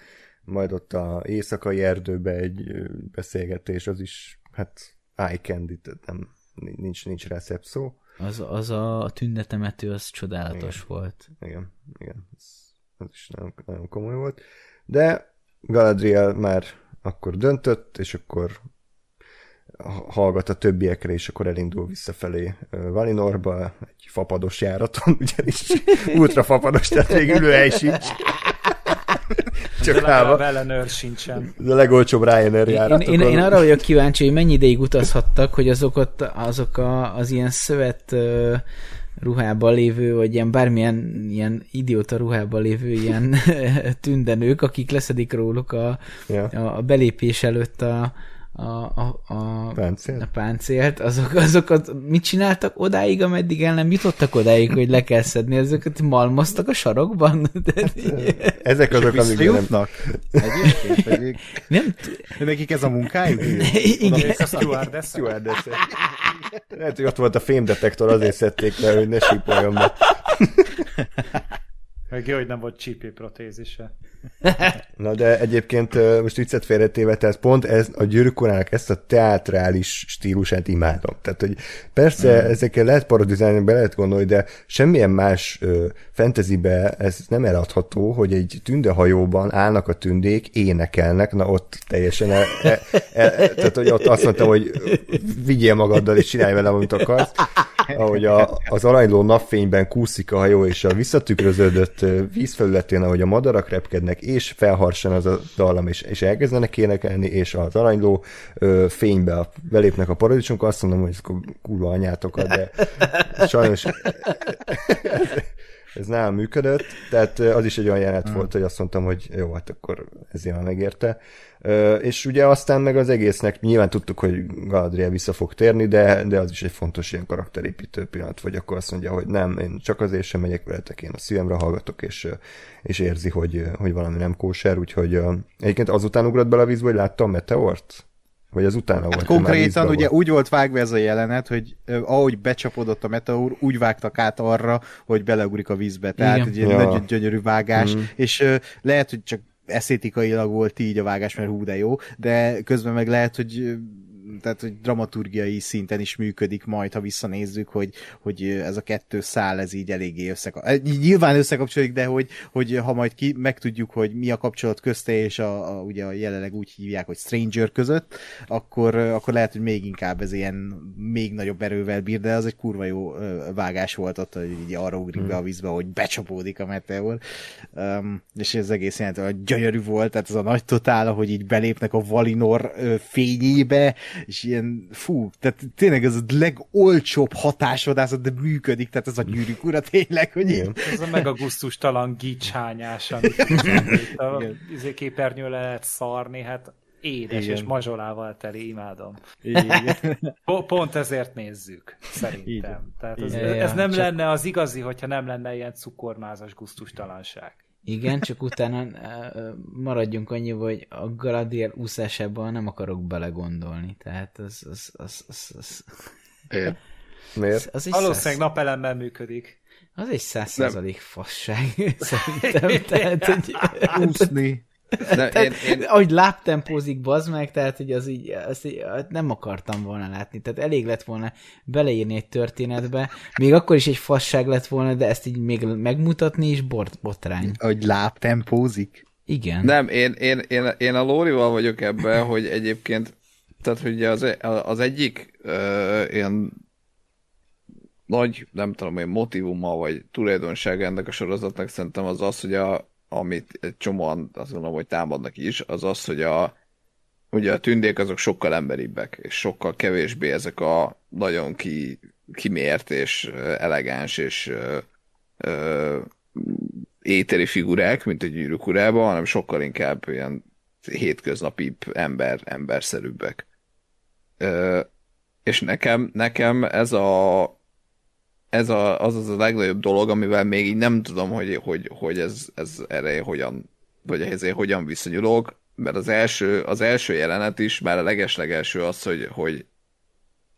Majd ott a éjszakai erdőbe egy beszélgetés, az is, hát eye candy, nem, nincs, nincs rá szebb szó. Az, az a tündetemető, az csodálatos igen. volt. Igen, igen. Ez, az is nagyon, nagyon komoly volt. De Galadriel már akkor döntött, és akkor hallgat a többiekre, és akkor elindul visszafelé Valinorba, egy fapados járaton, ugyanis ultra fapados, tehát még ülőhely sincs. Csak a ellenőr sincsen. Ez a legolcsóbb Ryanair járat. Én, én, én, arra vagyok kíváncsi, hogy mennyi ideig utazhattak, hogy azok, ott, azok a, az ilyen szövet uh, ruhában lévő, vagy ilyen bármilyen ilyen idióta ruhában lévő ilyen tündenők, akik leszedik róluk a, a, a belépés előtt a, a, a, a, páncélt. a páncélt, azok, azokat mit csináltak odáig, ameddig el nem jutottak odáig, hogy le kell szedni, ezeket malmoztak a sarokban? Hát, ezek azok, amik jutnak. Egyébként pedig. Nem Nekik ez a munkájuk? Igen. A stewardess. Lehet, hogy ott volt a fémdetektor, azért szedték le, hogy ne sípoljon be. Meg jó, hogy nem volt csípé protézise. Na de egyébként most viccet félretéve, tehát pont ez, a gyűrűkorának ezt a teátrális stílusát imádom. Tehát, hogy persze mm. ezekkel lehet parodizálni, be lehet gondolni, de semmilyen más uh, fantasybe ez nem eladható, hogy egy tündehajóban állnak a tündék, énekelnek, na ott teljesen el, el, el, tehát, hogy ott azt mondtam, hogy vigyél magaddal és csinálj vele, amit akarsz. Ahogy a, az aranyló napfényben kúszik a hajó, és a visszatükröződött vízfelületén, ahogy a madarak repkednek, és felharsan az a dallam, és, és elkezdenek énekelni, és az aranyló ö, fénybe belépnek a paradicsomok, azt mondom, hogy ez kurva anyátokat, de sajnos ez nem működött, tehát az is egy olyan jelenet hmm. volt, hogy azt mondtam, hogy jó, hát akkor ezért már megérte. És ugye aztán meg az egésznek nyilván tudtuk, hogy Galadriel vissza fog térni, de, de az is egy fontos ilyen karakterépítő pillanat, vagy akkor azt mondja, hogy nem, én csak azért sem megyek veletek, én a szívemre hallgatok, és, és érzi, hogy, hogy valami nem kóser, úgyhogy egyébként azután ugrott bele a vízbe, hogy látta a meteort? Vagy az utána hát volt? Konkrétan ugye volt. úgy volt vágva ez a jelenet, hogy ahogy becsapodott a meteor, úgy vágtak át arra, hogy beleugrik a vízbe. Tehát Igen. egy ja. nagyon gyönyörű vágás, mm. és lehet, hogy csak eszétikailag volt így a vágás, mert hú de jó, de közben meg lehet, hogy tehát hogy dramaturgiai szinten is működik majd, ha visszanézzük, hogy, hogy ez a kettő szál, ez így eléggé összekapcsolódik. Eh, nyilván összekapcsolódik, de hogy, hogy ha majd ki, megtudjuk, hogy mi a kapcsolat közte, és a, a, ugye a jelenleg úgy hívják, hogy Stranger között, akkor, akkor lehet, hogy még inkább ez ilyen még nagyobb erővel bír, de az egy kurva jó vágás volt ott, hogy így arra ugrik be a hmm. vízbe, hogy becsapódik a meteor. Um, és ez egész jelentő, gyönyörű volt, tehát ez a nagy totál, hogy így belépnek a Valinor fényébe, és ilyen, fú, tehát tényleg ez a legolcsóbb hatásvadászat, de működik, tehát ez a gyűrűk ura tényleg, hogy így... Ez a meg a gusztustalan gicsányás, amit a izé képernyő le lehet szarni, hát édes Igen. és mazsolával teli, imádom. Igen. Pont ezért nézzük, szerintem. Igen. Tehát ez, Igen, ez nem csak... lenne az igazi, hogyha nem lenne ilyen cukormázas gusztustalanság. Igen, csak utána maradjunk annyi, hogy a Galadriel úszásában nem akarok belegondolni. Tehát az... az, az, az, az... Miért? Miért? Az, az Valószínűleg száz... napelemmel működik. Az egy száz százalék fasság, szerintem. Tehát, hogy... Úszni. De tehát, én, én... Ahogy láptempózik, bazd meg, tehát hogy az így, azt így, nem akartam volna látni. Tehát elég lett volna beleírni egy történetbe, még akkor is egy fasság lett volna, de ezt így még megmutatni is bort, botrány. Hogy láptempózik? Igen. Nem, én, én, én, én a Lórival vagyok ebben, hogy egyébként tehát, hogy az, az egyik uh, ilyen nagy, nem tudom én, motivuma, vagy tulajdonság ennek a sorozatnak szerintem az az, hogy a, amit egy csomóan azt gondolom, hogy támadnak is, az az, hogy a, ugye a tündék azok sokkal emberibbek, és sokkal kevésbé ezek a nagyon ki, kimért és elegáns és ö, ö, éteri figurák, mint a gyűrűk urában, hanem sokkal inkább ilyen hétköznapi ember, emberszerűbbek. Ö, és nekem, nekem ez a ez a, az az a legnagyobb dolog, amivel még így nem tudom, hogy, hogy, hogy ez, ez erre hogyan, vagy ehhez hogyan viszonyulok, mert az első, az első jelenet is, már a legeslegelső az, hogy, hogy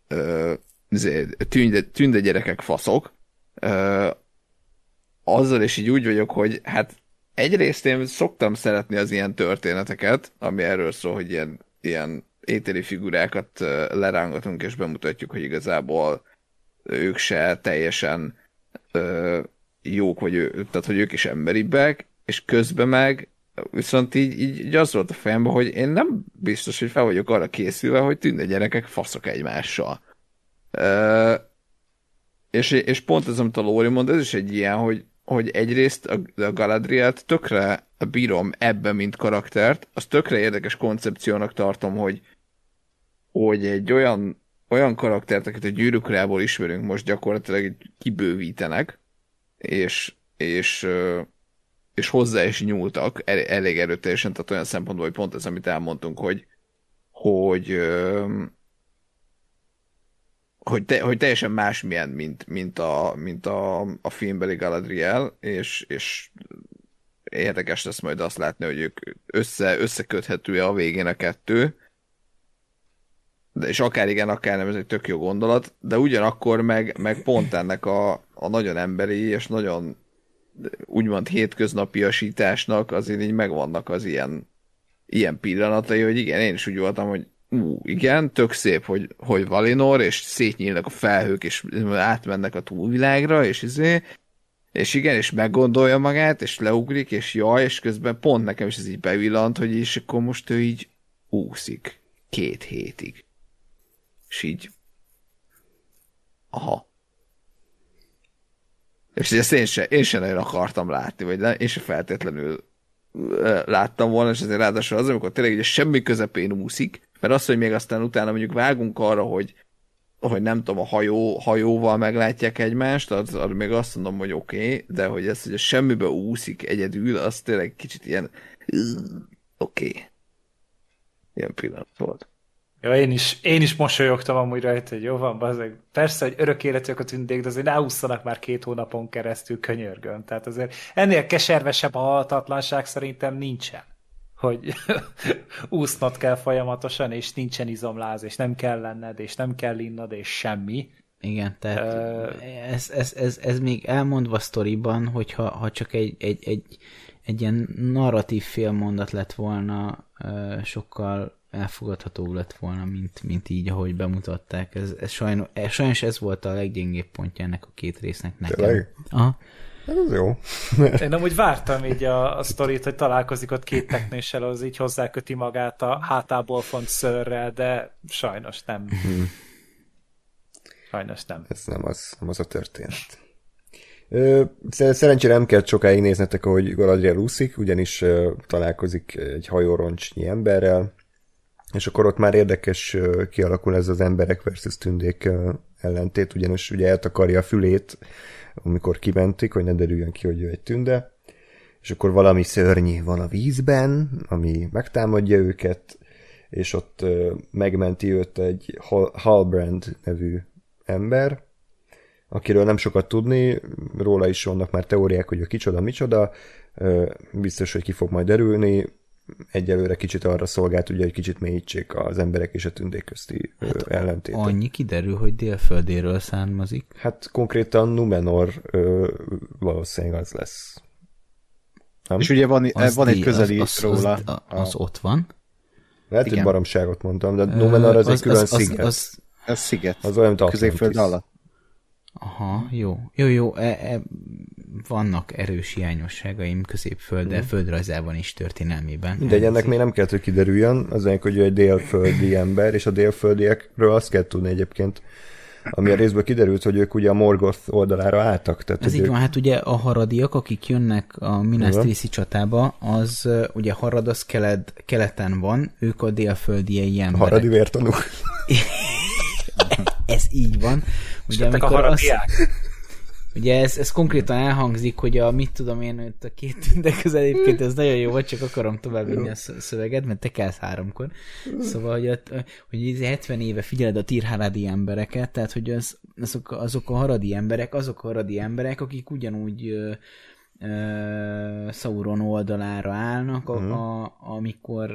ö, izé, tünde, gyerekek faszok, ö, azzal is így úgy vagyok, hogy hát egyrészt én szoktam szeretni az ilyen történeteket, ami erről szól, hogy ilyen, ilyen ételi figurákat lerángatunk és bemutatjuk, hogy igazából ők se teljesen ö, jók, vagy ő, tehát hogy ők is emberibbek, és közben meg viszont így, így, így az volt a fejemben, hogy én nem biztos, hogy fel vagyok arra készülve, hogy tűnne gyerekek faszok egymással. Ö, és, és pont ez, amit a Lóri mond, ez is egy ilyen, hogy, hogy egyrészt a, a Galadrielt tökre bírom ebben, mint karaktert, az tökre érdekes koncepciónak tartom, hogy, hogy egy olyan olyan karaktert, akit a gyűrűkrából ismerünk, most gyakorlatilag kibővítenek, és, és, és hozzá is nyúltak elég erőteljesen, tehát olyan szempontból, hogy pont ez, amit elmondtunk, hogy, hogy, hogy, te, hogy teljesen másmilyen, mint, mint, a, mint a, a filmbeli Galadriel, és, és érdekes lesz majd azt látni, hogy ők össze, összeköthető-e a végén a kettő, de és akár igen, akár nem, ez egy tök jó gondolat, de ugyanakkor meg, meg pont ennek a, a nagyon emberi és nagyon úgymond hétköznapiasításnak azért így megvannak az ilyen, ilyen pillanatai, hogy igen, én is úgy voltam, hogy ú, igen, tök szép, hogy, hogy Valinor, és szétnyílnak a felhők, és átmennek a túlvilágra, és izé, és igen, és meggondolja magát, és leugrik, és jaj, és közben pont nekem is ez így bevillant, hogy és akkor most ő így úszik két hétig. És így aha. És ezt én se, én se nagyon akartam látni, vagy ne, én se feltétlenül láttam volna, és ezért ráadásul az, amikor tényleg ugye semmi közepén úszik, mert az, hogy még aztán utána mondjuk vágunk arra, hogy hogy nem tudom, a hajó, hajóval meglátják egymást, az, az még azt mondom, hogy oké, okay, de hogy ez, hogy a semmibe úszik egyedül, az tényleg kicsit ilyen oké. Okay. Ilyen pillanat volt. Ja, én is, én is mosolyogtam amúgy rajta, hogy jó van, bazdmeg. Persze, hogy örök életűek a tündék, de azért ne ússzanak már két hónapon keresztül könyörgön. Tehát azért ennél keservesebb a halhatatlanság szerintem nincsen hogy úsznod kell folyamatosan, és nincsen izomláz, és nem kell lenned, és nem kell innod, és semmi. Igen, tehát uh, ez, ez, ez, ez még elmondva sztoriban, hogyha ha csak egy, egy, egy, egy ilyen narratív félmondat lett volna, sokkal elfogadható lett volna, mint, mint így, ahogy bemutatták. Ez, ez sajnos, sajnos ez volt a leggyengébb pontja ennek a két résznek nekem. Tényleg? Aha. Hát ez jó. Én amúgy vártam így a, a sztorit, hogy találkozik ott két teknéssel, az így hozzáköti magát a hátából font szörrel, de sajnos nem. Hmm. Sajnos nem. Ez nem az, nem az a történet. Szerencsére nem kell sokáig néznetek, ahogy Galadriel úszik, ugyanis találkozik egy hajóroncsnyi emberrel, és akkor ott már érdekes kialakul ez az emberek versus tündék ellentét, ugyanis ugye eltakarja a fülét amikor kimentik, hogy ne derüljön ki, hogy ő egy tünde, és akkor valami szörnyi van a vízben, ami megtámadja őket, és ott megmenti őt egy Halbrand nevű ember, akiről nem sokat tudni, róla is vannak már teóriák, hogy ő kicsoda, micsoda, biztos, hogy ki fog majd derülni, egyelőre kicsit arra szolgált, ugye, hogy kicsit mélyítsék az emberek és a tündék közti hát ellentétet. Annyi kiderül, hogy délföldéről származik. Hát konkrétan Numenor ö, valószínűleg az lesz. Nem? És ugye van, az van egy közeli az, az, róla. Az, az, az ott van. Lehet, hogy baromságot mondtam, de Numenor az, az egy külön az, sziget. Az, az, az sziget. Az olyan, mint Középföld alatt. Aha, jó. Jó, jó. E, e, vannak erős hiányosságaim középföld, de mm. földrajzában is történelmében. Mindegy, ennek még nem kell, hogy kiderüljön, az ennek, hogy ő egy délföldi ember, és a délföldiekről azt kell tudni egyébként, ami a részből kiderült, hogy ők ugye a Morgoth oldalára álltak. Tehát, Ez így ők... van, hát ugye a haradiak, akik jönnek a Minas Tirith csatába, az ugye harad az kelet, keleten van, ők a délföldiei emberek. Haradi vértanúk. Ez így van. Ugye, amikor a azt, Ugye ez, ez konkrétan elhangzik, hogy a mit tudom én, hogy a két tünde közel egyébként ez nagyon jó, vagy csak akarom továbbvinni a szöveget, mert te kelsz háromkor. Szóval, hogy, a, hogy 70 éve figyeled a tirhárádi embereket, tehát hogy az, azok, azok a haradi emberek, azok a haradi emberek, akik ugyanúgy ö, ö, Sauron oldalára állnak, a, uh-huh. a, amikor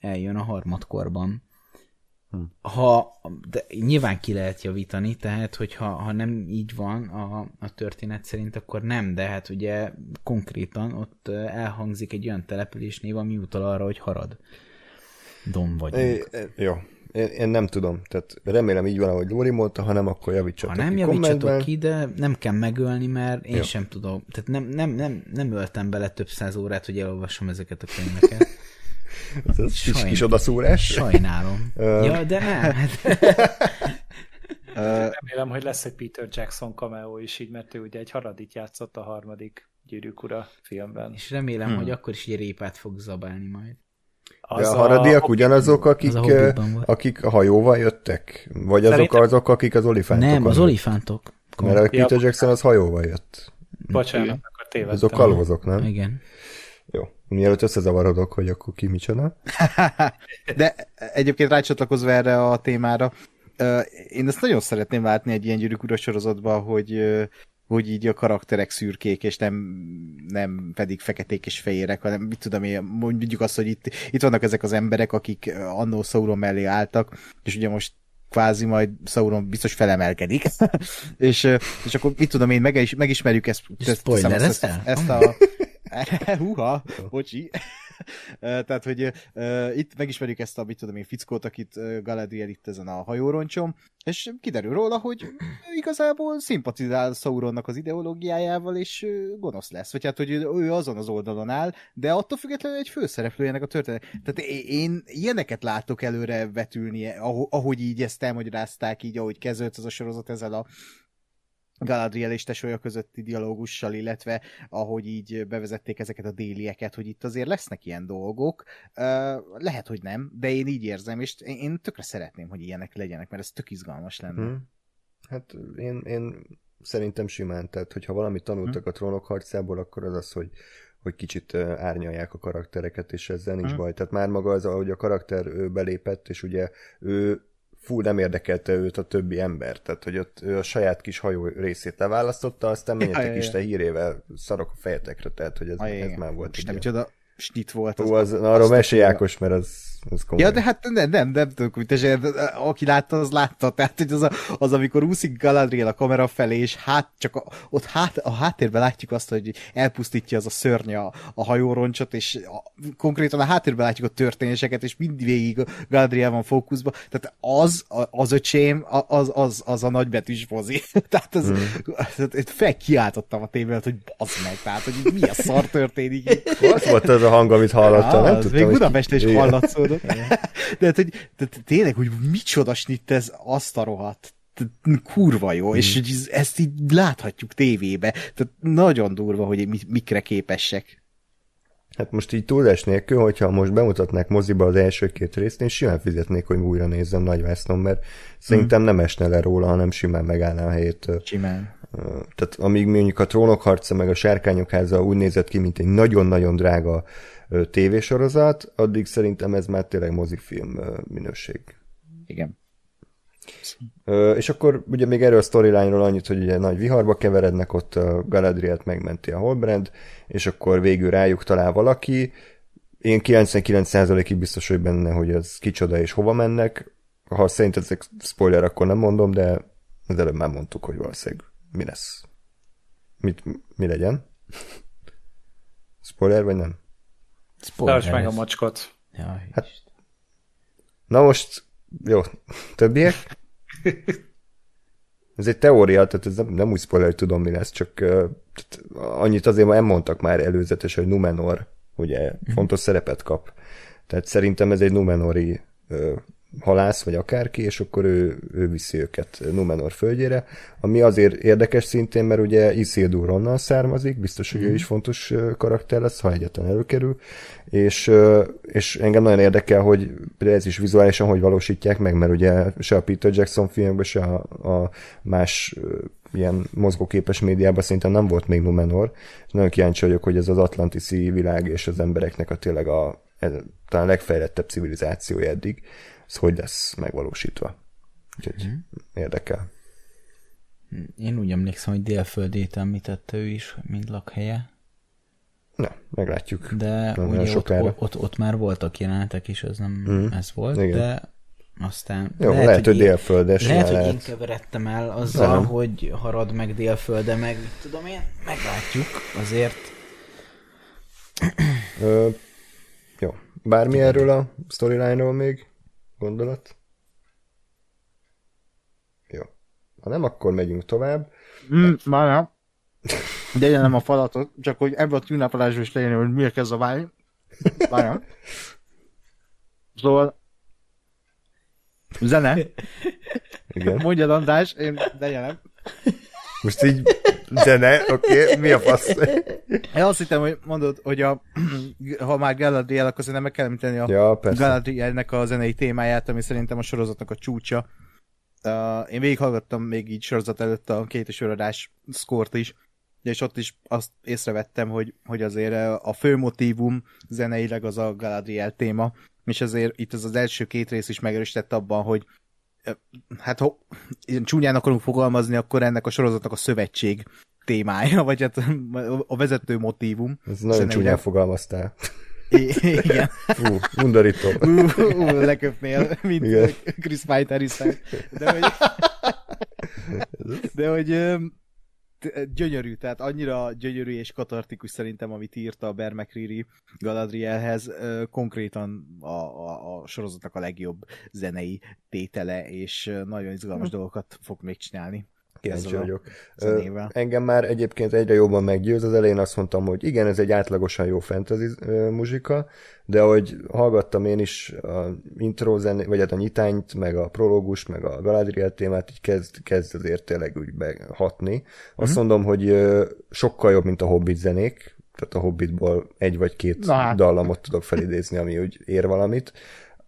eljön a harmadkorban. Hm. Ha, de nyilván ki lehet javítani, tehát hogyha ha nem így van a, a történet szerint, akkor nem, de hát ugye konkrétan ott elhangzik egy olyan településnév, ami utal arra, hogy harad. Dom vagy. É, jó, én, én nem tudom, tehát remélem így van, ahogy Lóri mondta, ha nem, akkor javítsatok Ha nem ki javítsatok ki, de nem kell megölni, mert én Jó. sem tudom. Tehát nem, nem, nem, nem öltem bele több száz órát, hogy elolvassam ezeket a könyveket. Ez az kis, kis odaszúrás. Sajnálom. ja, de nem. Remélem, hogy lesz egy Peter Jackson cameo is így, mert ő ugye egy haradit játszott a harmadik Gyűrűk Ura filmben. És remélem, hmm. hogy akkor is egy répát fog zabálni majd. Az De a haradiak a... ugyanazok, akik, a akik a hajóval jöttek? Vagy Szerintem... azok azok, akik az olifántok? Nem, az olifántok. Mert a Peter ja, Jackson az hajóval jött. Bocsánat, akkor tévedtem. Azok kalózok, nem? Igen. Mielőtt összezavarodok, hogy akkor ki micsoda. De egyébként rácsatlakozva erre a témára, én ezt nagyon szeretném látni egy ilyen gyűrűk ura sorozatban, hogy hogy így a karakterek szürkék, és nem, nem pedig feketék és fehérek, hanem mit tudom én, mondjuk azt, hogy itt, itt vannak ezek az emberek, akik annó Sauron mellé álltak, és ugye most kvázi majd Sauron biztos felemelkedik, és, és akkor mit tudom én, meg is, megismerjük ezt, ezt, ezt, ezt, ezt a... Húha, bocsi. Tehát, hogy uh, itt megismerjük ezt a, mit tudom én, fickót, akit uh, Galadriel itt ezen a hajóroncsom, és kiderül róla, hogy igazából szimpatizál Sauronnak az ideológiájával, és uh, gonosz lesz. Vagy hát, hogy ő azon az oldalon áll, de attól függetlenül egy főszereplő ennek a történet. Tehát én ilyeneket látok előre vetülni, ahogy így ezt elmagyarázták, így ahogy kezdődött ez a sorozat ezzel a Galadriel és tesója közötti dialógussal, illetve ahogy így bevezették ezeket a délieket, hogy itt azért lesznek ilyen dolgok. Lehet, hogy nem, de én így érzem, és én tökre szeretném, hogy ilyenek legyenek, mert ez tök izgalmas lenne. Hmm. Hát én, én szerintem simán, tehát hogyha valamit tanultak hmm. a trónok harcából, akkor az az, hogy hogy kicsit árnyalják a karaktereket, és ezzel nincs hmm. baj. Tehát már maga az, ahogy a karakter belépett, és ugye ő fú, nem érdekelte őt a többi ember, tehát hogy ott ő a saját kis hajó részét leválasztotta, aztán menjetek ja, Isten hírével szarok a fejetekre, tehát hogy ez, ez már volt. És nem micsoda snit volt. Az, az, az arról mesélj Ákos, mert az, az komoly. Ja, de hát nem, nem, nem tudok, hogy te aki látta, az látta. Tehát, hogy az, a, az amikor úszik Galadriel a kamera felé, és hát csak a, ott hát, a háttérben látjuk azt, hogy elpusztítja az a szörny a, a hajóroncsot, és a, konkrétan a háttérben látjuk a történéseket, és mindvégig Galadriel van fókuszban. Tehát az, az öcsém, az, az, az a nagybetűs mozi. tehát az, hmm. felkiáltottam a tévét, hogy bazd meg, tehát, hogy mi a szar történik. Az volt az a hang, amit hallottam. Ja, nem tudtam, még Budapesten is hallatszódott. de, hogy, de, tényleg, hogy micsoda snitt ez azt a rohadt kurva jó, hmm. és ezt így láthatjuk tévébe. Tehát nagyon durva, hogy mikre képesek. Hát most így túlzás nélkül, hogyha most bemutatnák moziba az első két részt, én simán fizetnék, hogy újra nézzem Nagy Vásznon, mert szerintem nem esne le róla, hanem simán megállná a helyét. Simán. Tehát amíg mondjuk a Trónok harca meg a Sárkányok háza úgy nézett ki, mint egy nagyon-nagyon drága tévésorozat, addig szerintem ez már tényleg mozifilm minőség. Igen. És akkor ugye még erről a storyline-ról annyit, hogy ugye nagy viharba keverednek, ott a Galadrielt megmenti a Holbrand, és akkor végül rájuk talál valaki. Én 99%-ig biztos vagy benne, hogy ez kicsoda és hova mennek. Ha szerint ezek spoiler, akkor nem mondom, de az előbb már mondtuk, hogy valószínűleg mi lesz. Mit, mi legyen? Spoiler, vagy nem? Spoiler. Tarts meg a macskot. Jaj, hát, na most, jó, többiek? Ez egy teória, tehát ez nem, nem úgy spoiler, hogy tudom, mi lesz, csak uh, annyit azért nem mondtak már előzetes, hogy Numenor ugye mm. fontos szerepet kap. Tehát szerintem ez egy Numenori uh, halász, vagy akárki, és akkor ő, ő viszi őket Numenor földjére, ami azért érdekes szintén, mert ugye Isildur onnan származik, biztos, hogy mm. ő mhm. is fontos karakter lesz, ha egyetlen előkerül, és, és engem nagyon érdekel, hogy ez is vizuálisan hogy valósítják meg, mert ugye se a Peter Jackson filmben, se a, a más ilyen mozgóképes médiában szerintem nem volt még Numenor, és nagyon kíváncsi vagyok, hogy ez az atlantiszi világ és az embereknek a tényleg a, a talán legfejlettebb civilizációja eddig, ez hogy lesz megvalósítva. Úgyhogy mm. érdekel. Én úgy emlékszem, hogy délföldét említette ő is, mint lakhelye. Na, meglátjuk. De nem ugye ott, ott, ott, ott, már voltak jelenetek, és ez nem mm. ez volt, Igen. de aztán... Jó, lehet, lehet hogy, hogy délföldes. Lehet, hogy én keveredtem el azzal, nem. hogy harad meg délfölde, meg tudom én, meglátjuk, azért... Ö, jó, bármi erről a storyline-ról még? Gondolat? Jó. Ha nem, akkor megyünk tovább. Mm, már nem. De nem a falatot, csak hogy ebből a tűnapolásból is legyen, hogy miért kezd a válni. Várjál. Szóval zene. Igen. Mondjad András, én de Most így zene, oké, okay. mi a fasz? Én azt hittem, hogy mondod, hogy a, ha már Galadriel, akkor szerintem meg kell említeni a ja, Galadrielnek a zenei témáját, ami szerintem a sorozatnak a csúcsa. Uh, én végighallgattam még így sorozat előtt a két és adás szkort is, és ott is azt észrevettem, hogy, hogy azért a fő motívum zeneileg az a Galadriel téma, és azért itt az az első két rész is megerősített abban, hogy hát ha csúnyán akarunk fogalmazni, akkor ennek a sorozatnak a szövetség témája, vagy hát a vezető motívum. Ez nagyon csúnyán fogalmaztál. igen. Fú, undorító. Ú, ú, leköpnél, mint Igen. Chris Fighter. De hogy, de hogy gyönyörű, tehát annyira gyönyörű és katartikus szerintem, amit írta a Bear McCreary Galadrielhez, konkrétan a, a, a sorozatnak a legjobb zenei tétele, és nagyon izgalmas dolgokat fog még csinálni. Kíváncsi ezzel a vagyok. zenével. Engem már egyébként egyre jobban meggyőz. Az elején azt mondtam, hogy igen, ez egy átlagosan jó fantasy muzsika, de ahogy hallgattam én is a intro zené, vagy hát a nyitányt, meg a prológus, meg a Galadriel témát, így kezd, kezd azért tényleg úgy behatni. Azt Mhm. mondom, hogy sokkal jobb, mint a Hobbit zenék, tehát a Hobbitból egy vagy két Na hát. dallamot tudok felidézni, ami úgy ér valamit.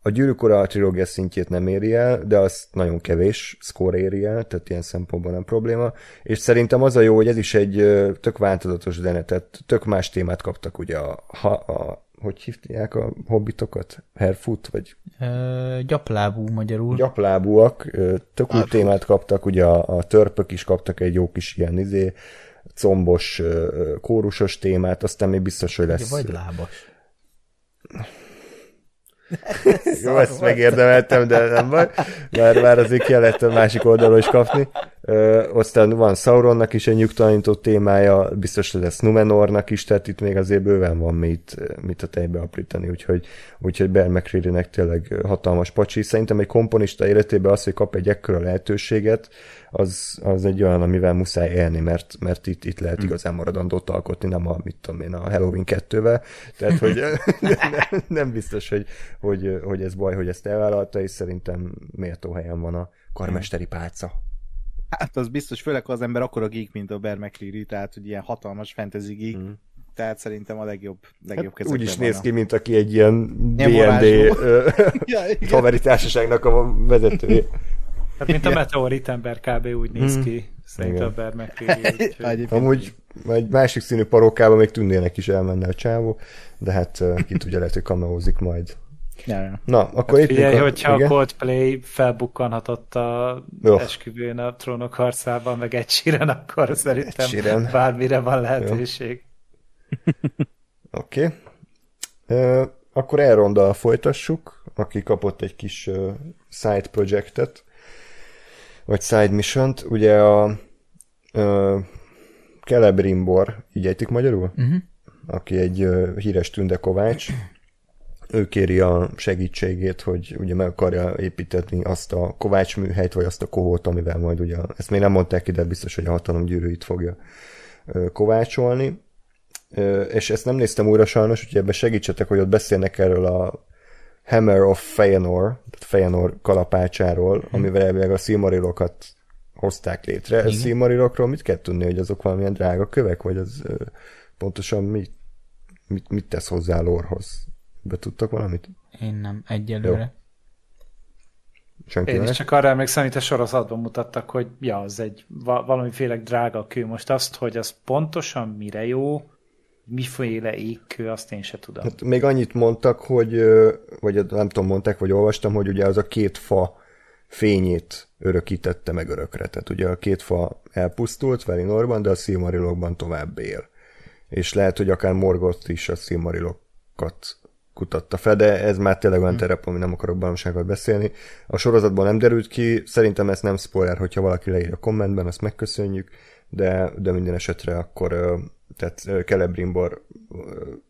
A Gyűrűk Ura trilógia szintjét nem éri el, de az nagyon kevés score éri el, tehát ilyen szempontból nem probléma. És szerintem az a jó, hogy ez is egy tök változatos zene, tehát tök más témát kaptak ugye a, ha, a hogy hívják a hobbitokat? Herfoot, vagy Ö, gyaplábú magyarul. gyaplábúak, tök új témát kaptak, ugye a, a törpök is kaptak egy jó kis ilyen izé, combos, kórusos témát, aztán még biztos, hogy Ugye, lesz vagy lábas. Jó, ezt megérdemeltem, de nem baj. Már, már azért kellett a másik oldalról is kapni. Ö, aztán van Sauronnak is egy nyugtalanító témája, biztos lesz Numenornak is, tehát itt még azért bőven van mit, mit a tejbe aprítani, úgyhogy, úgyhogy Bear McCreary-nek tényleg hatalmas pacsi. Szerintem egy komponista életében az, hogy kap egy ekkora lehetőséget, az, az egy olyan, amivel muszáj élni, mert, mert itt, itt lehet igazán maradandót alkotni, nem a, mit tudom én, a Halloween 2-vel. Tehát, hogy nem, nem biztos, hogy, hogy, hogy ez baj, hogy ezt elvállalta, és szerintem méltó helyen van a karmesteri pálca. Hát az biztos, főleg ha az ember akkora geek, mint a Bear McCreary, tehát hogy ilyen hatalmas fantasy geek, Mm. tehát szerintem a legjobb, legjobb Hát úgy is van néz a- ki, mint aki egy ilyen Ilyen D&D haveri társaságnak a vezetője. Hát mint a meteorit ember kb. úgy néz Hmm. ki. Szerintem Igen. a Bear McCreary, úgyhogy- Amúgy egy másik színű parókába még tündének is elmenne a csávó, de hát ki tudja, lehet, hogy kameózik majd. Ja, ja. Na, akkor itt Figyelj, hogyha a igen? Coldplay felbukkanhatott a Jó. esküvőn a trónok harcában, meg egy síren, akkor szerintem Ed Sheeran. bármire van lehetőség. Oké. Okay. Akkor Elrondal folytassuk, aki kapott egy kis uh, side projectet, vagy side mission-t. Ugye a uh, Celebrimbor, így ejtik magyarul? Uh-huh. Aki egy uh, híres tündekovács. Ő kéri a segítségét, hogy ugye meg akarja építetni azt a kovács műhelyt, vagy azt a kohót, amivel majd ugye, ezt még nem mondták ki, de biztos, hogy a hatalom gyűrűit fogja kovácsolni. És ezt nem néztem újra sajnos, úgyhogy ebben segítsetek, hogy ott beszélnek erről a Hammer of Feanor, tehát Feanor kalapácsáról, hmm. amivel elvileg a Silmarilokat hozták létre. A Silmarilokról mit kell tudni, hogy azok valamilyen drága kövek, vagy az pontosan mit, mit, mit tesz hozzá lórhoz? Be tudtak valamit? Én nem, egyelőre. Senki Én is csak arra emlékszem, amit a sorozatban mutattak, hogy ja, az egy va- valamiféle drága kő. Most azt, hogy az pontosan mire jó, miféle égkő, azt én se tudom. Hát még annyit mondtak, hogy, vagy nem tudom, mondták, vagy olvastam, hogy ugye az a két fa fényét örökítette meg örökre. Tehát ugye a két fa elpusztult Velinorban, de a Silmarilokban tovább él. És lehet, hogy akár Morgoth is a Silmarilokat kutatta fel, de ez már tényleg olyan terep, ami nem akarok baromságot beszélni. A sorozatban nem derült ki, szerintem ez nem spoiler, hogyha valaki leír a kommentben, azt megköszönjük, de, de minden esetre akkor tehát Celebrimbor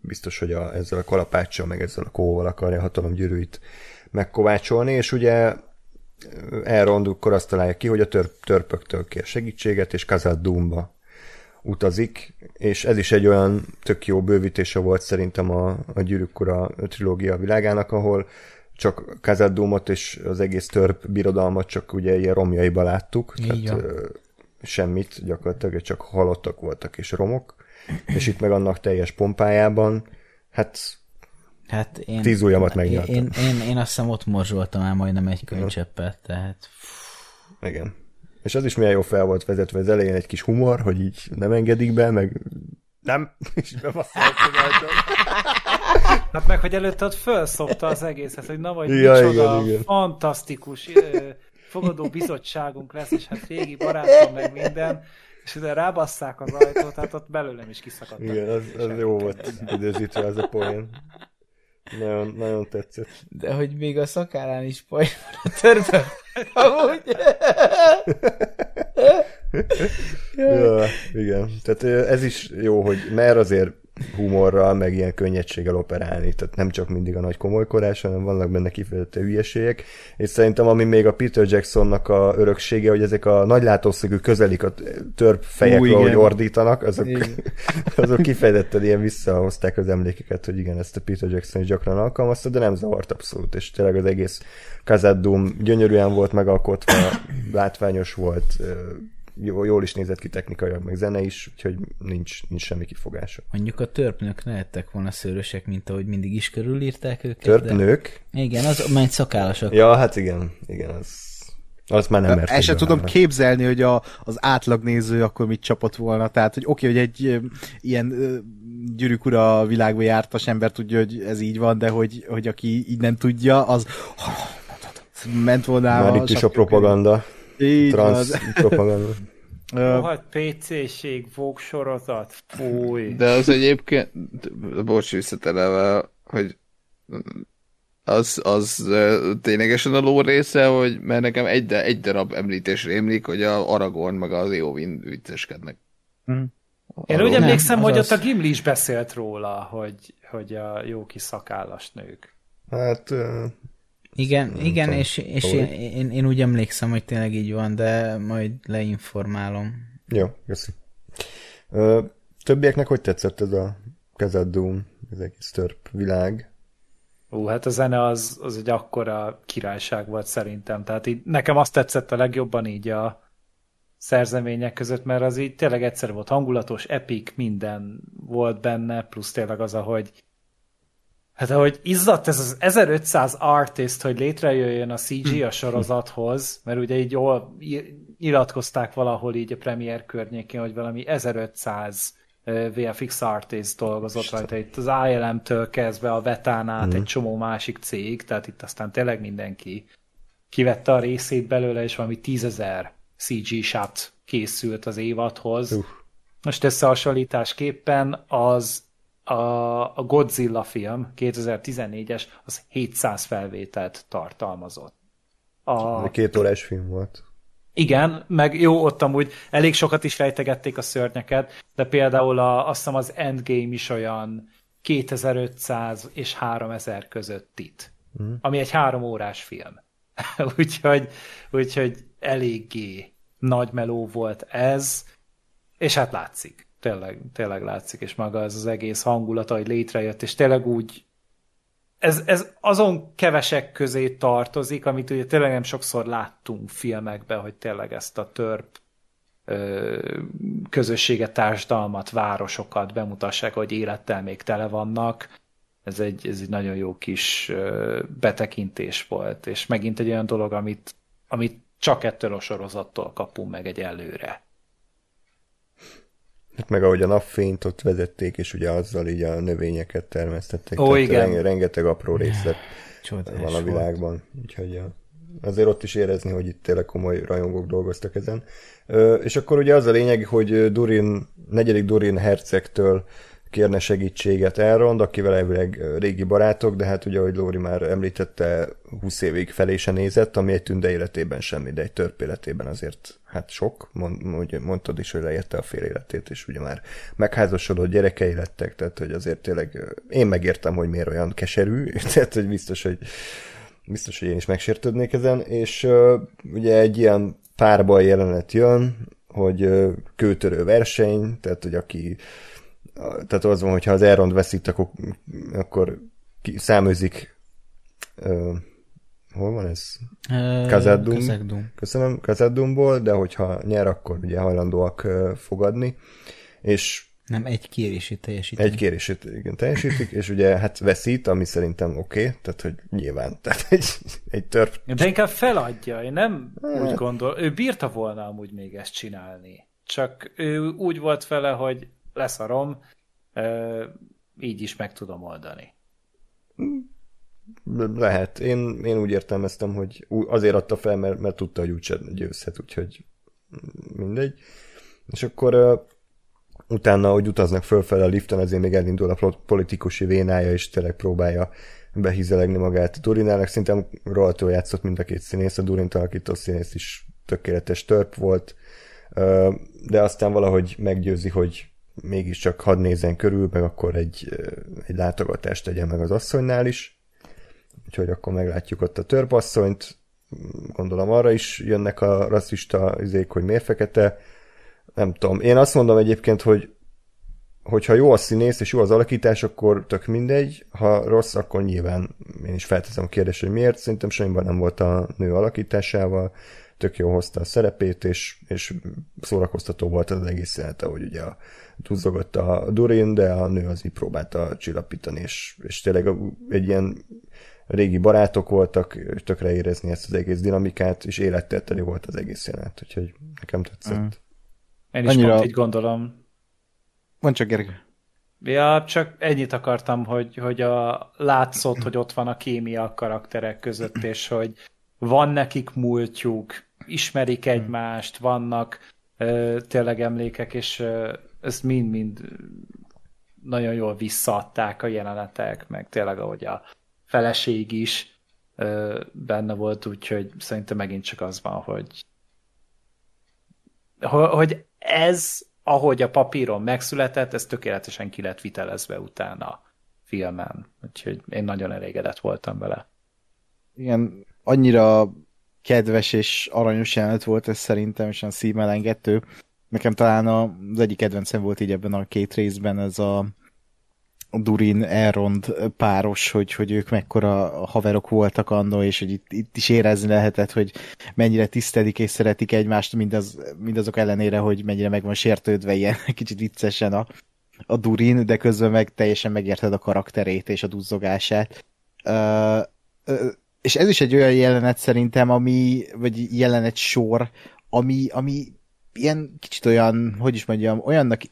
biztos, hogy a, ezzel a kalapáccsal, meg ezzel a kóval akarja a hatalom gyűrűit megkovácsolni, és ugye Elrond akkor azt találja ki, hogy a törp, törpöktől kér segítséget, és Kazad Doomba utazik, és ez is egy olyan tök jó bővítése volt szerintem a, a Gyűrűk Ura trilógia világának, ahol csak Kazad Doomot és az egész törp birodalmat csak ugye ilyen romjaiba láttuk, Így tehát ö, semmit, gyakorlatilag csak halottak voltak és romok, és itt meg annak teljes pompájában, hát Hát én, Tíz ujjamat én, megnyaltam. én, én, én azt hiszem ott morzsoltam el majdnem egy könycseppet, tehát Igen. És az is milyen jó fel volt vezetve az elején egy kis humor, hogy így nem engedik be, meg nem, és bebasszoltam Hát meg, hogy előtte ott felszopta az egészet, hogy na vagy Ja, micsoda igen, igen. fantasztikus fogadó bizottságunk lesz, és hát régi barátom meg minden, és ide rábasszák az ajtót, hát ott belőlem is kiszakadt. Igen, az, az jó volt időzítve az a poén. Nagyon, nagyon tetszett. De hogy még a szakállán is paj van a törpe. Amúgy. Ja, igen. Tehát ez is jó, hogy mer azért humorral, meg ilyen könnyedséggel operálni, tehát nem csak mindig a nagy komolykorás, hanem vannak benne kifejezetten hülyeségek, és szerintem ami még a Peter Jacksonnak a öröksége, hogy ezek a nagy látószögű közelik a törp fejekről, hogy ordítanak, azok, azok kifejezetten ilyen visszahozták az emlékeket, hogy igen, ezt a Peter Jackson is gyakran alkalmazta, de nem zavart abszolút, és tényleg az egész Kazadum gyönyörűen volt megalkotva, látványos volt, jól is nézett ki technikailag, meg zene is, úgyhogy nincs, nincs semmi kifogása. Mondjuk a törpnők lehettek volna szőrösek, mint ahogy mindig is körülírták őket. Törpnők? De... Igen, az majd szakállasak. Ja, hát igen, igen, az, azt már nem El sem tudom képzelni, hogy a, az átlagnéző akkor mit csapott volna. Tehát, hogy oké, okay, hogy egy ilyen ö, gyűrűk ura világba jártas ember tudja, hogy ez így van, de hogy, hogy aki így nem tudja, az ment volna Már itt is a propaganda. Így Transz propaganda. Rohadt PC-ség, Vogue sorozat, fúj. De az egyébként, bocs, visszateleve, hogy az, az ténylegesen a ló része, hogy mert nekem egy, egy darab említés rémlik, hogy a Aragorn meg az Éowyn vicceskednek. Mm. Én úgy emlékszem, hogy ott a Gimli is beszélt róla, hogy, hogy a jó kis szakállas nők. Hát igen, nem igen tudom, és, és én, én, én úgy emlékszem, hogy tényleg így van, de majd leinformálom. Jó, köszi. Ö, többieknek hogy tetszett ez a kezed Doom, ez egész törp világ? Ú, hát a zene az, az egy akkora királyság volt szerintem. Tehát így, nekem azt tetszett a legjobban így a szerzemények között, mert az így tényleg egyszer volt hangulatos, epic, minden volt benne, plusz tényleg az, ahogy Hát ahogy izzadt ez az 1500 artist, hogy létrejöjjön a CG a sorozathoz, mert ugye így jól nyilatkozták valahol így a premier környékén, hogy valami 1500 VFX artist dolgozott rajta, itt az ILM-től kezdve a Vetán át mm. egy csomó másik cég, tehát itt aztán tényleg mindenki kivette a részét belőle, és valami tízezer CG shot készült az évadhoz. Uh. Most összehasonlításképpen az a, Godzilla film 2014-es az 700 felvételt tartalmazott. A... Két órás film volt. Igen, meg jó, ott amúgy elég sokat is rejtegették a szörnyeket, de például a, azt hiszem az Endgame is olyan 2500 és 3000 között itt, mm. ami egy három órás film. úgyhogy, úgyhogy eléggé nagy meló volt ez, és hát látszik tényleg, tényleg látszik, és maga ez az egész hangulata, hogy létrejött, és tényleg úgy ez, ez azon kevesek közé tartozik, amit ugye tényleg nem sokszor láttunk filmekben, hogy tényleg ezt a törp ö, közösséget, társadalmat, városokat bemutassák, hogy élettel még tele vannak. Ez egy, ez egy nagyon jó kis ö, betekintés volt, és megint egy olyan dolog, amit, amit csak ettől a sorozattól kapunk meg egy előre. Hát meg ahogy a napfényt ott vezették, és ugye azzal így a növényeket termesztették. Ó, igen. Renge, rengeteg apró részlet Csodás van a világban. Volt. Úgyhogy azért ott is érezni, hogy itt tényleg komoly rajongók dolgoztak ezen. És akkor ugye az a lényeg, hogy Durin, negyedik Durin hercegtől kérne segítséget Elrond, akivel elvileg régi barátok, de hát ugye, ahogy Lóri már említette, 20 évig felé se nézett, ami egy tünde életében semmi, de egy törp életében azért hát sok, mond, mondtad is, hogy leérte a fél életét, és ugye már megházasodott gyerekei lettek, tehát hogy azért tényleg én megértem, hogy miért olyan keserű, tehát hogy biztos, hogy biztos, hogy én is megsértődnék ezen, és ugye egy ilyen párban jelenet jön, hogy uh, kőtörő verseny, tehát hogy aki tehát az van, hogyha az Elrond veszít, akkor, akkor számőzik uh, hol van ez? Kazadum. Köszönöm, Kazadumból, de hogyha nyer, akkor ugye hajlandóak fogadni. És nem, egy kérését teljesítik. Egy kérését, igen, teljesítik, és ugye hát veszít, ami szerintem oké, okay, tehát hogy nyilván, tehát egy, egy törp... De inkább feladja, én nem hát. úgy gondol, ő bírta volna amúgy még ezt csinálni. Csak ő úgy volt vele, hogy leszarom, így is meg tudom oldani. Lehet. Én, én úgy értelmeztem, hogy azért adta fel, mert, mert tudta, hogy úgyse győzhet, úgyhogy mindegy. És akkor utána, hogy utaznak fölfele a liften, azért még elindul a politikusi vénája, és tényleg próbálja behizelegni magát Durinának. Szerintem rohadtul játszott mind a két színész, a Durint alakító színész is tökéletes törp volt, de aztán valahogy meggyőzi, hogy mégiscsak hadd nézzen körül, meg akkor egy, egy látogatást tegyen meg az asszonynál is. Úgyhogy akkor meglátjuk ott a törpasszonyt, gondolom arra is jönnek a rasszista izék, hogy miért fekete. Nem tudom. Én azt mondom egyébként, hogy hogyha jó a színész és jó az alakítás, akkor tök mindegy, ha rossz, akkor nyilván én is felteszem a kérdést, hogy miért. Szerintem semmiben nem volt a nő alakításával, tök jó hozta a szerepét, és, és szórakoztató volt az egész jelenete, hogy ugye a, duzzogott a Durin, de a nő az így próbálta csillapítani, és, és tényleg egy ilyen régi barátok voltak, tökre érezni ezt az egész dinamikát, és élettel teli volt az egész jelenet, úgyhogy nekem tetszett. Mm. Én is Annyira... pont így gondolom. Mondd csak, Gergő. Ja, csak ennyit akartam, hogy, hogy a, látszott, hogy ott van a kémia a karakterek között, és hogy van nekik múltjuk, ismerik egymást, vannak ö, tényleg emlékek, és ö, ezt mind-mind nagyon jól visszaadták a jelenetek, meg tényleg ahogy a feleség is ö, benne volt, úgyhogy szerintem megint csak az van, hogy hogy ez, ahogy a papíron megszületett, ez tökéletesen ki lett vitelezve utána filmen. Úgyhogy én nagyon elégedett voltam vele. Igen, annyira kedves és aranyos jelenet volt ez szerintem, és a szímelengető. Nekem talán az egyik kedvencem volt így ebben a két részben ez a Durin Elrond páros, hogy, hogy ők mekkora haverok voltak annó, és hogy itt, itt is érezni lehetett, hogy mennyire tisztelik és szeretik egymást, mindaz, mindazok ellenére, hogy mennyire meg van sértődve ilyen kicsit viccesen a, a Durin, de közben meg teljesen megérted a karakterét és a duzzogását. Uh, uh, és ez is egy olyan jelenet szerintem, ami, vagy jelenet sor, ami, ami ilyen kicsit olyan, hogy is mondjam, olyannak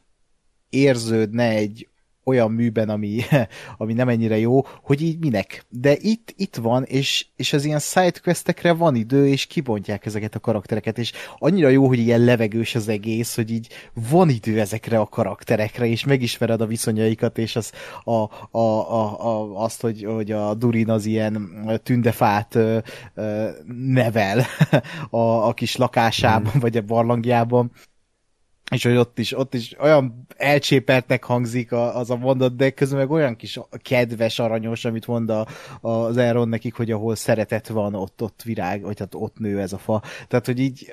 érződne egy olyan műben, ami, ami nem ennyire jó, hogy így minek. De itt, itt van, és, és az ilyen sidequestekre van idő, és kibontják ezeket a karaktereket, és annyira jó, hogy ilyen levegős az egész, hogy így van idő ezekre a karakterekre, és megismered a viszonyaikat, és az, a, a, a, a, azt, hogy, hogy a Durin az ilyen tündefát ö, ö, nevel a, a kis lakásában, mm. vagy a barlangjában, és hogy ott is, ott is olyan elcsépeltnek hangzik az a mondat, de közben meg olyan kis kedves, aranyos, amit mond a, az Aaron nekik, hogy ahol szeretet van, ott, ott virág, vagy hát ott nő ez a fa. Tehát, hogy így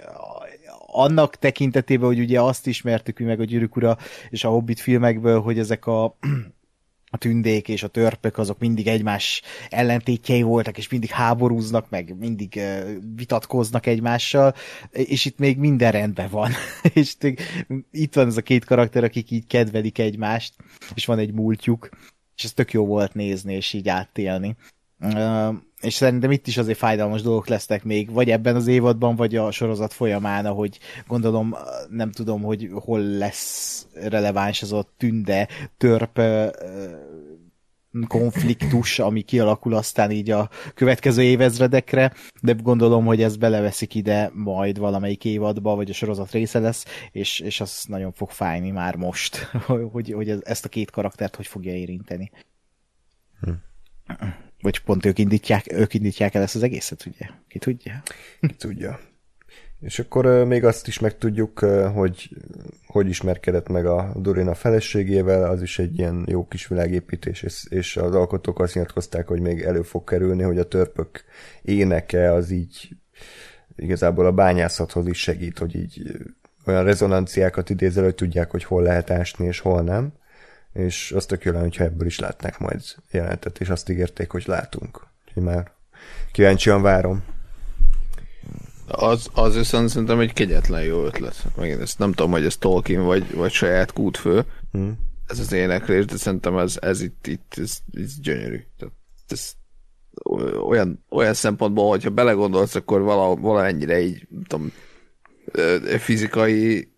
annak tekintetében, hogy ugye azt ismertük mi meg a Gyűrűk Ura és a Hobbit filmekből, hogy ezek a a tündék és a törpök azok mindig egymás ellentétjei voltak, és mindig háborúznak, meg mindig vitatkoznak egymással, és itt még minden rendben van. és itt van ez a két karakter, akik így kedvelik egymást, és van egy múltjuk, és ez tök jó volt nézni, és így átélni. Uh, és szerintem itt is azért fájdalmas dolgok lesznek még, vagy ebben az évadban, vagy a sorozat folyamán, ahogy gondolom, nem tudom, hogy hol lesz releváns az a tünde, törp konfliktus, ami kialakul aztán így a következő évezredekre, de gondolom, hogy ez beleveszik ide majd valamelyik évadba, vagy a sorozat része lesz, és, és az nagyon fog fájni már most, hogy, hogy ezt a két karaktert hogy fogja érinteni. Hm. Vagy pont ők indítják, ők indítják el ezt az egészet, ugye? Ki tudja? Ki tudja. És akkor még azt is megtudjuk, hogy hogy ismerkedett meg a Dorina feleségével, az is egy ilyen jó kis világépítés, és, és az alkotók azt nyilatkozták, hogy még elő fog kerülni, hogy a törpök éneke az így igazából a bányászathoz is segít, hogy így olyan rezonanciákat idézel, hogy tudják, hogy hol lehet ásni, és hol nem és azt tök jó lenne, hogyha ebből is látnak majd jelenetet, és azt ígérték, hogy látunk. Úgyhogy már kíváncsian várom. Az, az viszont szerintem egy kegyetlen jó ötlet. Megint ezt nem tudom, hogy ez Tolkien vagy, vagy saját kútfő. Hmm. Ez az éneklés, de szerintem ez, ez itt, itt ez, ez gyönyörű. Tehát ez olyan, olyan szempontból, hogyha belegondolsz, akkor vala, valamennyire így, tudom, fizikai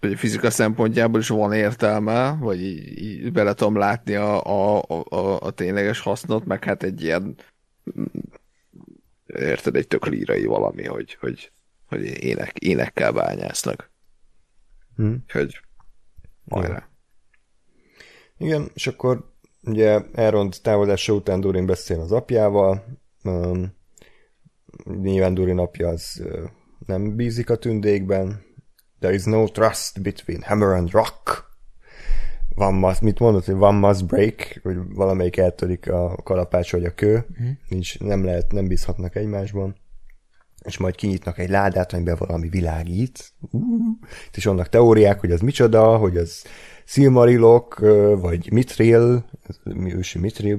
fizika szempontjából is van értelme, vagy így, így bele tudom látni a, a, a, a tényleges hasznot, meg hát egy ilyen érted, egy tök lírai valami, hogy, hogy, hogy ének, énekkel bányásznak. Hmm. Hogy Hajrá. Igen, és akkor ugye Elrond távozása után Durin beszél az apjával, um, nyilván Durin apja az nem bízik a tündékben, there is no trust between hammer and rock. Van must, mit mondod, hogy one must break, hogy valamelyik eltörik a kalapács vagy a kő, mm. Nincs, nem lehet, nem bízhatnak egymásban és majd kinyitnak egy ládát, amiben valami világít, uh, és annak teóriák, hogy az micsoda, hogy az Silmarilok, vagy Mitril, ősi Mitril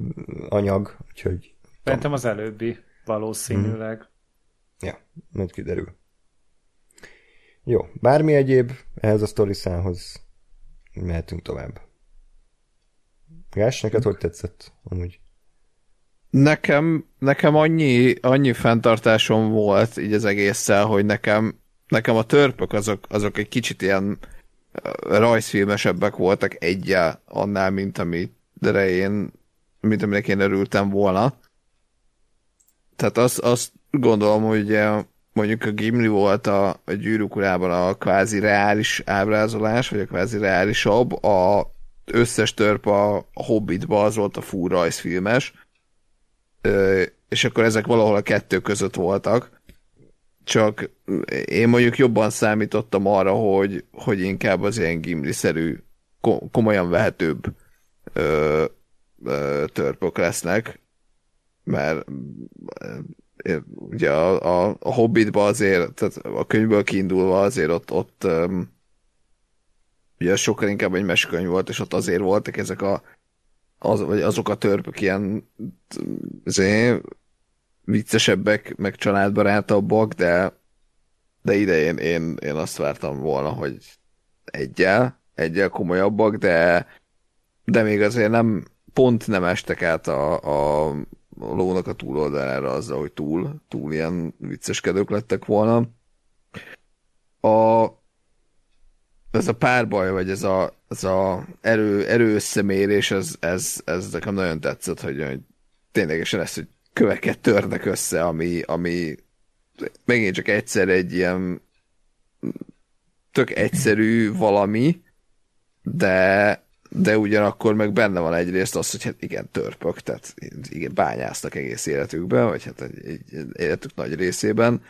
anyag, úgyhogy... Szerintem az előbbi, valószínűleg. Hmm. Ja, majd kiderül. Jó, bármi egyéb ehhez a sztoriszához mehetünk tovább. Gás, neked hogy tetszett amúgy? Nekem, nekem annyi, annyi fenntartásom volt így az egésszel, hogy nekem, nekem a törpök azok, azok egy kicsit ilyen rajzfilmesebbek voltak egyel annál, mint amire én, mint aminek én örültem volna. Tehát azt, azt gondolom, hogy mondjuk a Gimli volt a, a gyűrűk urában a kvázi reális ábrázolás, vagy a kvázi reálisabb, a összes törp a Hobbitba az volt a full rajzfilmes, és akkor ezek valahol a kettő között voltak. Csak én mondjuk jobban számítottam arra, hogy, hogy inkább az ilyen gimli-szerű, komolyan vehetőbb ö, ö, törpök lesznek, mert ugye a, a, a Hobbitba azért, tehát a könyvből kiindulva azért ott, ott um, ugye sokkal inkább egy meskönyv volt, és ott azért voltak ezek a az, vagy azok a törpök ilyen azért, viccesebbek, meg családbarátabbak, de, de idején én, én azt vártam volna, hogy egyel, egyel komolyabbak, de, de még azért nem, pont nem estek át a, a, a lónak a túloldalára azzal, hogy túl, túl ilyen vicceskedők lettek volna. A, ez a párbaj, vagy ez a, ez a erő, erő összemérés, ez, ez, ez nekem nagyon tetszett, hogy, hogy ténylegesen ezt, hogy köveket törnek össze, ami, ami megint csak egyszer egy ilyen tök egyszerű valami, de, de ugyanakkor meg benne van egyrészt az, hogy hát igen, törpök, tehát igen, bányáztak egész életükben, vagy hát életük nagy részében,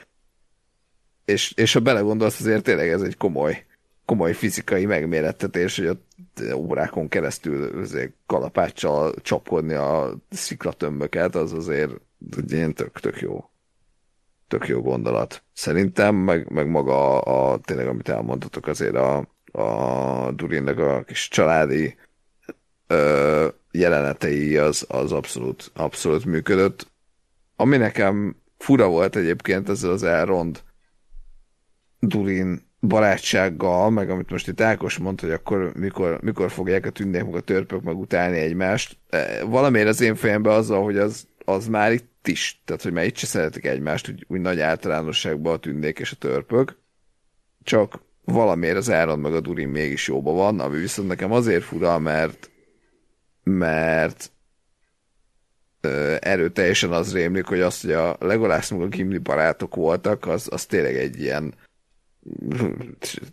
és, és ha belegondolsz, azért tényleg ez egy komoly komoly fizikai megmérettetés, hogy ott órákon keresztül kalapáccsal csapkodni a sziklatömböket, az azért egy ilyen tök, tök jó tök jó gondolat. Szerintem, meg, meg maga a, a, tényleg, amit elmondhatok, azért a, a Durinnek a kis családi ö, jelenetei az, az abszolút, abszolút működött. Ami nekem fura volt egyébként ezzel az Elrond Durin barátsággal, meg amit most itt Ákos mondta, hogy akkor mikor, mikor fogják a tündék meg a törpök meg utálni egymást. E, valamiért az én fejemben azzal, hogy az, az már itt is, tehát hogy már itt se szeretik egymást, úgy, úgy nagy általánosságban a tündék és a törpök, csak valamiért az Áron meg a Durin mégis jóban van, ami viszont nekem azért fura, mert mert erőteljesen az rémlik, hogy azt, hogy a Legolász meg a Gimli barátok voltak, az, az tényleg egy ilyen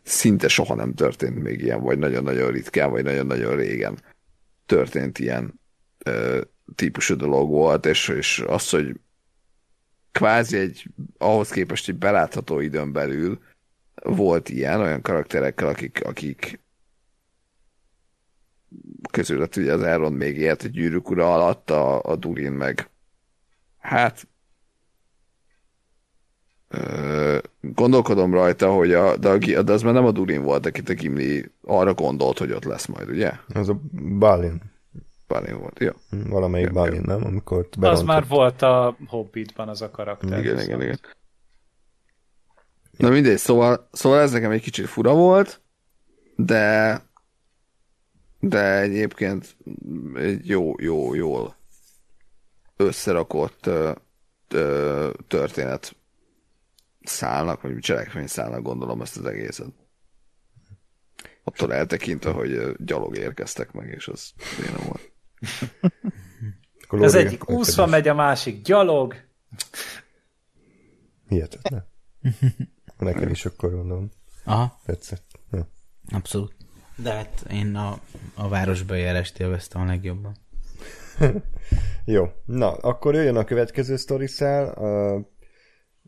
szinte soha nem történt még ilyen, vagy nagyon-nagyon ritkán, vagy nagyon-nagyon régen történt ilyen ö, típusú dolog volt, és, és az, hogy kvázi egy, ahhoz képest egy belátható időn belül volt ilyen, olyan karakterekkel, akik, akik közülött ugye az Elrond még élt a gyűrűk ura alatt, a, a Durin meg hát gondolkodom rajta, hogy a, de, a, de az már nem a Durin volt, akit a Gimli arra gondolt, hogy ott lesz majd, ugye? Az a Balin. Balin volt, jó. Valamelyik ja, Balin, nem? Amikor Az már volt a Hobbitban az a karakter. Igen, igen, igen. Na mindegy, szóval, szóval ez nekem egy kicsit fura volt, de de egyébként egy jó, jó, jól összerakott ö, ö, történet szálnak, vagy cselekmény szálnak gondolom ezt az egészet. Attól eltekintve, hogy gyalog érkeztek meg, és az nem volt. Az egyik úszva megy, a másik gyalog. Hihetetlen. Nekem is akkor gondolom. Aha. Tetszett. Ja. Abszolút. De hát én a, a városba járást élveztem a legjobban. Jó, na, akkor jöjjön a következő sztoriszál. Uh,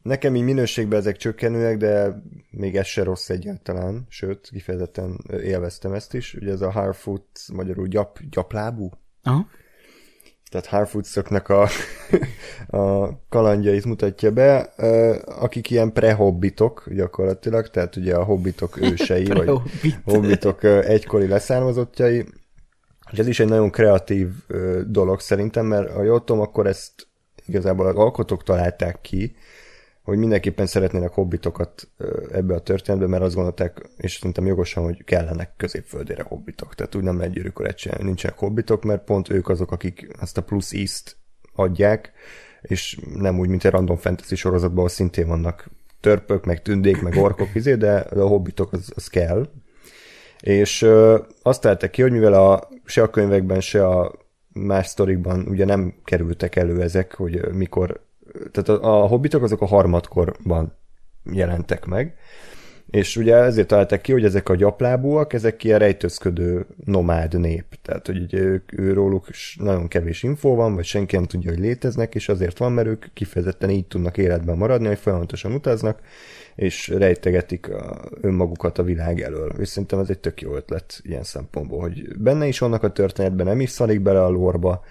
nekem így minőségben ezek csökkenőek, de még ez se rossz egyáltalán, sőt, kifejezetten élveztem ezt is. Ugye ez a Harfoot, magyarul gyap, gyaplábú? Aha. Tehát Harfootszoknak a, a kalandjait mutatja be, akik ilyen prehobbitok gyakorlatilag, tehát ugye a hobbitok ősei, vagy hobbitok egykori leszármazottjai, és ez is egy nagyon kreatív dolog szerintem, mert ha jól tudom, akkor ezt igazából az alkotók találták ki, hogy mindenképpen szeretnének hobbitokat ebbe a történetbe, mert azt gondolták, és szerintem jogosan, hogy kellenek középföldére hobbitok. Tehát úgy nem lehet gyűrűkorát csinálni, nincsenek hobbitok, mert pont ők azok, akik azt a plusz ízt adják, és nem úgy, mint egy random fantasy sorozatban, ahol szintén vannak törpök, meg tündék, meg orkok, izé, de a hobbitok az, az kell. És ö, azt találtak ki, hogy mivel a, se a könyvekben, se a más sztorikban ugye nem kerültek elő ezek, hogy mikor tehát a, a hobbitok azok a harmadkorban jelentek meg, és ugye ezért találták ki, hogy ezek a gyaplábúak, ezek ilyen rejtőzködő nomád nép. Tehát, hogy ők, ő róluk nagyon kevés infó van, vagy senki nem tudja, hogy léteznek, és azért van, mert ők kifejezetten így tudnak életben maradni, hogy folyamatosan utaznak, és rejtegetik a, önmagukat a világ elől. És szerintem ez egy tök jó ötlet ilyen szempontból, hogy benne is vannak a történetben, nem is szanik bele a lórba,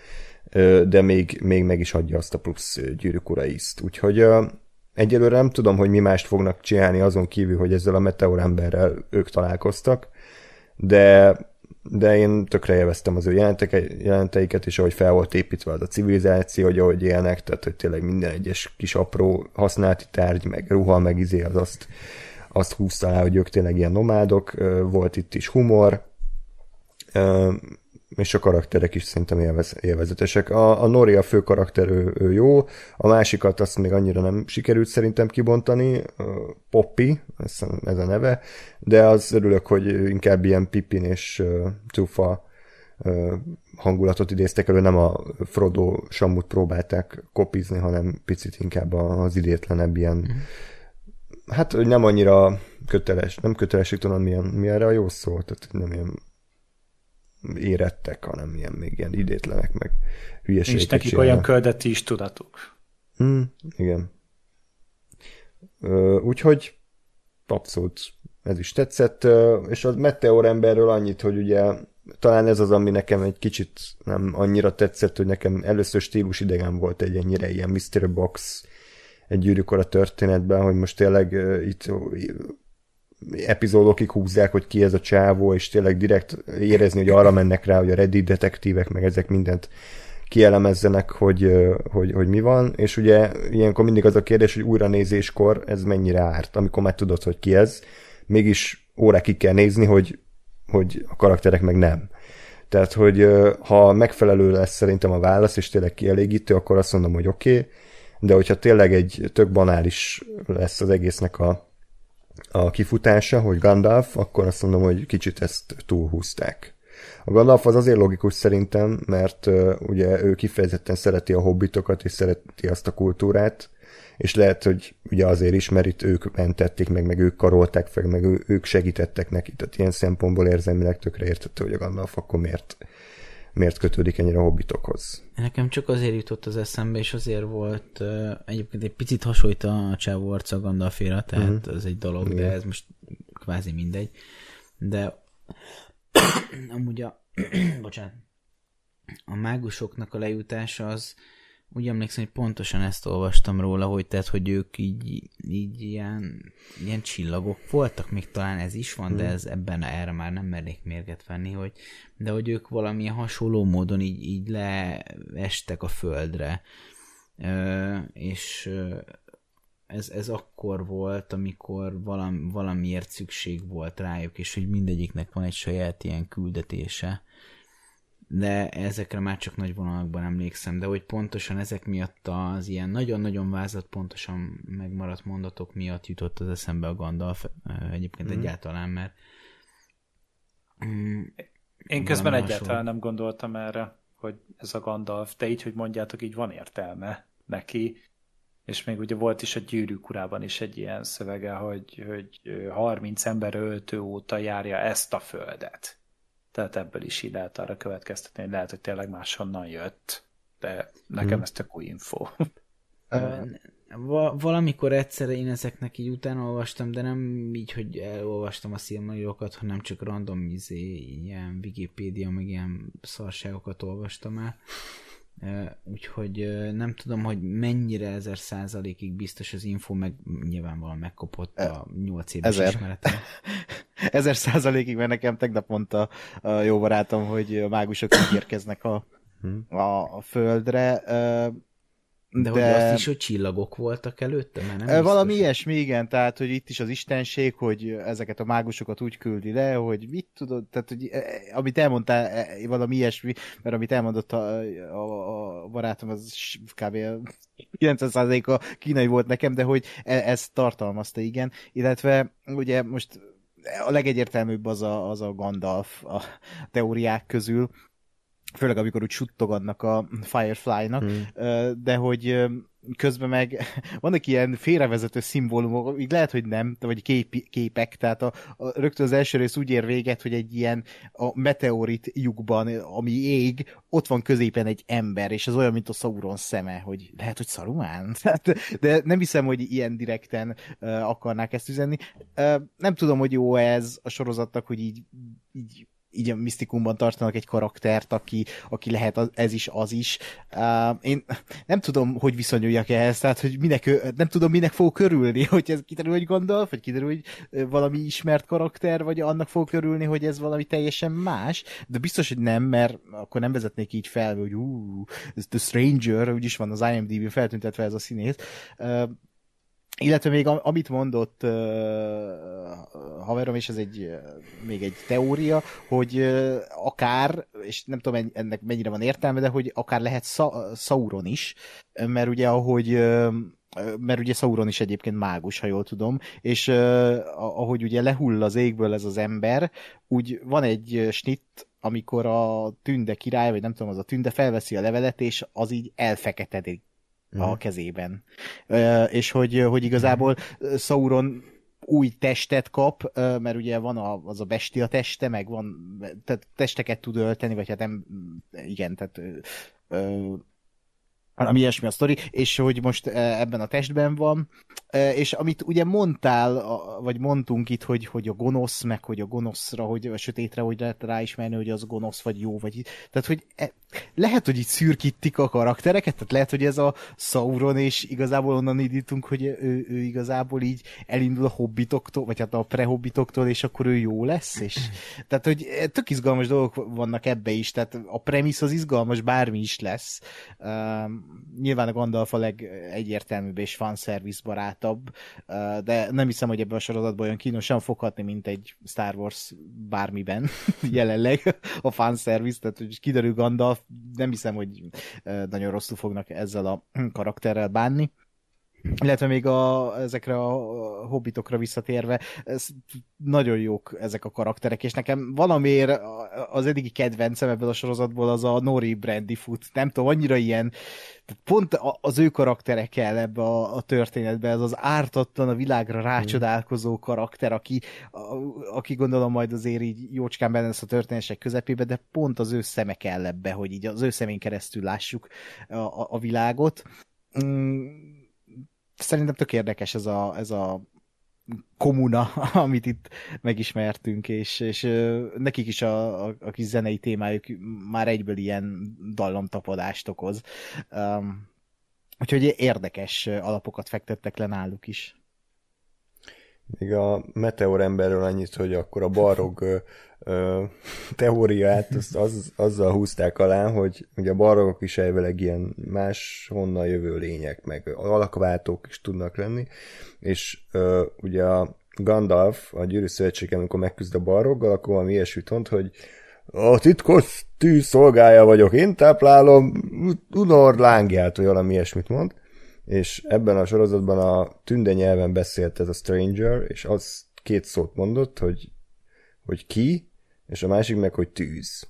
de még, még meg is adja azt a plusz gyűrűk ura. Úgyhogy egyelőre nem tudom, hogy mi mást fognak csinálni azon kívül, hogy ezzel a meteor emberrel ők találkoztak, de, de én tökre élveztem az ő jelenteiket, és ahogy fel volt építve az a civilizáció, hogy ahogy élnek, tehát hogy tényleg minden egyes kis apró használati tárgy, meg ruha, meg izé az azt, azt húzta el, hogy ők tényleg ilyen nomádok, volt itt is humor, és a karakterek is szerintem élvez, élvezetesek. A, a Nori a fő karakter, ő, ő jó, a másikat azt még annyira nem sikerült szerintem kibontani, Poppy, ez, ez a neve, de az örülök, hogy inkább ilyen Pippin és uh, Tufa uh, hangulatot idéztek elő, nem a Frodo Samut próbálták kopizni, hanem picit inkább az idétlenebb ilyen, mm. hát nem annyira köteles, nem kötelesek tudom, milyen, mi erre a jó szó, tehát nem ilyen érettek, hanem ilyen még ilyen idétlenek, meg hülyeségek. Nincs nekik olyan köldeti is tudatuk. Mm, igen. Úgyhogy abszolút ez is tetszett, és a Meteor emberről annyit, hogy ugye talán ez az, ami nekem egy kicsit nem annyira tetszett, hogy nekem először stílus idegen volt egy ennyire ilyen Mr. Box egy gyűrűkor a történetben, hogy most tényleg itt epizódokig húzzák, hogy ki ez a csávó, és tényleg direkt érezni, hogy arra mennek rá, hogy a Reddit detektívek, meg ezek mindent kielemezzenek, hogy, hogy, hogy mi van, és ugye ilyenkor mindig az a kérdés, hogy újra nézéskor ez mennyire árt, amikor már tudod, hogy ki ez, mégis órákig kell nézni, hogy, hogy a karakterek meg nem. Tehát, hogy ha megfelelő lesz szerintem a válasz, és tényleg kielégítő, akkor azt mondom, hogy oké, okay, de hogyha tényleg egy tök banális lesz az egésznek a, a kifutása, hogy Gandalf, akkor azt mondom, hogy kicsit ezt túlhúzták. A Gandalf az azért logikus szerintem, mert uh, ugye ő kifejezetten szereti a hobbitokat, és szereti azt a kultúrát, és lehet, hogy ugye azért is, mert itt ők mentették meg, meg ők karolták fel, meg ő, ők segítettek neki. Tehát ilyen szempontból érzelmileg tökre értette, hogy a Gandalf akkor miért miért kötődik ennyire a hobbitokhoz. Nekem csak azért jutott az eszembe, és azért volt uh, egyébként egy picit hasonlít a csávó arca Gandalféra, tehát uh-huh. ez egy dolog, Igen. de ez most kvázi mindegy. De amúgy a bocsánat, a mágusoknak a lejutása az úgy emlékszem, hogy pontosan ezt olvastam róla, hogy tehát, hogy ők így, így ilyen, ilyen csillagok voltak, még talán ez is van, hmm. de ez ebben erre már nem mernék mérget venni, hogy, de hogy ők valamilyen hasonló módon így, így leestek a földre. Ö, és ez, ez akkor volt, amikor valam, valamiért szükség volt rájuk, és hogy mindegyiknek van egy saját ilyen küldetése de ezekre már csak nagy vonalakban emlékszem, de hogy pontosan ezek miatt az ilyen nagyon-nagyon vázat, pontosan megmaradt mondatok miatt jutott az eszembe a Gandalf egyébként mm. egyáltalán, mert mm, én közben egyáltalán hasonló. nem gondoltam erre, hogy ez a Gandalf, de így, hogy mondjátok, így van értelme neki, és még ugye volt is a gyűrűk urában is egy ilyen szövege, hogy, hogy 30 ember öltő óta járja ezt a földet. Tehát ebből is így lehet arra következtetni, hogy lehet, hogy tényleg máshonnan jött, de nekem hmm. ez tök új info. valamikor egyszer én ezeknek így utána olvastam, de nem így, hogy elolvastam a szilmarilokat, hanem csak random izé, ilyen Wikipédia, meg ilyen szarságokat olvastam el. Úgyhogy nem tudom, hogy mennyire ezer százalékig biztos az info, meg nyilvánvalóan megkopott a nyolc éves ezer. ismeretem. ezer százalékig, mert nekem tegnap mondta a jó barátom, hogy a mágusok érkeznek a, a, a földre de, de hogy azt is, hogy csillagok voltak előtte? Mert nem valami biztos. ilyesmi, igen, tehát, hogy itt is az istenség, hogy ezeket a mágusokat úgy küldi le, hogy mit tudod, tehát, hogy amit elmondtál, valami ilyesmi, mert amit elmondott a, a, a barátom, az kb. 90%-a kínai volt nekem, de hogy e, ezt tartalmazta, igen, illetve ugye most a legegyértelműbb az a, az a Gandalf a teóriák közül, főleg amikor úgy suttogadnak a Firefly-nak, hmm. de hogy közben meg vannak ilyen félrevezető szimbólumok, így lehet, hogy nem, vagy kép, képek, tehát a, a, rögtön az első rész úgy ér véget, hogy egy ilyen a meteorit lyukban, ami ég, ott van középen egy ember, és az olyan, mint a Sauron szeme, hogy lehet, hogy Saruman? de nem hiszem, hogy ilyen direkten uh, akarnák ezt üzenni. Uh, nem tudom, hogy jó ez a sorozatnak, hogy így, így így a misztikumban tartanak egy karaktert, aki, aki lehet az, ez is, az is. Uh, én nem tudom, hogy viszonyuljak ehhez, tehát hogy minek, nem tudom, minek fog körülni, hogy ez kiderül, hogy gondol, vagy kiderül, hogy valami ismert karakter, vagy annak fog körülni, hogy ez valami teljesen más, de biztos, hogy nem, mert akkor nem vezetnék így fel, hogy ú, ez The Stranger, úgyis van az IMDb-n feltüntetve ez a színész. Uh, illetve még amit mondott haverom, és ez egy még egy teória, hogy akár, és nem tudom ennek mennyire van értelme, de hogy akár lehet Sa- Sauron is, mert ugye ahogy uh, mert ugye Sauron is egyébként mágus, ha jól tudom, és uh, ahogy ugye lehull az égből ez az ember, úgy van egy snitt, amikor a tünde király, vagy nem tudom, az a tünde felveszi a levelet, és az így elfeketedik a mhm. kezében. És hogy, hogy igazából Sauron új testet kap, mert ugye van a, az a bestia teste, meg van, tehát testeket tud ölteni, vagy hát nem, igen, tehát ami ilyesmi a sztori, és hogy most ebben a testben van, és amit ugye mondtál, vagy mondtunk itt, hogy, hogy a gonosz, meg hogy a gonoszra, hogy a sötétre, hogy lehet ráismerni, hogy az gonosz, vagy jó, vagy tehát, hogy e, lehet, hogy itt szürkítik a karaktereket, tehát lehet, hogy ez a Sauron, és igazából onnan indítunk, hogy ő, ő igazából így elindul a hobbitoktól, vagy hát a prehobbitoktól, és akkor ő jó lesz, és tehát, hogy tök izgalmas dolgok vannak ebbe is, tehát a premisz az izgalmas, bármi is lesz. Um, nyilván a Gandalf a legegyértelműbb és fanservice barátabb, de nem hiszem, hogy ebben a sorozatban olyan kínosan foghatni, mint egy Star Wars bármiben jelenleg a fanservice, tehát hogy kiderül Gandalf, nem hiszem, hogy nagyon rosszul fognak ezzel a karakterrel bánni. Illetve még a, ezekre a hobbitokra visszatérve, ez nagyon jók ezek a karakterek, és nekem valamiért az eddigi kedvencem ebből a sorozatból az a Nori Brandy Foot. Nem tudom, annyira ilyen, pont az ő karakterekkel ebbe a, a történetbe, ez az ártatlan, a világra rácsodálkozó karakter, aki, a, aki gondolom majd azért így jócskán benne lesz a történések közepébe, de pont az ő szeme kell ebbe, hogy így az ő szemén keresztül lássuk a, a, a világot. Mm szerintem tök érdekes ez a, ez a komuna, amit itt megismertünk, és, és nekik is a, a, a kis zenei témájuk már egyből ilyen dallamtapadást okoz. Um, úgyhogy érdekes alapokat fektettek le náluk is. Még a Meteor emberről annyit, hogy akkor a barog ö, teóriát az, az, azzal húzták alá, hogy ugye a barogok is elvileg ilyen más honnan jövő lények, meg alakváltók is tudnak lenni, és ö, ugye a Gandalf, a Gyűrű Szövetség, amikor megküzd a baroggal, akkor valami ilyesmit mond, hogy a titkos tűz szolgája vagyok, én táplálom Unor lángját, vagy valami ilyesmit mond, és ebben a sorozatban a tünde nyelven beszélt ez a Stranger, és az két szót mondott, hogy, hogy ki, és a másik meg, hogy tűz.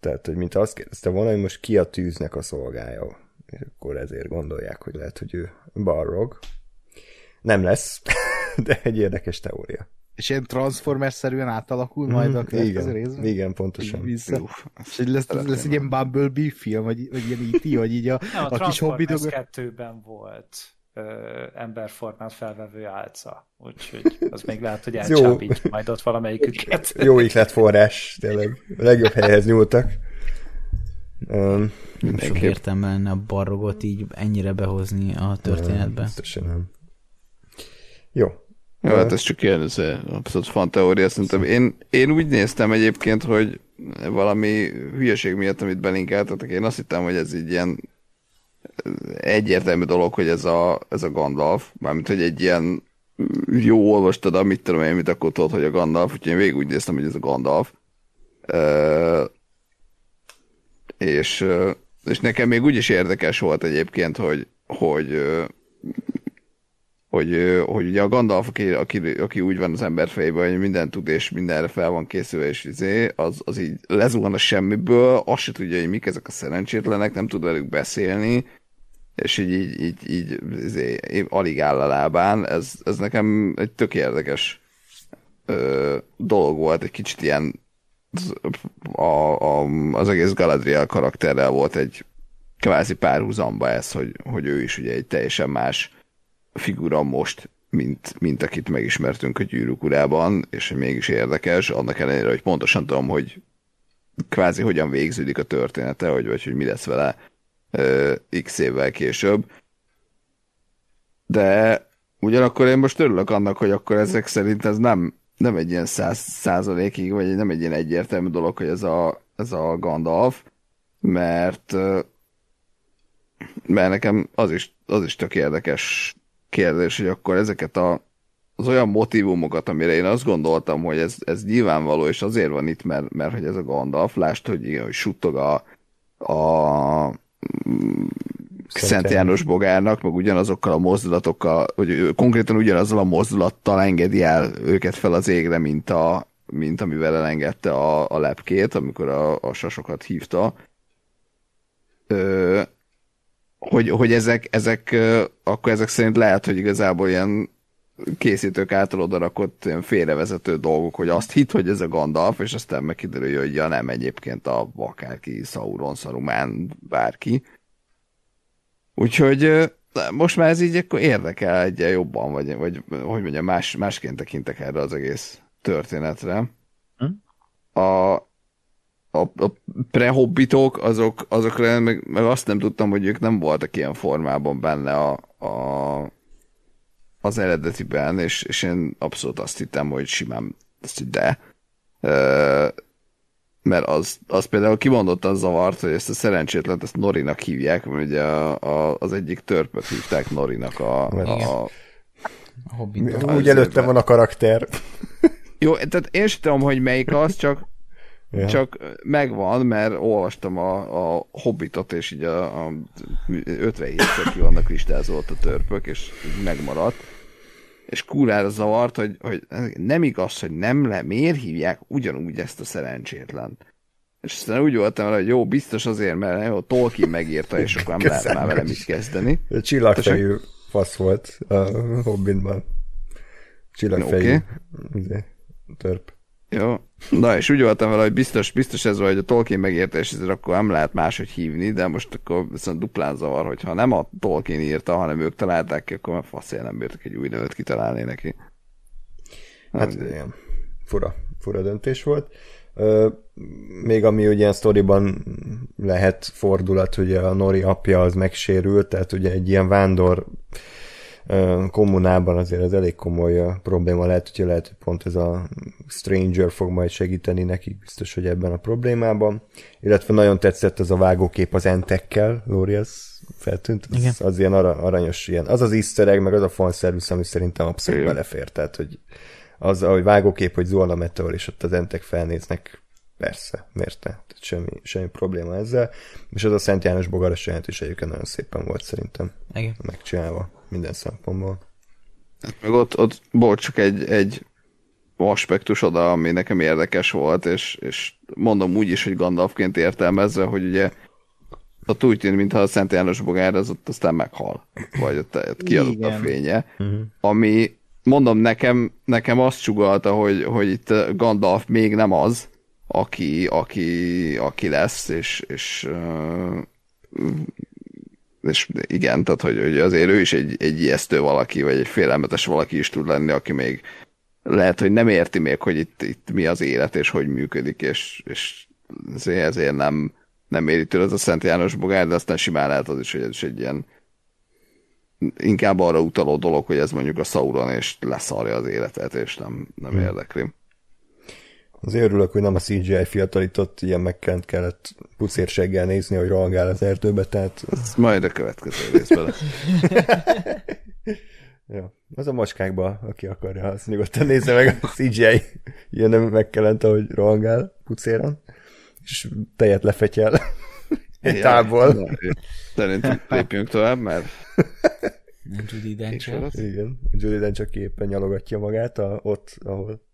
Tehát, hogy mint azt kérdezte volna, hogy most ki a tűznek a szolgája. és akkor ezért gondolják, hogy lehet, hogy ő Balrog. Nem lesz, de egy érdekes teória. És ilyen Transformers-szerűen átalakul majd a következő igen, részben? igen, pontosan. Vissza. És így lesz, lesz egy ilyen Bumblebee film, vagy, vagy ilyen E.T., vagy így a, Nem, a, a kis hobbi Transformers 2-ben volt ö, emberformát felvevő álca. Úgyhogy az még lehet, hogy jó. elcsábítja majd ott valamelyiküket. Jó ihletforrás, tényleg. A legjobb helyhez nyúltak. Um, Nem sok értelme lenne a barrogot így ennyire behozni a történetbe. biztosan nem. Jó. Jó, hát ez csak ilyen ez abszolút fan teória, szerintem. Én, én úgy néztem egyébként, hogy valami hülyeség miatt, amit belinkeltetek, én azt hittem, hogy ez így ilyen egyértelmű dolog, hogy ez a, ez a Gandalf, mármint, hogy egy ilyen jó olvastad, amit tudom én, mit akkor tudod, hogy a Gandalf, úgyhogy én végig úgy néztem, hogy ez a Gandalf. Uh, és, és nekem még úgy is érdekes volt egyébként, hogy, hogy hogy, hogy ugye a Gandalf, aki, aki, aki úgy van az ember fejében, hogy mindent tud, és mindenre fel van készülve, és izé, az, az így lezuhan a semmiből, azt se tudja, hogy mik ezek a szerencsétlenek, nem tud velük beszélni, és így, így, így, így izé, alig áll a lábán. Ez, ez nekem egy tök érdekes ö, dolog volt, egy kicsit ilyen a, a, az egész Galadriel karakterrel volt egy kvázi párhuzamba ez, hogy, hogy ő is ugye egy teljesen más figura most, mint, mint akit megismertünk a gyűrűk urában, és mégis érdekes, annak ellenére, hogy pontosan tudom, hogy kvázi hogyan végződik a története, hogy, vagy hogy mi lesz vele ö, x évvel később. De ugyanakkor én most örülök annak, hogy akkor ezek szerint ez nem, nem egy ilyen száz százalékig, vagy nem egy ilyen egyértelmű dolog, hogy ez a, ez a Gandalf, mert mert nekem az is, az is tök érdekes kérdés, hogy akkor ezeket a, az olyan motivumokat, amire én azt gondoltam, hogy ez, ez nyilvánvaló, és azért van itt, mert, mert hogy ez a Gandalf, lást, hogy, igen, hogy suttog a, a Szent János bogárnak, meg ugyanazokkal a mozdulatokkal, hogy konkrétan ugyanazzal a mozdulattal engedi el őket fel az égre, mint, a, mint amivel elengedte a, a lepkét, amikor a, a sasokat hívta. Ö, hogy, hogy ezek, ezek, akkor ezek szerint lehet, hogy igazából ilyen készítők által odarakott ilyen félrevezető dolgok, hogy azt hit, hogy ez a Gandalf, és aztán megkiderül, hogy ja nem egyébként a akárki, Sauron, Saruman, bárki. Úgyhogy most már ez így akkor érdekel egy jobban, vagy, vagy hogy mondjam, más, másként tekintek erre az egész történetre. Hm? A, a, a prehobbitok, azok, azokra meg, meg azt nem tudtam, hogy ők nem voltak ilyen formában benne a, a, az eredetiben, és, és én abszolút azt hittem, hogy simán azt de. E, mert az, az például kimondottan zavart, hogy ezt a szerencsétlen ezt Norinak hívják, mert ugye a, a, az egyik törpöt hívták Norinak a, a, a, a Úgy előtte van a karakter. Jó, tehát én sem tudom, hogy melyik az, csak Ja. Csak megvan, mert olvastam a, a Hobbitot, és így a, a 57-szer ki vannak listázolt a törpök, és megmaradt. És kurára zavart, hogy, hogy nem igaz, hogy nem le, miért hívják ugyanúgy ezt a szerencsétlen. És aztán úgy voltam hogy jó, biztos azért, mert jó, Tolkien megírta, és akkor nem lehet már vele mit kezdeni. Csillagfejű fasz volt a Hobbitban. Csillagfejű okay. törp. Jó. Na, és úgy voltam vele, hogy biztos, biztos ez vagy, hogy a Tolkien megérte, és ezért akkor nem lehet máshogy hívni, de most akkor viszont duplán zavar, hogyha nem a Tolkien írta, hanem ők találták ki, akkor faszél nem bírtak egy új nevet kitalálni neki. Hát ilyen fura, fura döntés volt. Uh, még ami ugye ilyen sztoriban lehet fordulat, hogy a Nori apja az megsérült, tehát ugye egy ilyen vándor kommunában azért ez elég komoly probléma lehet, hogy lehet, hogy pont ez a Stranger fog majd segíteni nekik biztos, hogy ebben a problémában. Illetve nagyon tetszett ez a vágókép az entekkel, Lóri, az feltűnt, az, Igen. az ilyen aranyos, ilyen, az az easter egg, meg az a fanszervisz, ami szerintem abszolút Igen. belefér, tehát, hogy az, ahogy vágókép, hogy Zola Meteor, és ott az entek felnéznek, persze, miért ne? Tehát semmi, semmi probléma ezzel. És az a Szent János bogaras jelent is egyébként nagyon szépen volt szerintem Igen. megcsinálva minden szempontból. Hát meg ott, ott volt csak egy, egy aspektus oda, ami nekem érdekes volt, és, és mondom úgy is, hogy Gandalfként értelmezve, hogy ugye ott úgy tűnik, mintha a Szent János bogár az ott aztán meghal, vagy ott, ott kiadott Igen. a fénye, uh-huh. ami mondom nekem, nekem azt csugalta, hogy, hogy itt Gandalf még nem az, aki, aki, aki lesz, és, és, és igen, tehát hogy, hogy azért ő is egy, egy ijesztő valaki, vagy egy félelmetes valaki is tud lenni, aki még lehet, hogy nem érti még, hogy itt, itt mi az élet, és hogy működik, és, és ezért, ezért nem, nem éri tőle az a Szent János bogár, de aztán simán lehet az is, hogy ez is egy ilyen inkább arra utaló dolog, hogy ez mondjuk a Sauron, és leszarja az életet, és nem, nem hmm. érdekli. Azért örülök, hogy nem a CGI fiatalított ilyen megkent kellett pucérseggel nézni, hogy rohangál az erdőbe, tehát... Ez majd a következő részben ja. Az a macskákba, aki akarja, azt nyugodtan nézze meg a CGI ilyen nem megkelent, ahogy rohangál pucéran, és tejet lefetyel egy távol. Szerintem lépjünk tovább, mert Judy Dench. Igen, Judy Dench, aki éppen nyalogatja magát a, ott, ahol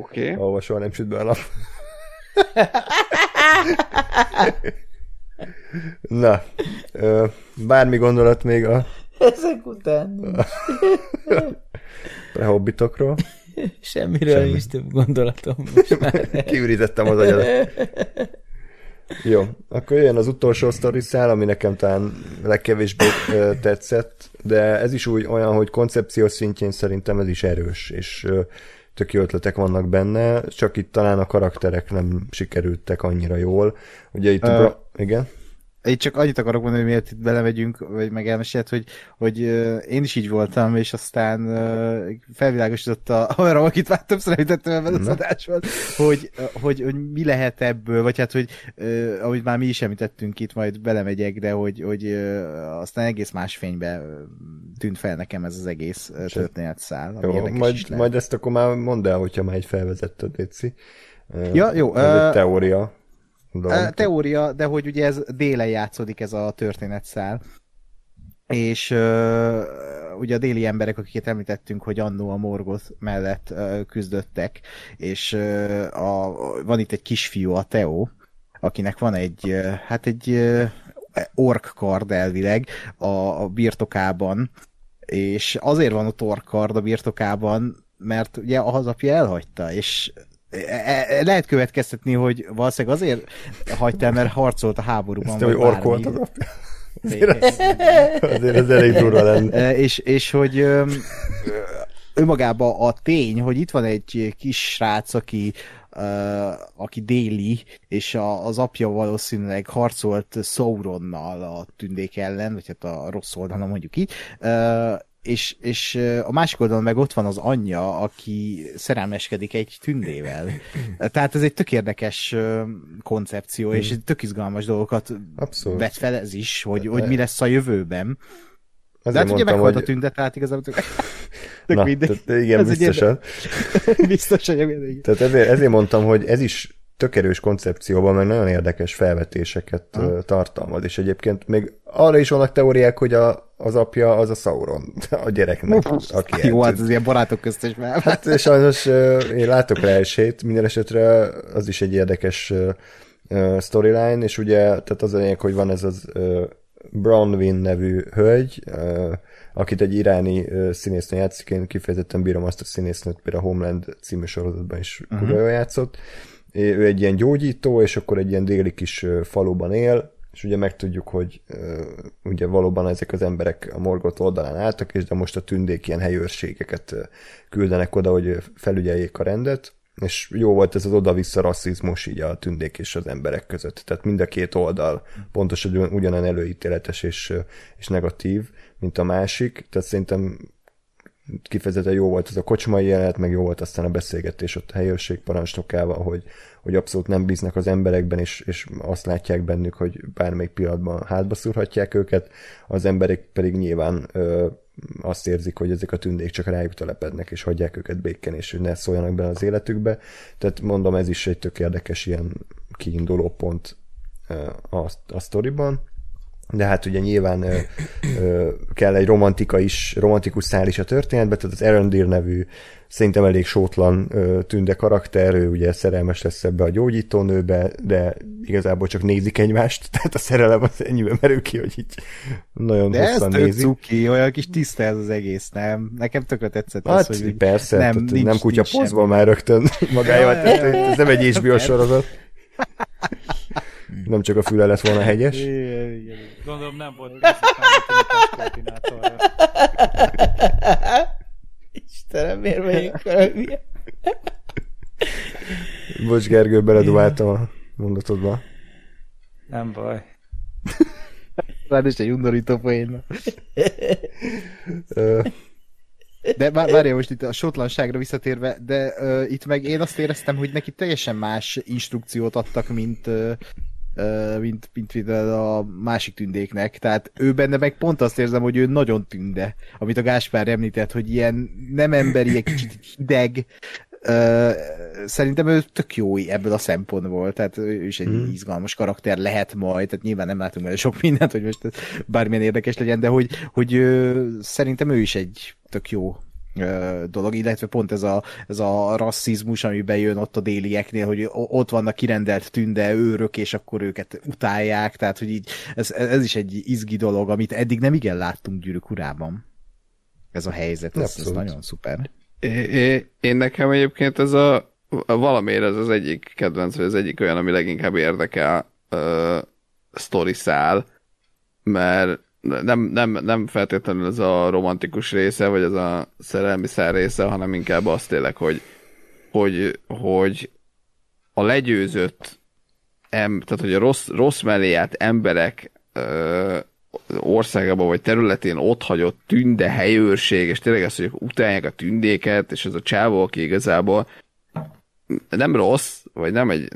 Oké. Okay. Ahova soha nem süt be a nap. Na, ö, bármi gondolat még a... Ezek után a hobbitokról. Semmiről Semmi. nincs több gondolatom most már. Kiürítettem az agyadat. Jó, akkor jön az utolsó sztori szál, ami nekem talán legkevésbé tetszett, de ez is úgy olyan, hogy koncepció szintjén szerintem ez is erős, és tök jó ötletek vannak benne, csak itt talán a karakterek nem sikerültek annyira jól. Ugye itt uh, a bra- igen? Én csak annyit akarok mondani, hogy miért itt belemegyünk, vagy meg elmesélt, hogy, hogy én is így voltam, és aztán felvilágosított a haverom, akit már többször említettem ebben az adásban, hogy, hogy, hogy mi lehet ebből, vagy hát, hogy ahogy már mi is említettünk itt, majd belemegyek, de hogy, hogy aztán egész más fénybe tűnt fel nekem ez az egész történetszál. Jó, majd, majd ezt akkor már mondd el, hogyha már egy felvezetted, Léci. Ja, jó. Ez egy teória. Dolog. Teória, de hogy ugye ez délen játszódik ez a történetszál. És uh, ugye a déli emberek, akiket említettünk, hogy annó a Morgoth mellett uh, küzdöttek, és uh, a, van itt egy kisfiú, a Teo, akinek van egy, uh, hát egy uh, ork kard elvileg a, a birtokában, és azért van ott ork kard a birtokában, mert ugye a hazapja elhagyta, és lehet következtetni, hogy valószínűleg azért hagyta el, mert harcolt a háborúban. Ezt, hogy orkolt az apja? Azért, azért ez elég durva lenne. E, és, és hogy önmagában a tény, hogy itt van egy kis srác, aki aki déli, és a, az apja valószínűleg harcolt Sauronnal a tündék ellen, vagy hát a rossz oldalon mondjuk így, és, és a másik oldalon meg ott van az anyja, aki szerelmeskedik egy tündével. Tehát ez egy tök érdekes koncepció, és egy tök izgalmas dolgokat Abszolút. vet fel ez is, hogy, hogy mi lesz a jövőben. Azért De hát ugye meghalt hogy... a tünde, tehát igazából tök, Na, mindegy. Tehát igen, ez biztosan. biztosan. Tehát ezért, ezért mondtam, hogy ez is tök erős koncepcióban, meg nagyon érdekes felvetéseket ha. tartalmaz, és egyébként még arra is vannak teóriák, hogy a, az apja az a Sauron, a gyereknek, aki Jó, hát az ilyen barátok közt is már. Hát sajnos én látok rá esélyt, minden esetre az is egy érdekes storyline, és ugye, tehát az a lényeg, hogy van ez az Bronwyn nevű hölgy, akit egy iráni színésznő játszik, én kifejezetten bírom azt a színésznőt, például a Homeland című sorozatban is uh-huh. játszott, ő egy ilyen gyógyító, és akkor egy ilyen déli kis faluban él, és ugye megtudjuk, hogy uh, ugye valóban ezek az emberek a morgot oldalán álltak, és de most a tündék ilyen helyőrségeket küldenek oda, hogy felügyeljék a rendet, és jó volt ez az oda-vissza rasszizmus így a tündék és az emberek között. Tehát mind a két oldal pontosan ugyanen előítéletes és, és negatív, mint a másik. Tehát szerintem kifejezetten jó volt ez a kocsmai jelenet, meg jó volt aztán a beszélgetés ott a helyőrség parancsnokával, hogy, hogy abszolút nem bíznak az emberekben, és, és azt látják bennük, hogy bármelyik pillanatban hátba szúrhatják őket, az emberek pedig nyilván ö, azt érzik, hogy ezek a tündék csak rájuk telepednek, és hagyják őket béken, és hogy ne szóljanak bele az életükbe. Tehát mondom, ez is egy tök érdekes ilyen kiinduló pont a, a sztoriban. De hát ugye nyilván ö, ö, kell egy romantika is, romantikus szál is a történetbe, tehát az Erendir nevű szerintem elég sótlan ö, tünde karakter, ő ugye szerelmes lesz ebbe a gyógyítónőbe, de igazából csak nézik egymást, tehát a szerelem az ennyiben merül ki, hogy így nagyon De ez hosszan tök nézik. cuki, olyan kis tiszta ez az egész, nem? Nekem tökre tetszett Hát az, hogy persze, nem, nem, nincs, nem kutya pozban már rögtön tehát ja. ez nem egy HBO sorozat. Nem csak a füle lett volna hegyes. Igen, igen. Gondolom nem volt koordinátorra. Istenem, miért vagyunk valami? Bocs, Gergő, beleduváltam a mondatodba. Nem baj. Rád is egy undorító poén. Ö, De vár- várja most itt a sotlanságra visszatérve, de uh, itt meg én azt éreztem, hogy neki teljesen más instrukciót adtak, mint uh, mint, mint például a másik tündéknek. Tehát ő benne meg pont azt érzem, hogy ő nagyon tünde, amit a Gáspár említett, hogy ilyen nem emberi, egy kicsit hideg, Uh, szerintem ő tök jó ebből a szempontból, tehát ő is egy Hmm. mm. izgalmas karakter lehet majd, tehát nyilván nem látunk benne sok mindent, hogy most bármilyen érdekes legyen, de hogy, hogy uh, szerintem ő is egy tök jó dolog, illetve pont ez a, ez a rasszizmus, ami bejön ott a délieknél, hogy ott vannak kirendelt tünde őrök, és akkor őket utálják, tehát hogy így ez, ez is egy izgi dolog, amit eddig nem igen láttunk gyűrűk urában. Ez a helyzet, ez, ez nagyon szuper. É, én nekem egyébként ez a valamiért ez az egyik kedvenc, vagy az egyik olyan, ami leginkább érdekel uh, sztori szál, mert nem, nem, nem feltétlenül ez a romantikus része, vagy ez a szerelmi szál része, hanem inkább az tényleg, hogy, hogy, hogy a legyőzött em, tehát hogy a rossz, rossz mellé járt emberek ö, országában vagy területén ott hagyott tünde helyőrség, és tényleg ezt, hogy utálják a tündéket, és ez a csávó, aki igazából nem rossz, vagy nem egy,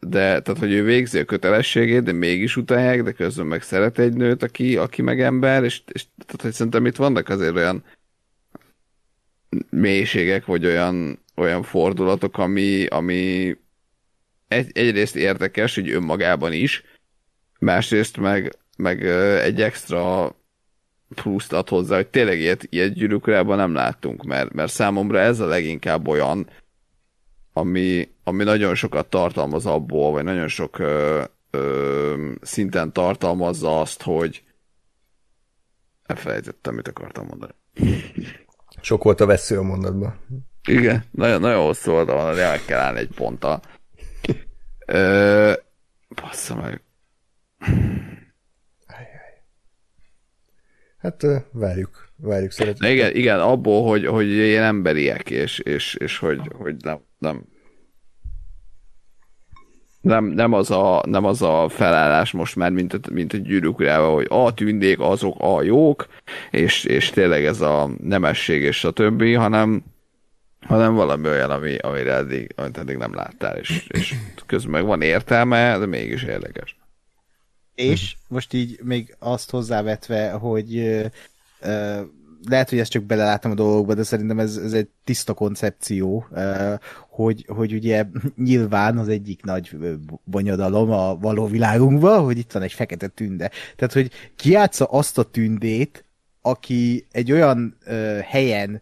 de tehát, hogy ő végzi a kötelességét, de mégis utálják, de közben meg szeret egy nőt, aki, aki meg ember, és, és tehát, hogy szerintem itt vannak azért olyan mélységek, vagy olyan, olyan fordulatok, ami, ami egy, egyrészt érdekes, hogy önmagában is, másrészt meg, meg egy extra pluszt ad hozzá, hogy tényleg ilyet, ilyet nem láttunk, mert, mert számomra ez a leginkább olyan, ami, ami nagyon sokat tartalmaz abból, vagy nagyon sok ö, ö, szinten tartalmazza azt, hogy elfelejtettem, mit akartam mondani. sok volt a vesző a mondatban. Igen, nagyon, nagyon hosszú volt, van, de meg kell állni egy ponttal. Ö, bassza meg. Hát várjuk, várjuk szeretettel. igen, igen, abból, hogy, hogy ilyen emberiek, és, és, és hogy, hogy nem, nem, nem, nem, az a, nem az a felállás most már, mint, a- mint a gyűrűk hogy a tündék azok a jók, és, és tényleg ez a nemesség és a többi, hanem, hanem valami olyan, ami, amire eddig, amit eddig nem láttál, és, és közben meg van értelme, de mégis érdekes. És most így még azt hozzávetve, hogy lehet, hogy ezt csak belelátom a dolgokba, de szerintem ez, ez egy tiszta koncepció, hogy, hogy ugye nyilván az egyik nagy bonyodalom a való világunkban, hogy itt van egy fekete tünde. Tehát, hogy kiátsza azt a tündét, aki egy olyan helyen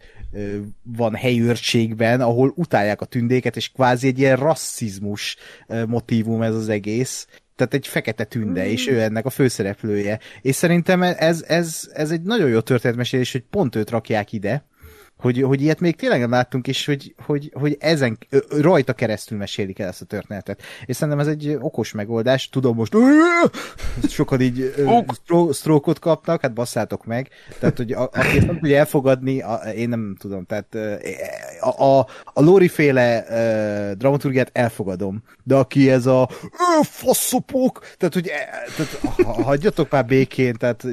van helyőrségben, ahol utálják a tündéket, és kvázi egy ilyen rasszizmus ö, motívum ez az egész. Tehát egy fekete tünde, és ő ennek a főszereplője. És szerintem ez, ez, ez egy nagyon jó történetmesélés, hogy pont őt rakják ide, hogy, hogy ilyet még tényleg nem láttunk, és hogy, hogy, hogy ezen rajta keresztül mesélik el ezt a történetet. És szerintem ez egy okos megoldás. Tudom most, sokan így sztrókot kapnak, hát basszátok meg. Tehát, hogy a, aki ezt nem tudja elfogadni, a, én nem tudom. Tehát ö, a, a, a Lóri féle dramaturgiát elfogadom. De aki ez a faszopok, tehát, hogy e, tehát, ha, hagyjatok már békén, tehát ö,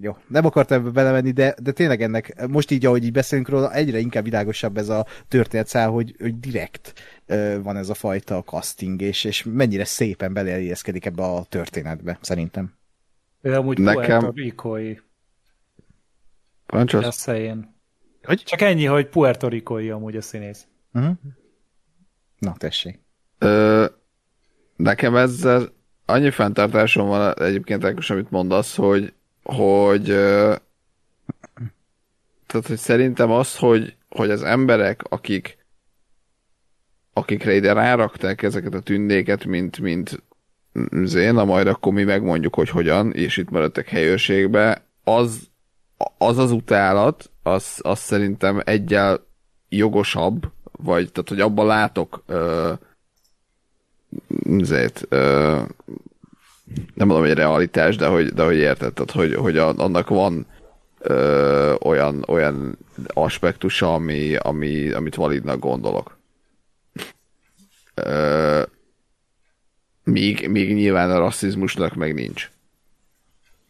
jó, nem akartam ebbe belemenni, de, de tényleg ennek, most így, ahogy így beszélünk róla, egyre inkább világosabb ez a történetszál, hogy, hogy direkt ö, van ez a fajta casting, és, és mennyire szépen beleegyezkedik ebbe a történetbe, szerintem. Ő amúgy Nekem- Puerto Ricoi. Hogy? Csak ennyi, hogy Puerto Ricoi amúgy a színész. Uh-huh. Na, tessék. Ö, nekem ezzel, annyi fenntartásom van egyébként, Ákos, amit mondasz, hogy, hogy ö, tehát, hogy szerintem az, hogy, hogy az emberek, akik akikre ide rárakták ezeket a tündéket, mint, mint Zéna, majd akkor mi megmondjuk, hogy hogyan, és itt maradtak helyőrségbe, az az, az utálat, az, az szerintem egyel jogosabb, vagy tehát, hogy abban látok ö, zét, ö, nem mondom, hogy realitás, de hogy, de hogy érted, tehát, hogy, hogy annak van ö, olyan, olyan aspektusa, ami, ami, amit validnak gondolok. Ö, míg, míg nyilván a rasszizmusnak meg nincs.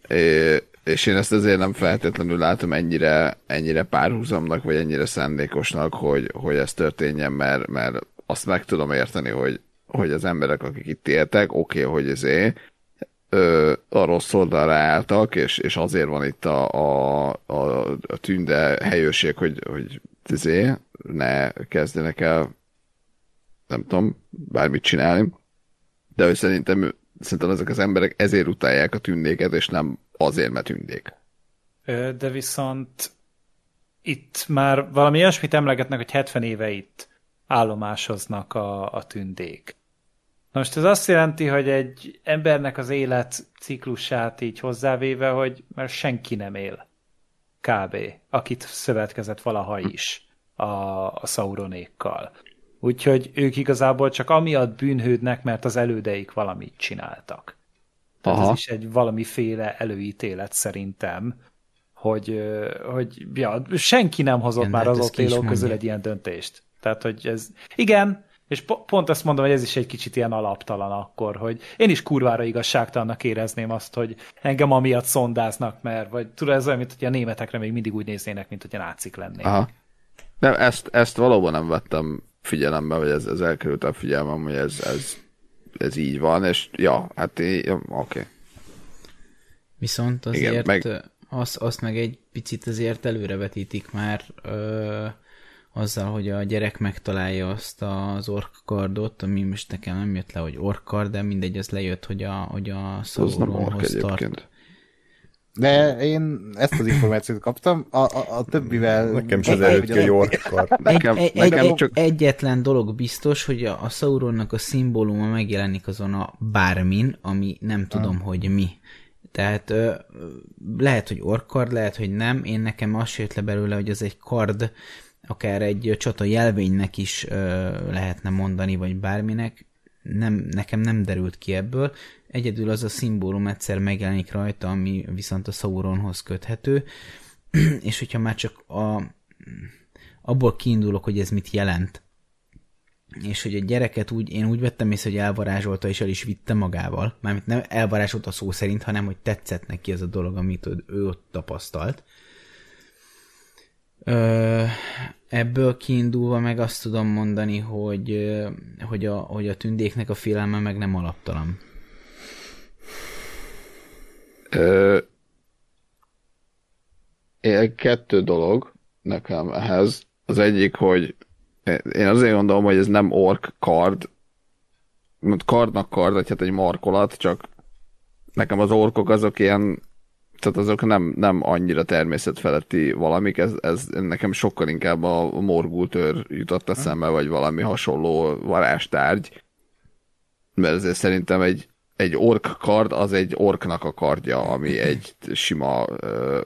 É, és én ezt azért nem feltétlenül látom ennyire, ennyire párhuzamnak, vagy ennyire szándékosnak, hogy, hogy ez történjen, mert, mert azt meg tudom érteni, hogy, hogy az emberek, akik itt éltek, oké, okay, hogy ezért ö, a rossz oldalra álltak, és, és azért van itt a, a, a, a tünde helyőrség, hogy, hogy ezért ne kezdjenek el nem tudom, bármit csinálni. De hogy szerintem, szerintem ezek az emberek ezért utálják a tündéket, és nem azért, mert tündék. De viszont itt már valami olyasmit emlegetnek, hogy 70 éve itt állomásoznak a, a tündék. Na most ez azt jelenti, hogy egy embernek az élet ciklusát így hozzávéve, hogy mert senki nem él. Kb. Akit szövetkezett valaha is a, a Sauronékkal. Úgyhogy ők igazából csak amiatt bűnhődnek, mert az elődeik valamit csináltak. Tehát Aha. ez is egy valamiféle előítélet szerintem, hogy, hogy ja, senki nem hozott igen, már hát az ott élők közül egy ilyen döntést. Tehát, hogy ez, igen, és po- pont azt mondom, hogy ez is egy kicsit ilyen alaptalan akkor, hogy én is kurvára igazságtalannak érezném azt, hogy engem amiatt szondáznak, mert, vagy tudod, ez olyan, mint hogy a németekre még mindig úgy néznének, mint hogy a nácik lennének. Aha. Nem, ezt, ezt valóban nem vettem figyelembe, vagy ez, ez elkerült a figyelmem, hogy ez, ez ez így van, és ja, hát ja, oké. Okay. Viszont azért Igen, meg... azt, azt meg egy picit azért előrevetítik már ö, azzal, hogy a gyerek megtalálja azt az orkkardot, ami most nekem nem jött le, hogy orkkard, de mindegy, az lejött, hogy a, hogy a Sauronhoz tart. De én ezt az információt kaptam, a, a, a többivel... Nekem is az előtt a Yorkkar. Nekem, egy, nekem egy, csak... Egyetlen dolog biztos, hogy a, a Sauronnak a szimbóluma megjelenik azon a bármin, ami nem tudom, ah. hogy mi. Tehát ö, lehet, hogy orkard, lehet, hogy nem. Én nekem azt jött le belőle, hogy az egy kard, akár egy csata jelvénynek is ö, lehetne mondani, vagy bárminek. Nem, nekem nem derült ki ebből. Egyedül az a szimbólum egyszer megjelenik rajta, ami viszont a Sauronhoz köthető, és hogyha már csak a, abból kiindulok, hogy ez mit jelent, és hogy a gyereket úgy, én úgy vettem észre, hogy elvarázsolta, és el is vitte magával. Mármint nem elvarázsolta szó szerint, hanem hogy tetszett neki ez a dolog, amit ő ott tapasztalt. Ö, ebből kiindulva meg azt tudom mondani, hogy, hogy, a, hogy a tündéknek a félelme meg nem alaptalan. Ö, kettő dolog nekem ehhez. Az egyik, hogy én azért gondolom, hogy ez nem ork kard, kardnak kard, vagy hát egy markolat, csak nekem az orkok azok ilyen, tehát azok nem, nem annyira természetfeletti valamik, ez, ez nekem sokkal inkább a morgultőr jutott eszembe, vagy valami hasonló varástárgy, mert ezért szerintem egy, egy ork kard az egy orknak a kardja, ami egy sima uh,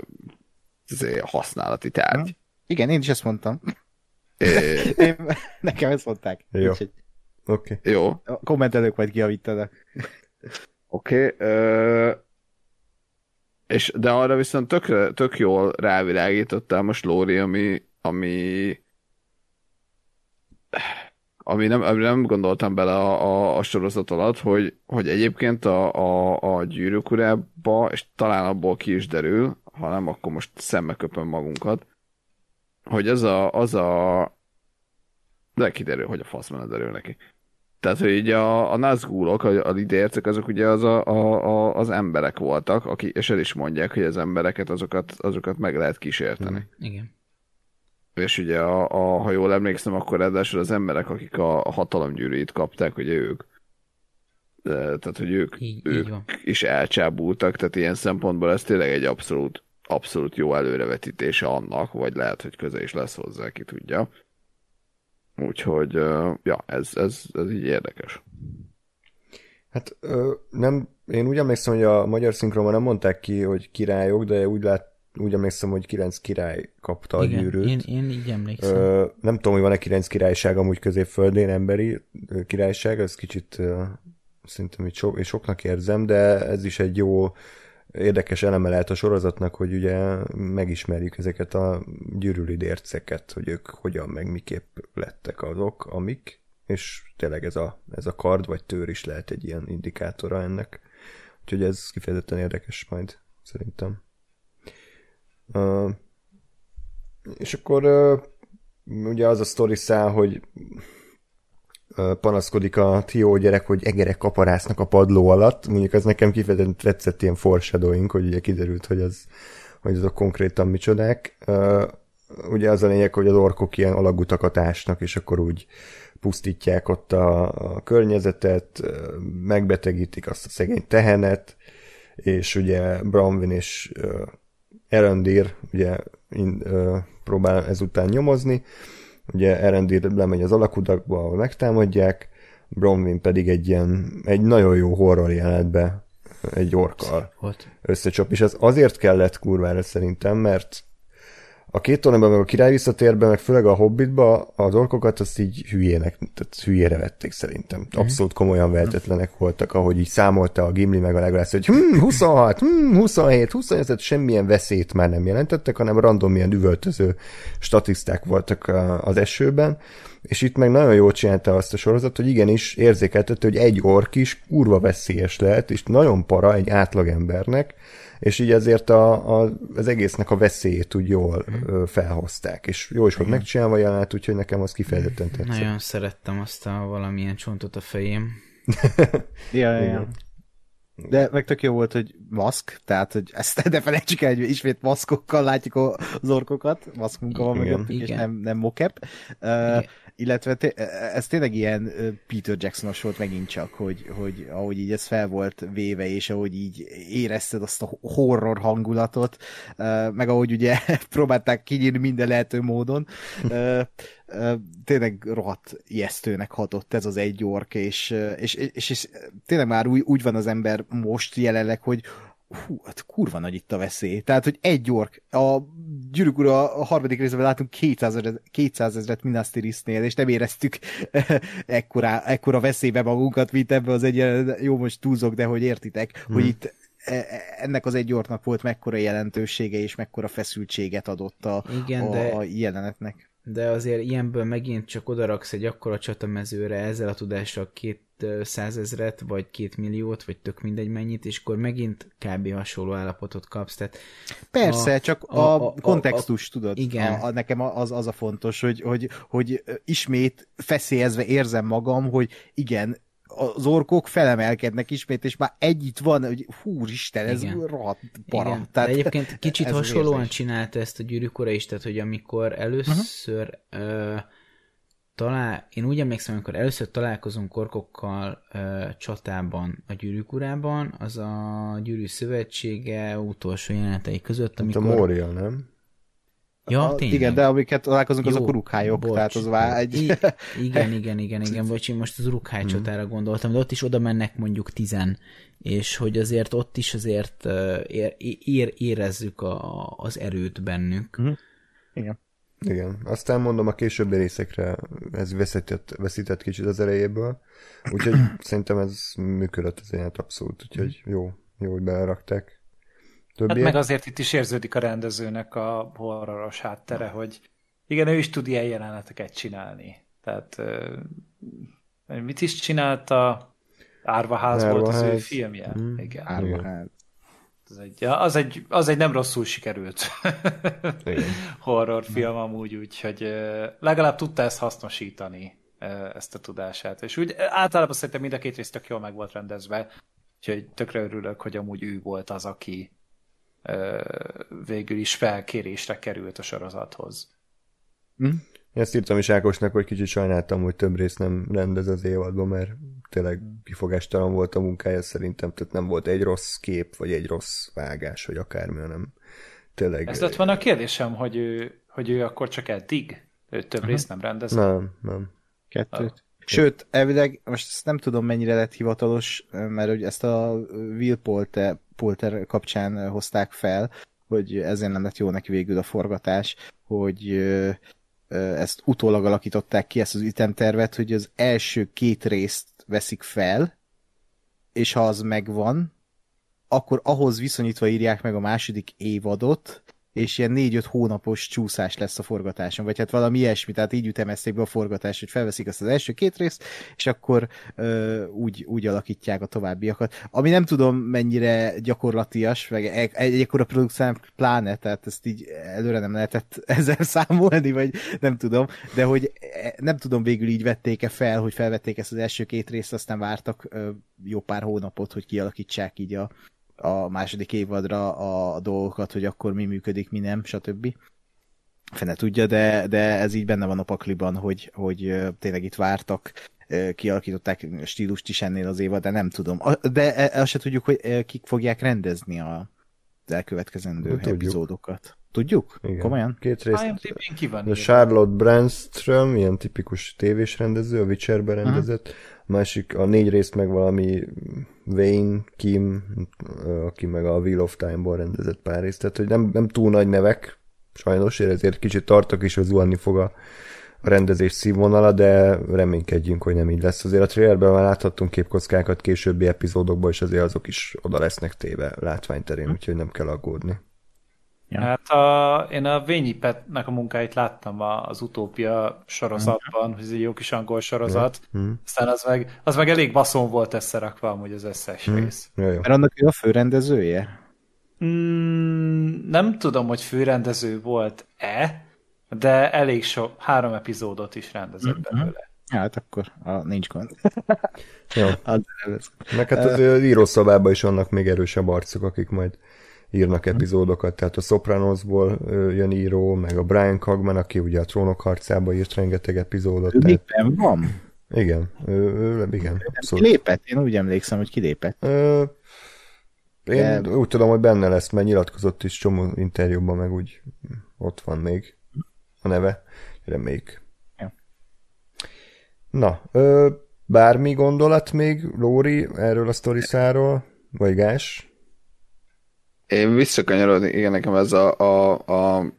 használati tárgy. Igen, én is ezt mondtam. É... én, nekem ezt mondták. Jó. Oké. Okay. Jó. A kommentelők majd kiavítanak. Oké. Okay, uh, és de arra viszont tök, tök jól rávilágítottál most Lóri, ami, ami ami nem, ami nem gondoltam bele a, a, a sorozat alatt, hogy, hogy egyébként a, a, a gyűrűk urába, és talán abból ki is derül, ha nem, akkor most szembe köpöm magunkat, hogy az a, az a de kiderül, hogy a faszban derül neki. Tehát, hogy a, a Nazgulok, a, a lidércek, azok ugye az, a, a, a, az emberek voltak, akik, és el is mondják, hogy az embereket, azokat, azokat meg lehet kísérteni. Mm, igen és ugye, a, a, ha jól emlékszem, akkor ráadásul az emberek, akik a, a hatalomgyűrűit kapták, ugye ők tehát hogy ők, Így- ők így van. is elcsábultak, tehát ilyen szempontból ez tényleg egy abszolút, abszolút jó előrevetítése annak, vagy lehet, hogy köze is lesz hozzá, ki tudja. Úgyhogy, ja, ez, ez, ez így érdekes. Hát nem, én úgy emlékszem, hogy a magyar szinkronban nem mondták ki, hogy királyok, de úgy, lát, úgy emlékszem, hogy kilenc király kapta a Igen, gyűrűt. én, én így emlékszem. Ö, nem tudom, hogy van-e kilenc királyság amúgy középföldén, emberi királyság, ez kicsit ö, szerintem így so, és soknak érzem, de ez is egy jó érdekes eleme lehet a sorozatnak, hogy ugye megismerjük ezeket a gyűrűlidérceket, hogy ők hogyan meg miképp lettek azok, amik, és tényleg ez a, ez a kard vagy tőr is lehet egy ilyen indikátora ennek. Úgyhogy ez kifejezetten érdekes majd, szerintem. Uh, és akkor uh, ugye az a sztori hogy panaszkodik a Tió gyerek, hogy egerek kaparásznak a padló alatt. Mondjuk az nekem kifejezetten tetszett ilyen foreshadowing, hogy ugye kiderült, hogy az, hogy azok konkrétan micsodák. Ugye az a lényeg, hogy az orkok ilyen alagutakat ásnak, és akkor úgy pusztítják ott a, a környezetet, megbetegítik azt a szegény tehenet, és ugye Bronwyn és Erendir ugye próbál ezután nyomozni, ugye Erendir lemegy az alakudakba, ahol megtámadják, Bronwyn pedig egy ilyen, egy nagyon jó horror jelenetbe egy orkkal Volt. összecsap, és ez azért kellett kurvára szerintem, mert a két tornában, meg a király visszatérben, meg főleg a Hobbitba az orkokat azt így hülyének, tehát hülyére vették szerintem. Abszolút komolyan vehetetlenek voltak, ahogy így számolta a Gimli meg a Legolász, hogy hm, 26, hm, 27, 28, tehát semmilyen veszélyt már nem jelentettek, hanem random ilyen üvöltöző statiszták voltak az esőben, és itt meg nagyon jól csinálta azt a sorozat, hogy igenis érzékeltette, hogy egy ork is kurva veszélyes lehet, és nagyon para egy átlagembernek, és így ezért a, a, az egésznek a veszélyét úgy jól ö, felhozták, és jó is volt megcsinálva a jelenet, úgyhogy nekem az kifejezetten tetszett. Nagyon szerettem azt a valamilyen csontot a fejém. Ja, ja, ja. De meg tök jó volt, hogy maszk, tehát hogy ezt ne felejtsük el, hogy ismét maszkokkal látjuk a- az orkokat, maszkmunka van mögöttük, és nem, nem mocap. Uh, illetve té- ez tényleg ilyen Peter Jacksonos volt megint csak, hogy, hogy ahogy így ez fel volt véve, és ahogy így érezted azt a horror hangulatot, uh, meg ahogy ugye próbálták kinyírni minden lehető módon, uh, tényleg rohadt ijesztőnek hatott ez az egy ork, és, és, és, és tényleg már úgy, úgy van az ember most jelenleg, hogy hú, hát kurva nagy itt a veszély. Tehát, hogy egy ork, a gyűrűk ura a harmadik részben látunk 200 ezeret, 200 ezeret Minas Tirithnél, és nem éreztük ekkora, ekkora veszélybe magunkat, mint ebbe az egy, jó, most túlzok, de hogy értitek, hmm. hogy itt e- e- ennek az egy orknak volt mekkora jelentősége, és mekkora feszültséget adott a, Igen, a, de- a jelenetnek. De azért ilyenből megint csak odaraksz egy akkora csatamezőre ezzel a tudással két százezret, vagy két milliót, vagy tök mindegy mennyit, és akkor megint kb. hasonló állapotot kapsz. Tehát Persze, A- a, csak a- a, a- a kontextus, tudod? igen. A, a, nekem az, az a fontos, hogy, hogy, hogy ismét feszélyezve érzem magam, hogy igen, az orkok felemelkednek ismét, és már egy itt van, hogy húristen, ez Igen. rohadt para. Igen, Tehát de egyébként kicsit hasonlóan érzés. csinálta ezt a gyűrűk ura is, tehát hogy amikor először uh-huh. uh, talál, én úgy emlékszem, amikor először találkozunk orkokkal uh, csatában a gyűrűk urában, az a gyűrű szövetsége utolsó jelenetei között, Mint a amikor... Moria, nem? Ja, a, tényleg. igen, de amiket találkozunk, azok Jó, a urukhályok, bocs. tehát az már egy... I- igen, igen, igen, igen, vagy én most az urukhály Hmm. csatára gondoltam, de ott is oda mennek mondjuk tizen, és hogy azért ott is azért ér, ér, érezzük a, az erőt bennük. Mhm. Igen. Igen. Aztán mondom, a későbbi részekre ez veszített, veszített kicsit az erejéből, úgyhogy szerintem ez működött az ilyen abszolút, úgyhogy jó, jó, hogy belerakták. Hát Többiek? meg azért itt is érződik a rendezőnek a horroros háttere, hogy igen, ő is tud ilyen jeleneteket csinálni. Tehát mit is csinálta? Árvaház volt az ő Árvaház. filmje. Mm. Igen. Árva, hát. Az egy, az, egy, az egy nem rosszul sikerült horrorfilm amúgy, úgyhogy legalább tudta ezt hasznosítani, ezt a tudását. És úgy általában szerintem mind a két rész tök jól meg volt rendezve, úgyhogy tökre örülök, hogy amúgy ő volt az, aki végül is felkérésre került a sorozathoz. Én ezt írtam is Ákosnak, hogy kicsit sajnáltam, hogy több rész nem rendez az évadban, mert tényleg kifogástalan volt a munkája szerintem, tehát nem volt egy rossz kép, vagy egy rossz vágás, vagy akármi, hanem tényleg... Ez lett volna a kérdésem, hogy ő, hogy ő akkor csak eddig? Ő több uh-huh. részt nem rendez? Nem, nem. Kettőt. Sőt, elvileg, most ezt nem tudom mennyire lett hivatalos, mert hogy ezt a Will Polter, Polter kapcsán hozták fel, hogy ezért nem lett jó neki végül a forgatás, hogy ezt utólag alakították ki, ezt az ütemtervet, hogy az első két részt veszik fel, és ha az megvan, akkor ahhoz viszonyítva írják meg a második évadot, és ilyen négy-öt hónapos csúszás lesz a forgatáson, vagy hát valami ilyesmi, tehát így ütemezték be a forgatást, hogy felveszik azt az első két részt, és akkor ö, úgy, úgy alakítják a továbbiakat. Ami nem tudom mennyire gyakorlatias, meg egy, egy ekkora produkcián pláne, tehát ezt így előre nem lehetett ezzel számolni, vagy nem tudom, de hogy e, nem tudom végül így vették-e fel, hogy felvették ezt az első két részt, aztán vártak ö, jó pár hónapot, hogy kialakítsák így a, a második évadra a dolgokat, hogy akkor mi működik, mi nem, stb. Fene tudja, de, de ez így benne van a pakliban, hogy, hogy tényleg itt vártak, kialakították stílust is ennél az évad, de nem tudom. De e, azt se tudjuk, hogy kik fogják rendezni a elkövetkezendő hát, epizódokat. Tudjuk? Igen. Komolyan? Két rész. ki van a Charlotte Brandström, ilyen tipikus tévés rendező, a Witcherben rendezett. Uh-huh másik, a négy részt meg valami Wayne, Kim, aki meg a Wheel of Time-ból rendezett pár részt, tehát hogy nem, nem túl nagy nevek, sajnos, ezért kicsit tartok is, hogy zuhanni fog a, a rendezés színvonala, de reménykedjünk, hogy nem így lesz. Azért a trailerben már láthattunk képkockákat későbbi epizódokban, és azért azok is oda lesznek téve látványterén, úgyhogy nem kell aggódni. Ja. Hát a, én a Vényi Petnek a munkáit láttam az Utópia sorozatban, hogy ez egy jó kis angol sorozat, ja. mm. aztán az meg, az meg elég baszon volt összerakva amúgy az összes mm. rész. Ja, Mert annak ő a főrendezője? Mm, nem tudom, hogy főrendező volt-e, de elég sok, három epizódot is rendezett mm-hmm. belőle. Hát akkor a, nincs gond. Jó. Meg hát az írószobában is vannak még erősebb arcok, akik majd írnak epizódokat, tehát a Sopranosból jön író, meg a Brian Cogman, aki ugye a Trónok harcába írt rengeteg epizódot. Ő tehát... van? Igen, ő, ő, igen, abszolút. Kilépett? Én úgy emlékszem, hogy kilépett. Ö, én De... úgy tudom, hogy benne lesz, mert nyilatkozott is csomó interjúban, meg úgy ott van még a neve. Reméljük. Ja. Na, ö, bármi gondolat még, Lóri, erről a sztoriszáról? Vagy Gás? Én visszakanyarodni, igen, nekem ez a, a, a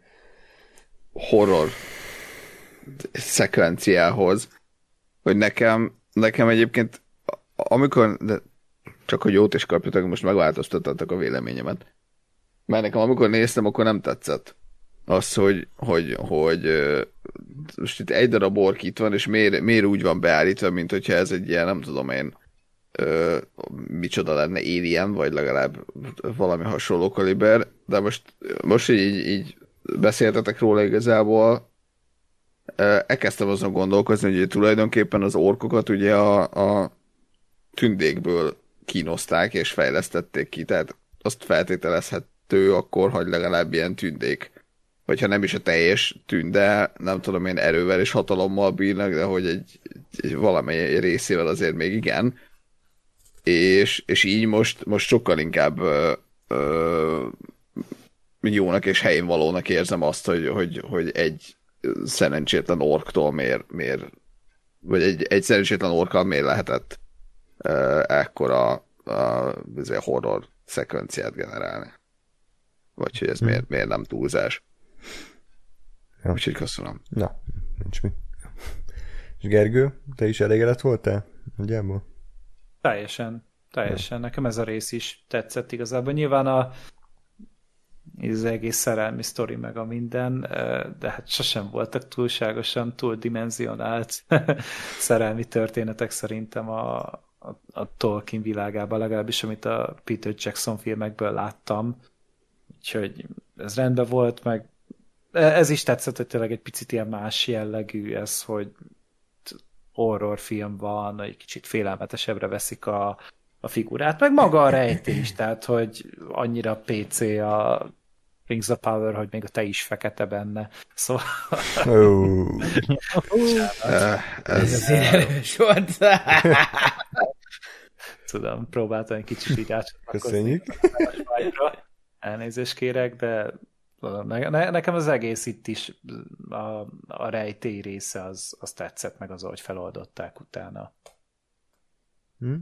horror szekvenciához, hogy nekem, nekem egyébként, amikor, de csak hogy jót is kapjatok, most megváltoztattatok a véleményemet. Mert nekem amikor néztem, akkor nem tetszett. Az, hogy, hogy, hogy most itt egy darab ork itt van, és miért, miért úgy van beállítva, mint hogyha ez egy ilyen, nem tudom én, ö, micsoda lenne Alien, vagy legalább valami hasonló kaliber, de most, most így, így beszéltetek róla igazából, elkezdtem azon gondolkozni, hogy tulajdonképpen az orkokat ugye a, a tündékből kínozták és fejlesztették ki, tehát azt feltételezhető akkor, hogy legalább ilyen tündék, hogyha nem is a teljes tünde, nem tudom én erővel és hatalommal bírnak, de hogy egy, egy valamely részével azért még igen, és, és így most, most sokkal inkább ö, ö, jónak és helyén valónak érzem azt, hogy, hogy, hogy egy szerencsétlen orktól miért, miért vagy egy, egy szerencsétlen orkkal miért lehetett uh, ekkora uh, horror szekvenciát generálni. Vagy hogy ez hmm. miért, miért nem túlzás. Ja. Úgyhogy köszönöm. Na, nincs mi. És Gergő, te is elégedett voltál? Nagyjából? Teljesen, teljesen. Nekem ez a rész is tetszett igazából. Nyilván a az egész szerelmi sztori meg a minden, de hát sosem voltak túlságosan túldimenzionált szerelmi történetek szerintem a, a, a Tolkien világában, legalábbis amit a Peter Jackson filmekből láttam. Úgyhogy ez rendben volt, meg ez is tetszett, hogy tényleg egy picit ilyen más jellegű ez, hogy horrorfilm van, egy kicsit félelmetesebbre veszik a, a figurát, meg maga a rejtés, tehát hogy annyira PC a Rings of Power, hogy még a te is fekete benne. Szóval... Oh. ez azért erős volt. Tudom, próbáltam egy kicsit így Köszönjük. Elnézést kérek, de ne, ne, nekem az egész itt is a, a rejtély része az, az tetszett meg az, ahogy feloldották utána. Hm?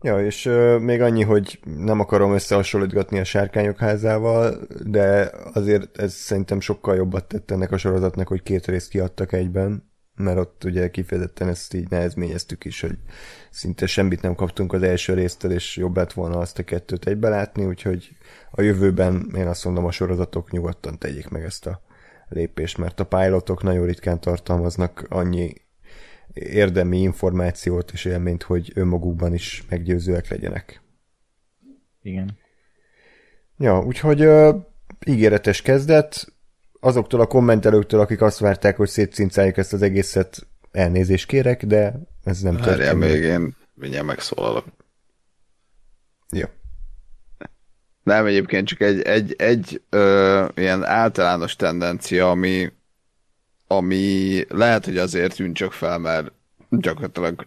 Ja, és uh, még annyi, hogy nem akarom összehasonlítgatni a sárkányok házával, de azért ez szerintem sokkal jobbat tett ennek a sorozatnak, hogy két részt kiadtak egyben, mert ott ugye kifejezetten ezt így nehezményeztük is, hogy szinte semmit nem kaptunk az első résztől, és jobb lett volna azt a kettőt egybe látni, úgyhogy a jövőben én azt mondom, a sorozatok nyugodtan tegyék meg ezt a lépést, mert a pilotok nagyon ritkán tartalmaznak annyi érdemi információt és élményt, hogy önmagukban is meggyőzőek legyenek. Igen. Ja, úgyhogy uh, ígéretes kezdet. Azoktól a kommentelőktől, akik azt várták, hogy szétcincáljuk ezt az egészet, elnézést kérek, de ez nem történik. még én mindjárt megszólalok. Jó. Nem, egyébként csak egy, egy, egy ö, ilyen általános tendencia, ami, ami lehet, hogy azért tűnt csak fel, mert gyakorlatilag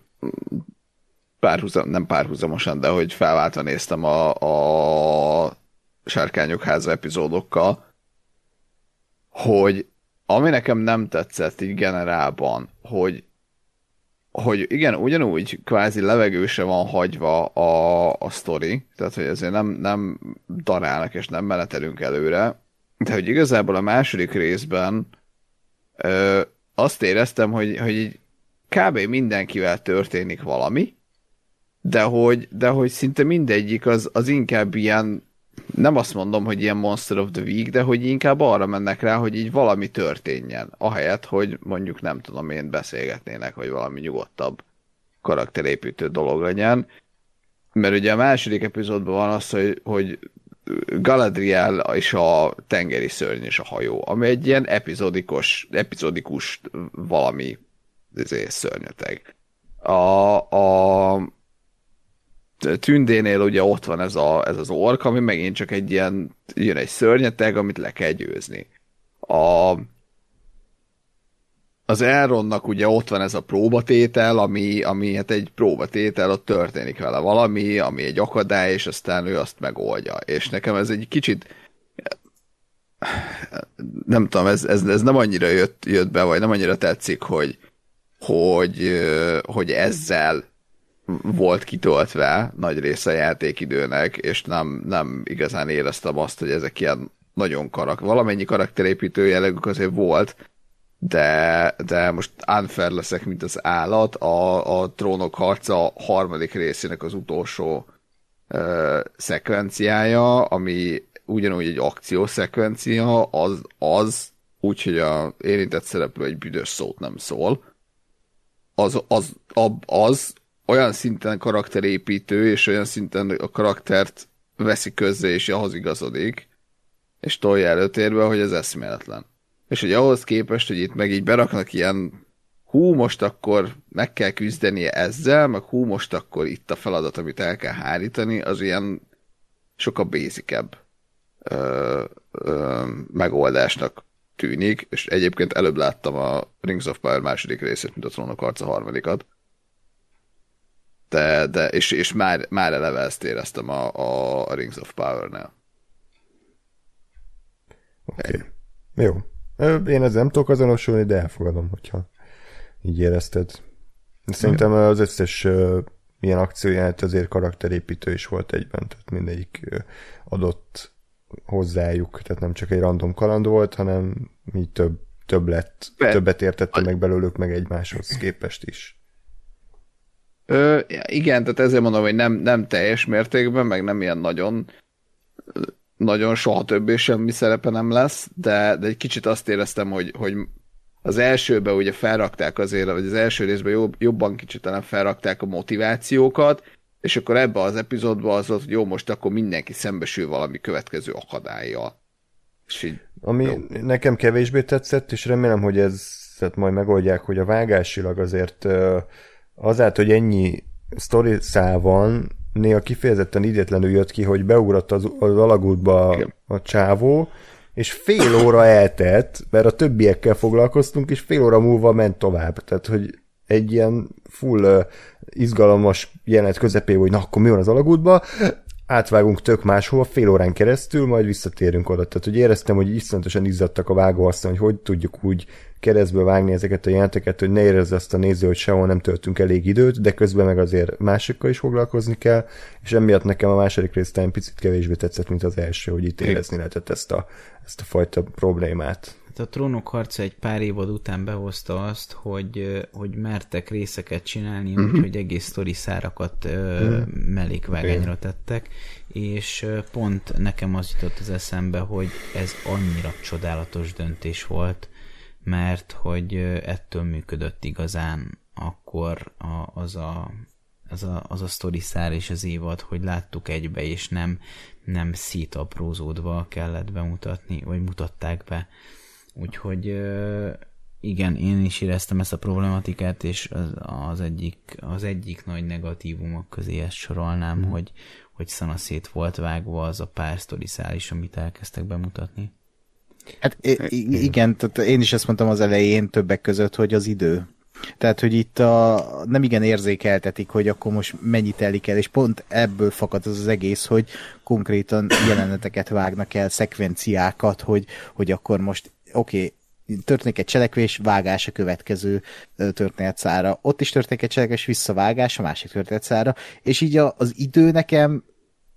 párhuzam, nem párhuzamosan, de hogy felváltva néztem a, a Sárkányok háza epizódokkal, hogy ami nekem nem tetszett így generálban, hogy hogy igen, ugyanúgy kvázi levegőse van hagyva a, a sztori, tehát hogy ezért nem, nem darálnak és nem menetelünk előre, de hogy igazából a második részben ö, azt éreztem, hogy, hogy így kb. mindenkivel történik valami, de hogy, de hogy szinte mindegyik az, az inkább ilyen, nem azt mondom, hogy ilyen Monster of the Week, de hogy inkább arra mennek rá, hogy így valami történjen, ahelyett, hogy mondjuk nem tudom én beszélgetnének, vagy valami nyugodtabb karakterépítő dolog legyen. Mert ugye a második epizódban van az, hogy, hogy Galadriel és a tengeri szörny és a hajó, ami egy ilyen epizódikus, epizódikus valami izé, szörnyeteg. A, a tündénél ugye ott van ez, a, ez az ork, ami megint csak egy ilyen, jön egy szörnyeteg, amit le kell győzni. A, az Elronnak ugye ott van ez a próbatétel, ami, ami hát egy próbatétel, ott történik vele valami, ami egy akadály, és aztán ő azt megoldja. És nekem ez egy kicsit nem tudom, ez, ez, ez nem annyira jött, jött be, vagy nem annyira tetszik, hogy, hogy, hogy ezzel volt kitöltve nagy része a játékidőnek, és nem, nem igazán éreztem azt, hogy ezek ilyen nagyon karak, valamennyi karakterépítő jellegük azért volt, de, de most unfair leszek, mint az állat. A, a trónok harca harmadik részének az utolsó ö, szekvenciája, ami ugyanúgy egy akciószekvencia, az, az úgyhogy a érintett szereplő egy büdös szót nem szól az, az, az olyan szinten karakterépítő, és olyan szinten a karaktert veszi közzé, és ahhoz igazodik, és tolja előtérbe, hogy ez eszméletlen. És hogy ahhoz képest, hogy itt meg így beraknak ilyen hú, most akkor meg kell küzdenie ezzel, meg hú, most akkor itt a feladat, amit el kell hárítani, az ilyen sokkal basicebb ö, ö, megoldásnak tűnik, és egyébként előbb láttam a Rings of Power második részét, mint a Trónok harca harmadikat. De, de és, és már, már eleve ezt éreztem a, a, a Rings of Power-nél. Oké. Okay. Jó. Én ezzel nem tudok azonosulni, de elfogadom, hogyha így érezted. Szerintem az összes uh, ilyen akcióját azért karakterépítő is volt egyben, tehát mindegyik uh, adott hozzájuk, tehát nem csak egy random kaland volt, hanem így több, több lett, Be, többet értette meg belőlük, meg egymáshoz képest is. Ö, igen, tehát ezért mondom, hogy nem, nem teljes mértékben, meg nem ilyen nagyon nagyon soha többé semmi szerepe nem lesz, de, de egy kicsit azt éreztem, hogy, hogy az elsőben ugye felrakták azért, vagy az első részben jobb, jobban kicsit nem felrakták a motivációkat, és akkor ebbe az epizódban az volt, hogy jó, most akkor mindenki szembesül valami következő akadályjal. És így, Ami jó. nekem kevésbé tetszett, és remélem, hogy ez tehát majd megoldják, hogy a vágásilag azért azáltal, hogy ennyi sztori szál van, néha kifejezetten idétlenül jött ki, hogy beugrott az, az alagútba a, a csávó, és fél óra eltelt, mert a többiekkel foglalkoztunk, és fél óra múlva ment tovább. Tehát, hogy egy ilyen full izgalmas jelenet közepén, hogy na akkor mi van az alagútban, átvágunk tök máshova fél órán keresztül, majd visszatérünk oda. Tehát, hogy éreztem, hogy iszonyatosan izzadtak a vágóasztal, hogy hogy tudjuk úgy keresztbe vágni ezeket a jelenteket, hogy ne érezze azt a néző, hogy sehol nem töltünk elég időt, de közben meg azért másikkal is foglalkozni kell, és emiatt nekem a második rész talán picit kevésbé tetszett, mint az első, hogy itt érezni lehetett ezt a, ezt a fajta problémát. Hát a trónok harca egy pár évad után behozta azt, hogy, hogy mertek részeket csinálni, uh-huh. úgyhogy egész sztori szárakat uh-huh. mellékvágányra tettek, és pont nekem az jutott az eszembe, hogy ez annyira csodálatos döntés volt, mert hogy ettől működött igazán akkor a, az a az a, az a sztori szár és az évad, hogy láttuk egybe, és nem, nem szétaprózódva kellett bemutatni, vagy mutatták be. Úgyhogy igen, én is éreztem ezt a problematikát, és az, az, egyik, az egyik nagy negatívumok közé ezt sorolnám, mm. hogy, hogy szana szét volt vágva az a pár sztori szál is, amit elkezdtek bemutatni. Hát igen, tehát én is ezt mondtam az elején többek között, hogy az idő. Tehát, hogy itt a, nem igen érzékeltetik, hogy akkor most mennyit telik el, és pont ebből fakad az az egész, hogy konkrétan jeleneteket vágnak el, szekvenciákat, hogy, hogy akkor most oké, okay, történik egy cselekvés, vágás a következő történetszára. Ott is történik egy cselekvés, visszavágás a másik történetszára, és így a, az idő nekem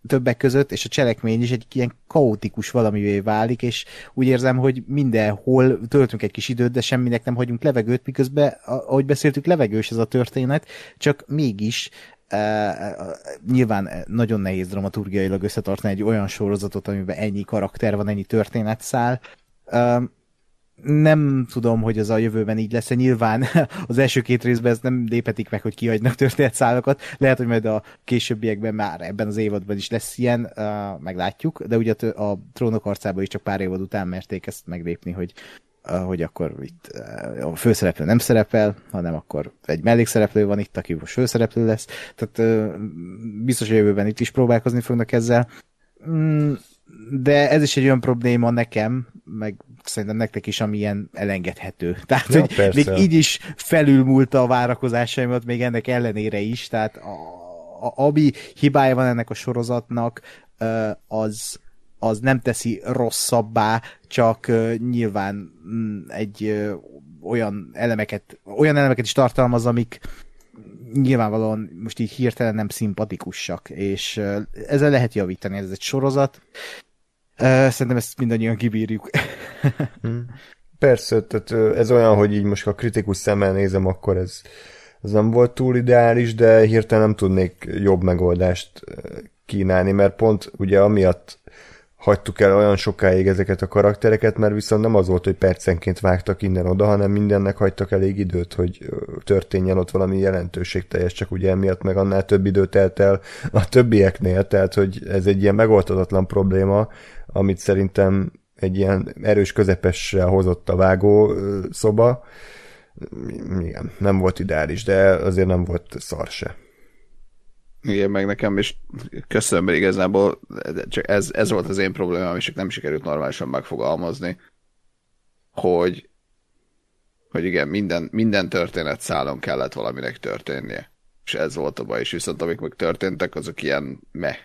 többek között, és a cselekmény is egy ilyen kaotikus valamivé válik, és úgy érzem, hogy mindenhol töltünk egy kis időt, de semminek nem hagyunk levegőt, miközben, ahogy beszéltük, levegős ez a történet, csak mégis Uh, nyilván nagyon nehéz dramaturgiailag összetartani egy olyan sorozatot, amiben ennyi karakter van, ennyi történetszál. Uh, nem tudom, hogy ez a jövőben így lesz -e. Nyilván az első két részben ez nem lépetik meg, hogy kihagynak történetszálakat. Lehet, hogy majd a későbbiekben már ebben az évadban is lesz ilyen, uh, meglátjuk, de ugye a trónok arcában is csak pár évad után merték ezt meglépni, hogy hogy akkor itt a főszereplő nem szerepel, hanem akkor egy mellékszereplő van itt, aki most főszereplő lesz. Tehát biztos, hogy a jövőben itt is próbálkozni fognak ezzel. Mm, de ez is egy olyan probléma nekem, meg szerintem nektek is, ami ilyen elengedhető. Tehát, ja, hogy persze. még így is felülmúlta a várakozásaimat, még ennek ellenére is, tehát a, a, ami hibája van ennek a sorozatnak, az, az nem teszi rosszabbá, csak nyilván mm, egy olyan elemeket, olyan elemeket is tartalmaz, amik nyilvánvalóan most így hirtelen nem szimpatikusak, és ezzel lehet javítani, ez egy sorozat, Szerintem ezt mindannyian kibírjuk. Hmm. Persze, tehát ez olyan, hogy így most a kritikus szemmel nézem, akkor ez, ez nem volt túl ideális, de hirtelen nem tudnék jobb megoldást kínálni, mert pont ugye amiatt hagytuk el olyan sokáig ezeket a karaktereket, mert viszont nem az volt, hogy percenként vágtak innen-oda, hanem mindennek hagytak elég időt, hogy történjen ott valami jelentőségteljes, csak ugye emiatt meg annál több időt telt el a többieknél, tehát hogy ez egy ilyen megoldatlan probléma, amit szerintem egy ilyen erős közepessel hozott a vágó szoba. Igen, nem volt ideális, de azért nem volt szar se. Igen, meg nekem is köszönöm, mert igazából csak ez, ez volt az én problémám, és nem sikerült normálisan megfogalmazni, hogy hogy igen, minden, minden történet szálon kellett valaminek történnie. És ez volt a baj, és viszont amik meg történtek, azok ilyen meh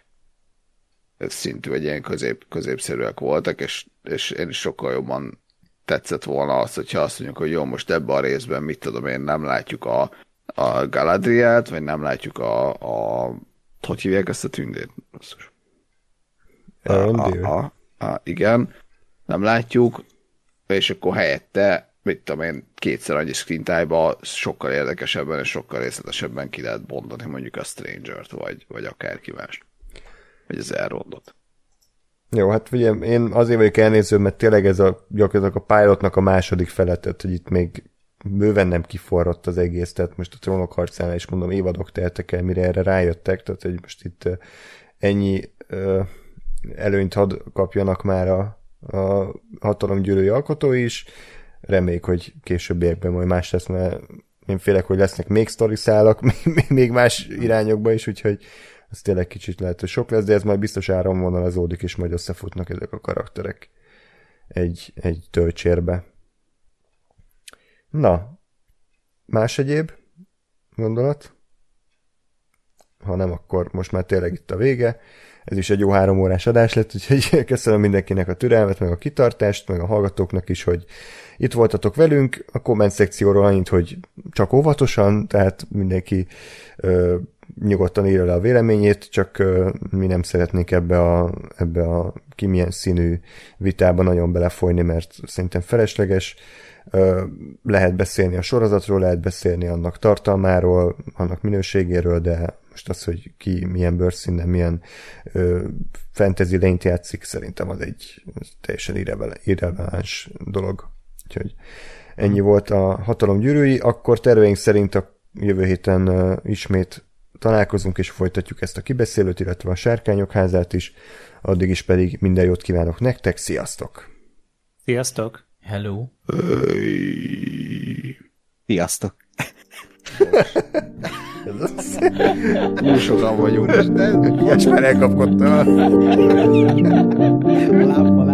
szintű, vagy ilyen közép, középszerűek voltak, és, és én is sokkal jobban tetszett volna az, hogyha azt mondjuk, hogy jó, most ebben a részben, mit tudom én, nem látjuk a, a Galadriát, vagy nem látjuk a, a hogy hívják ezt a tündét? A, a, a, a, igen, nem látjuk, és akkor helyette, mit tudom én, kétszer annyi screen time sokkal érdekesebben és sokkal részletesebben ki lehet bontani mondjuk a Stranger-t, vagy, vagy akárki más. Vagy az Elrondot. Jó, hát ugye én azért vagyok elnéző, mert tényleg ez a gyakorlatilag a pilotnak a második feletet, hogy itt még bőven nem kiforrott az egész, tehát most a trónok harcánál is mondom, évadok teltek el, mire erre rájöttek, tehát hogy most itt ennyi ö, előnyt had kapjanak már a, a hatalomgyűrői alkotói is, reméljük, hogy későbbiekben majd más lesz, mert én félek, hogy lesznek még sztoriszálak, még más irányokba is, úgyhogy ez tényleg kicsit lehet, hogy sok lesz, de ez majd biztos áramvonalazódik, és majd összefutnak ezek a karakterek egy, egy töltsérbe. Na, más egyéb gondolat? ha nem, akkor most már tényleg itt a vége. Ez is egy jó három órás adás lett, úgyhogy köszönöm mindenkinek a türelmet, meg a kitartást, meg a hallgatóknak is, hogy itt voltatok velünk. A komment szekcióról annyit, hogy csak óvatosan, tehát mindenki ö, nyugodtan írja le a véleményét, csak ö, mi nem szeretnénk ebbe a, ebbe a ki milyen színű vitába nagyon belefolyni, mert szerintem felesleges. Lehet beszélni a sorozatról, lehet beszélni annak tartalmáról, annak minőségéről, de most az, hogy ki milyen bőrszínen, milyen ö, fantasy lényt játszik, szerintem az egy teljesen irreleváns dolog. Úgyhogy ennyi volt a hatalom gyűrűi, akkor terveink szerint a jövő héten uh, ismét találkozunk és folytatjuk ezt a kibeszélőt, illetve a sárkányok házát is. Addig is pedig minden jót kívánok nektek, sziasztok! Sziasztok! Hello! Sziasztok! Túl sokan vagyunk. Ilyes már elkapkodta. Lábbal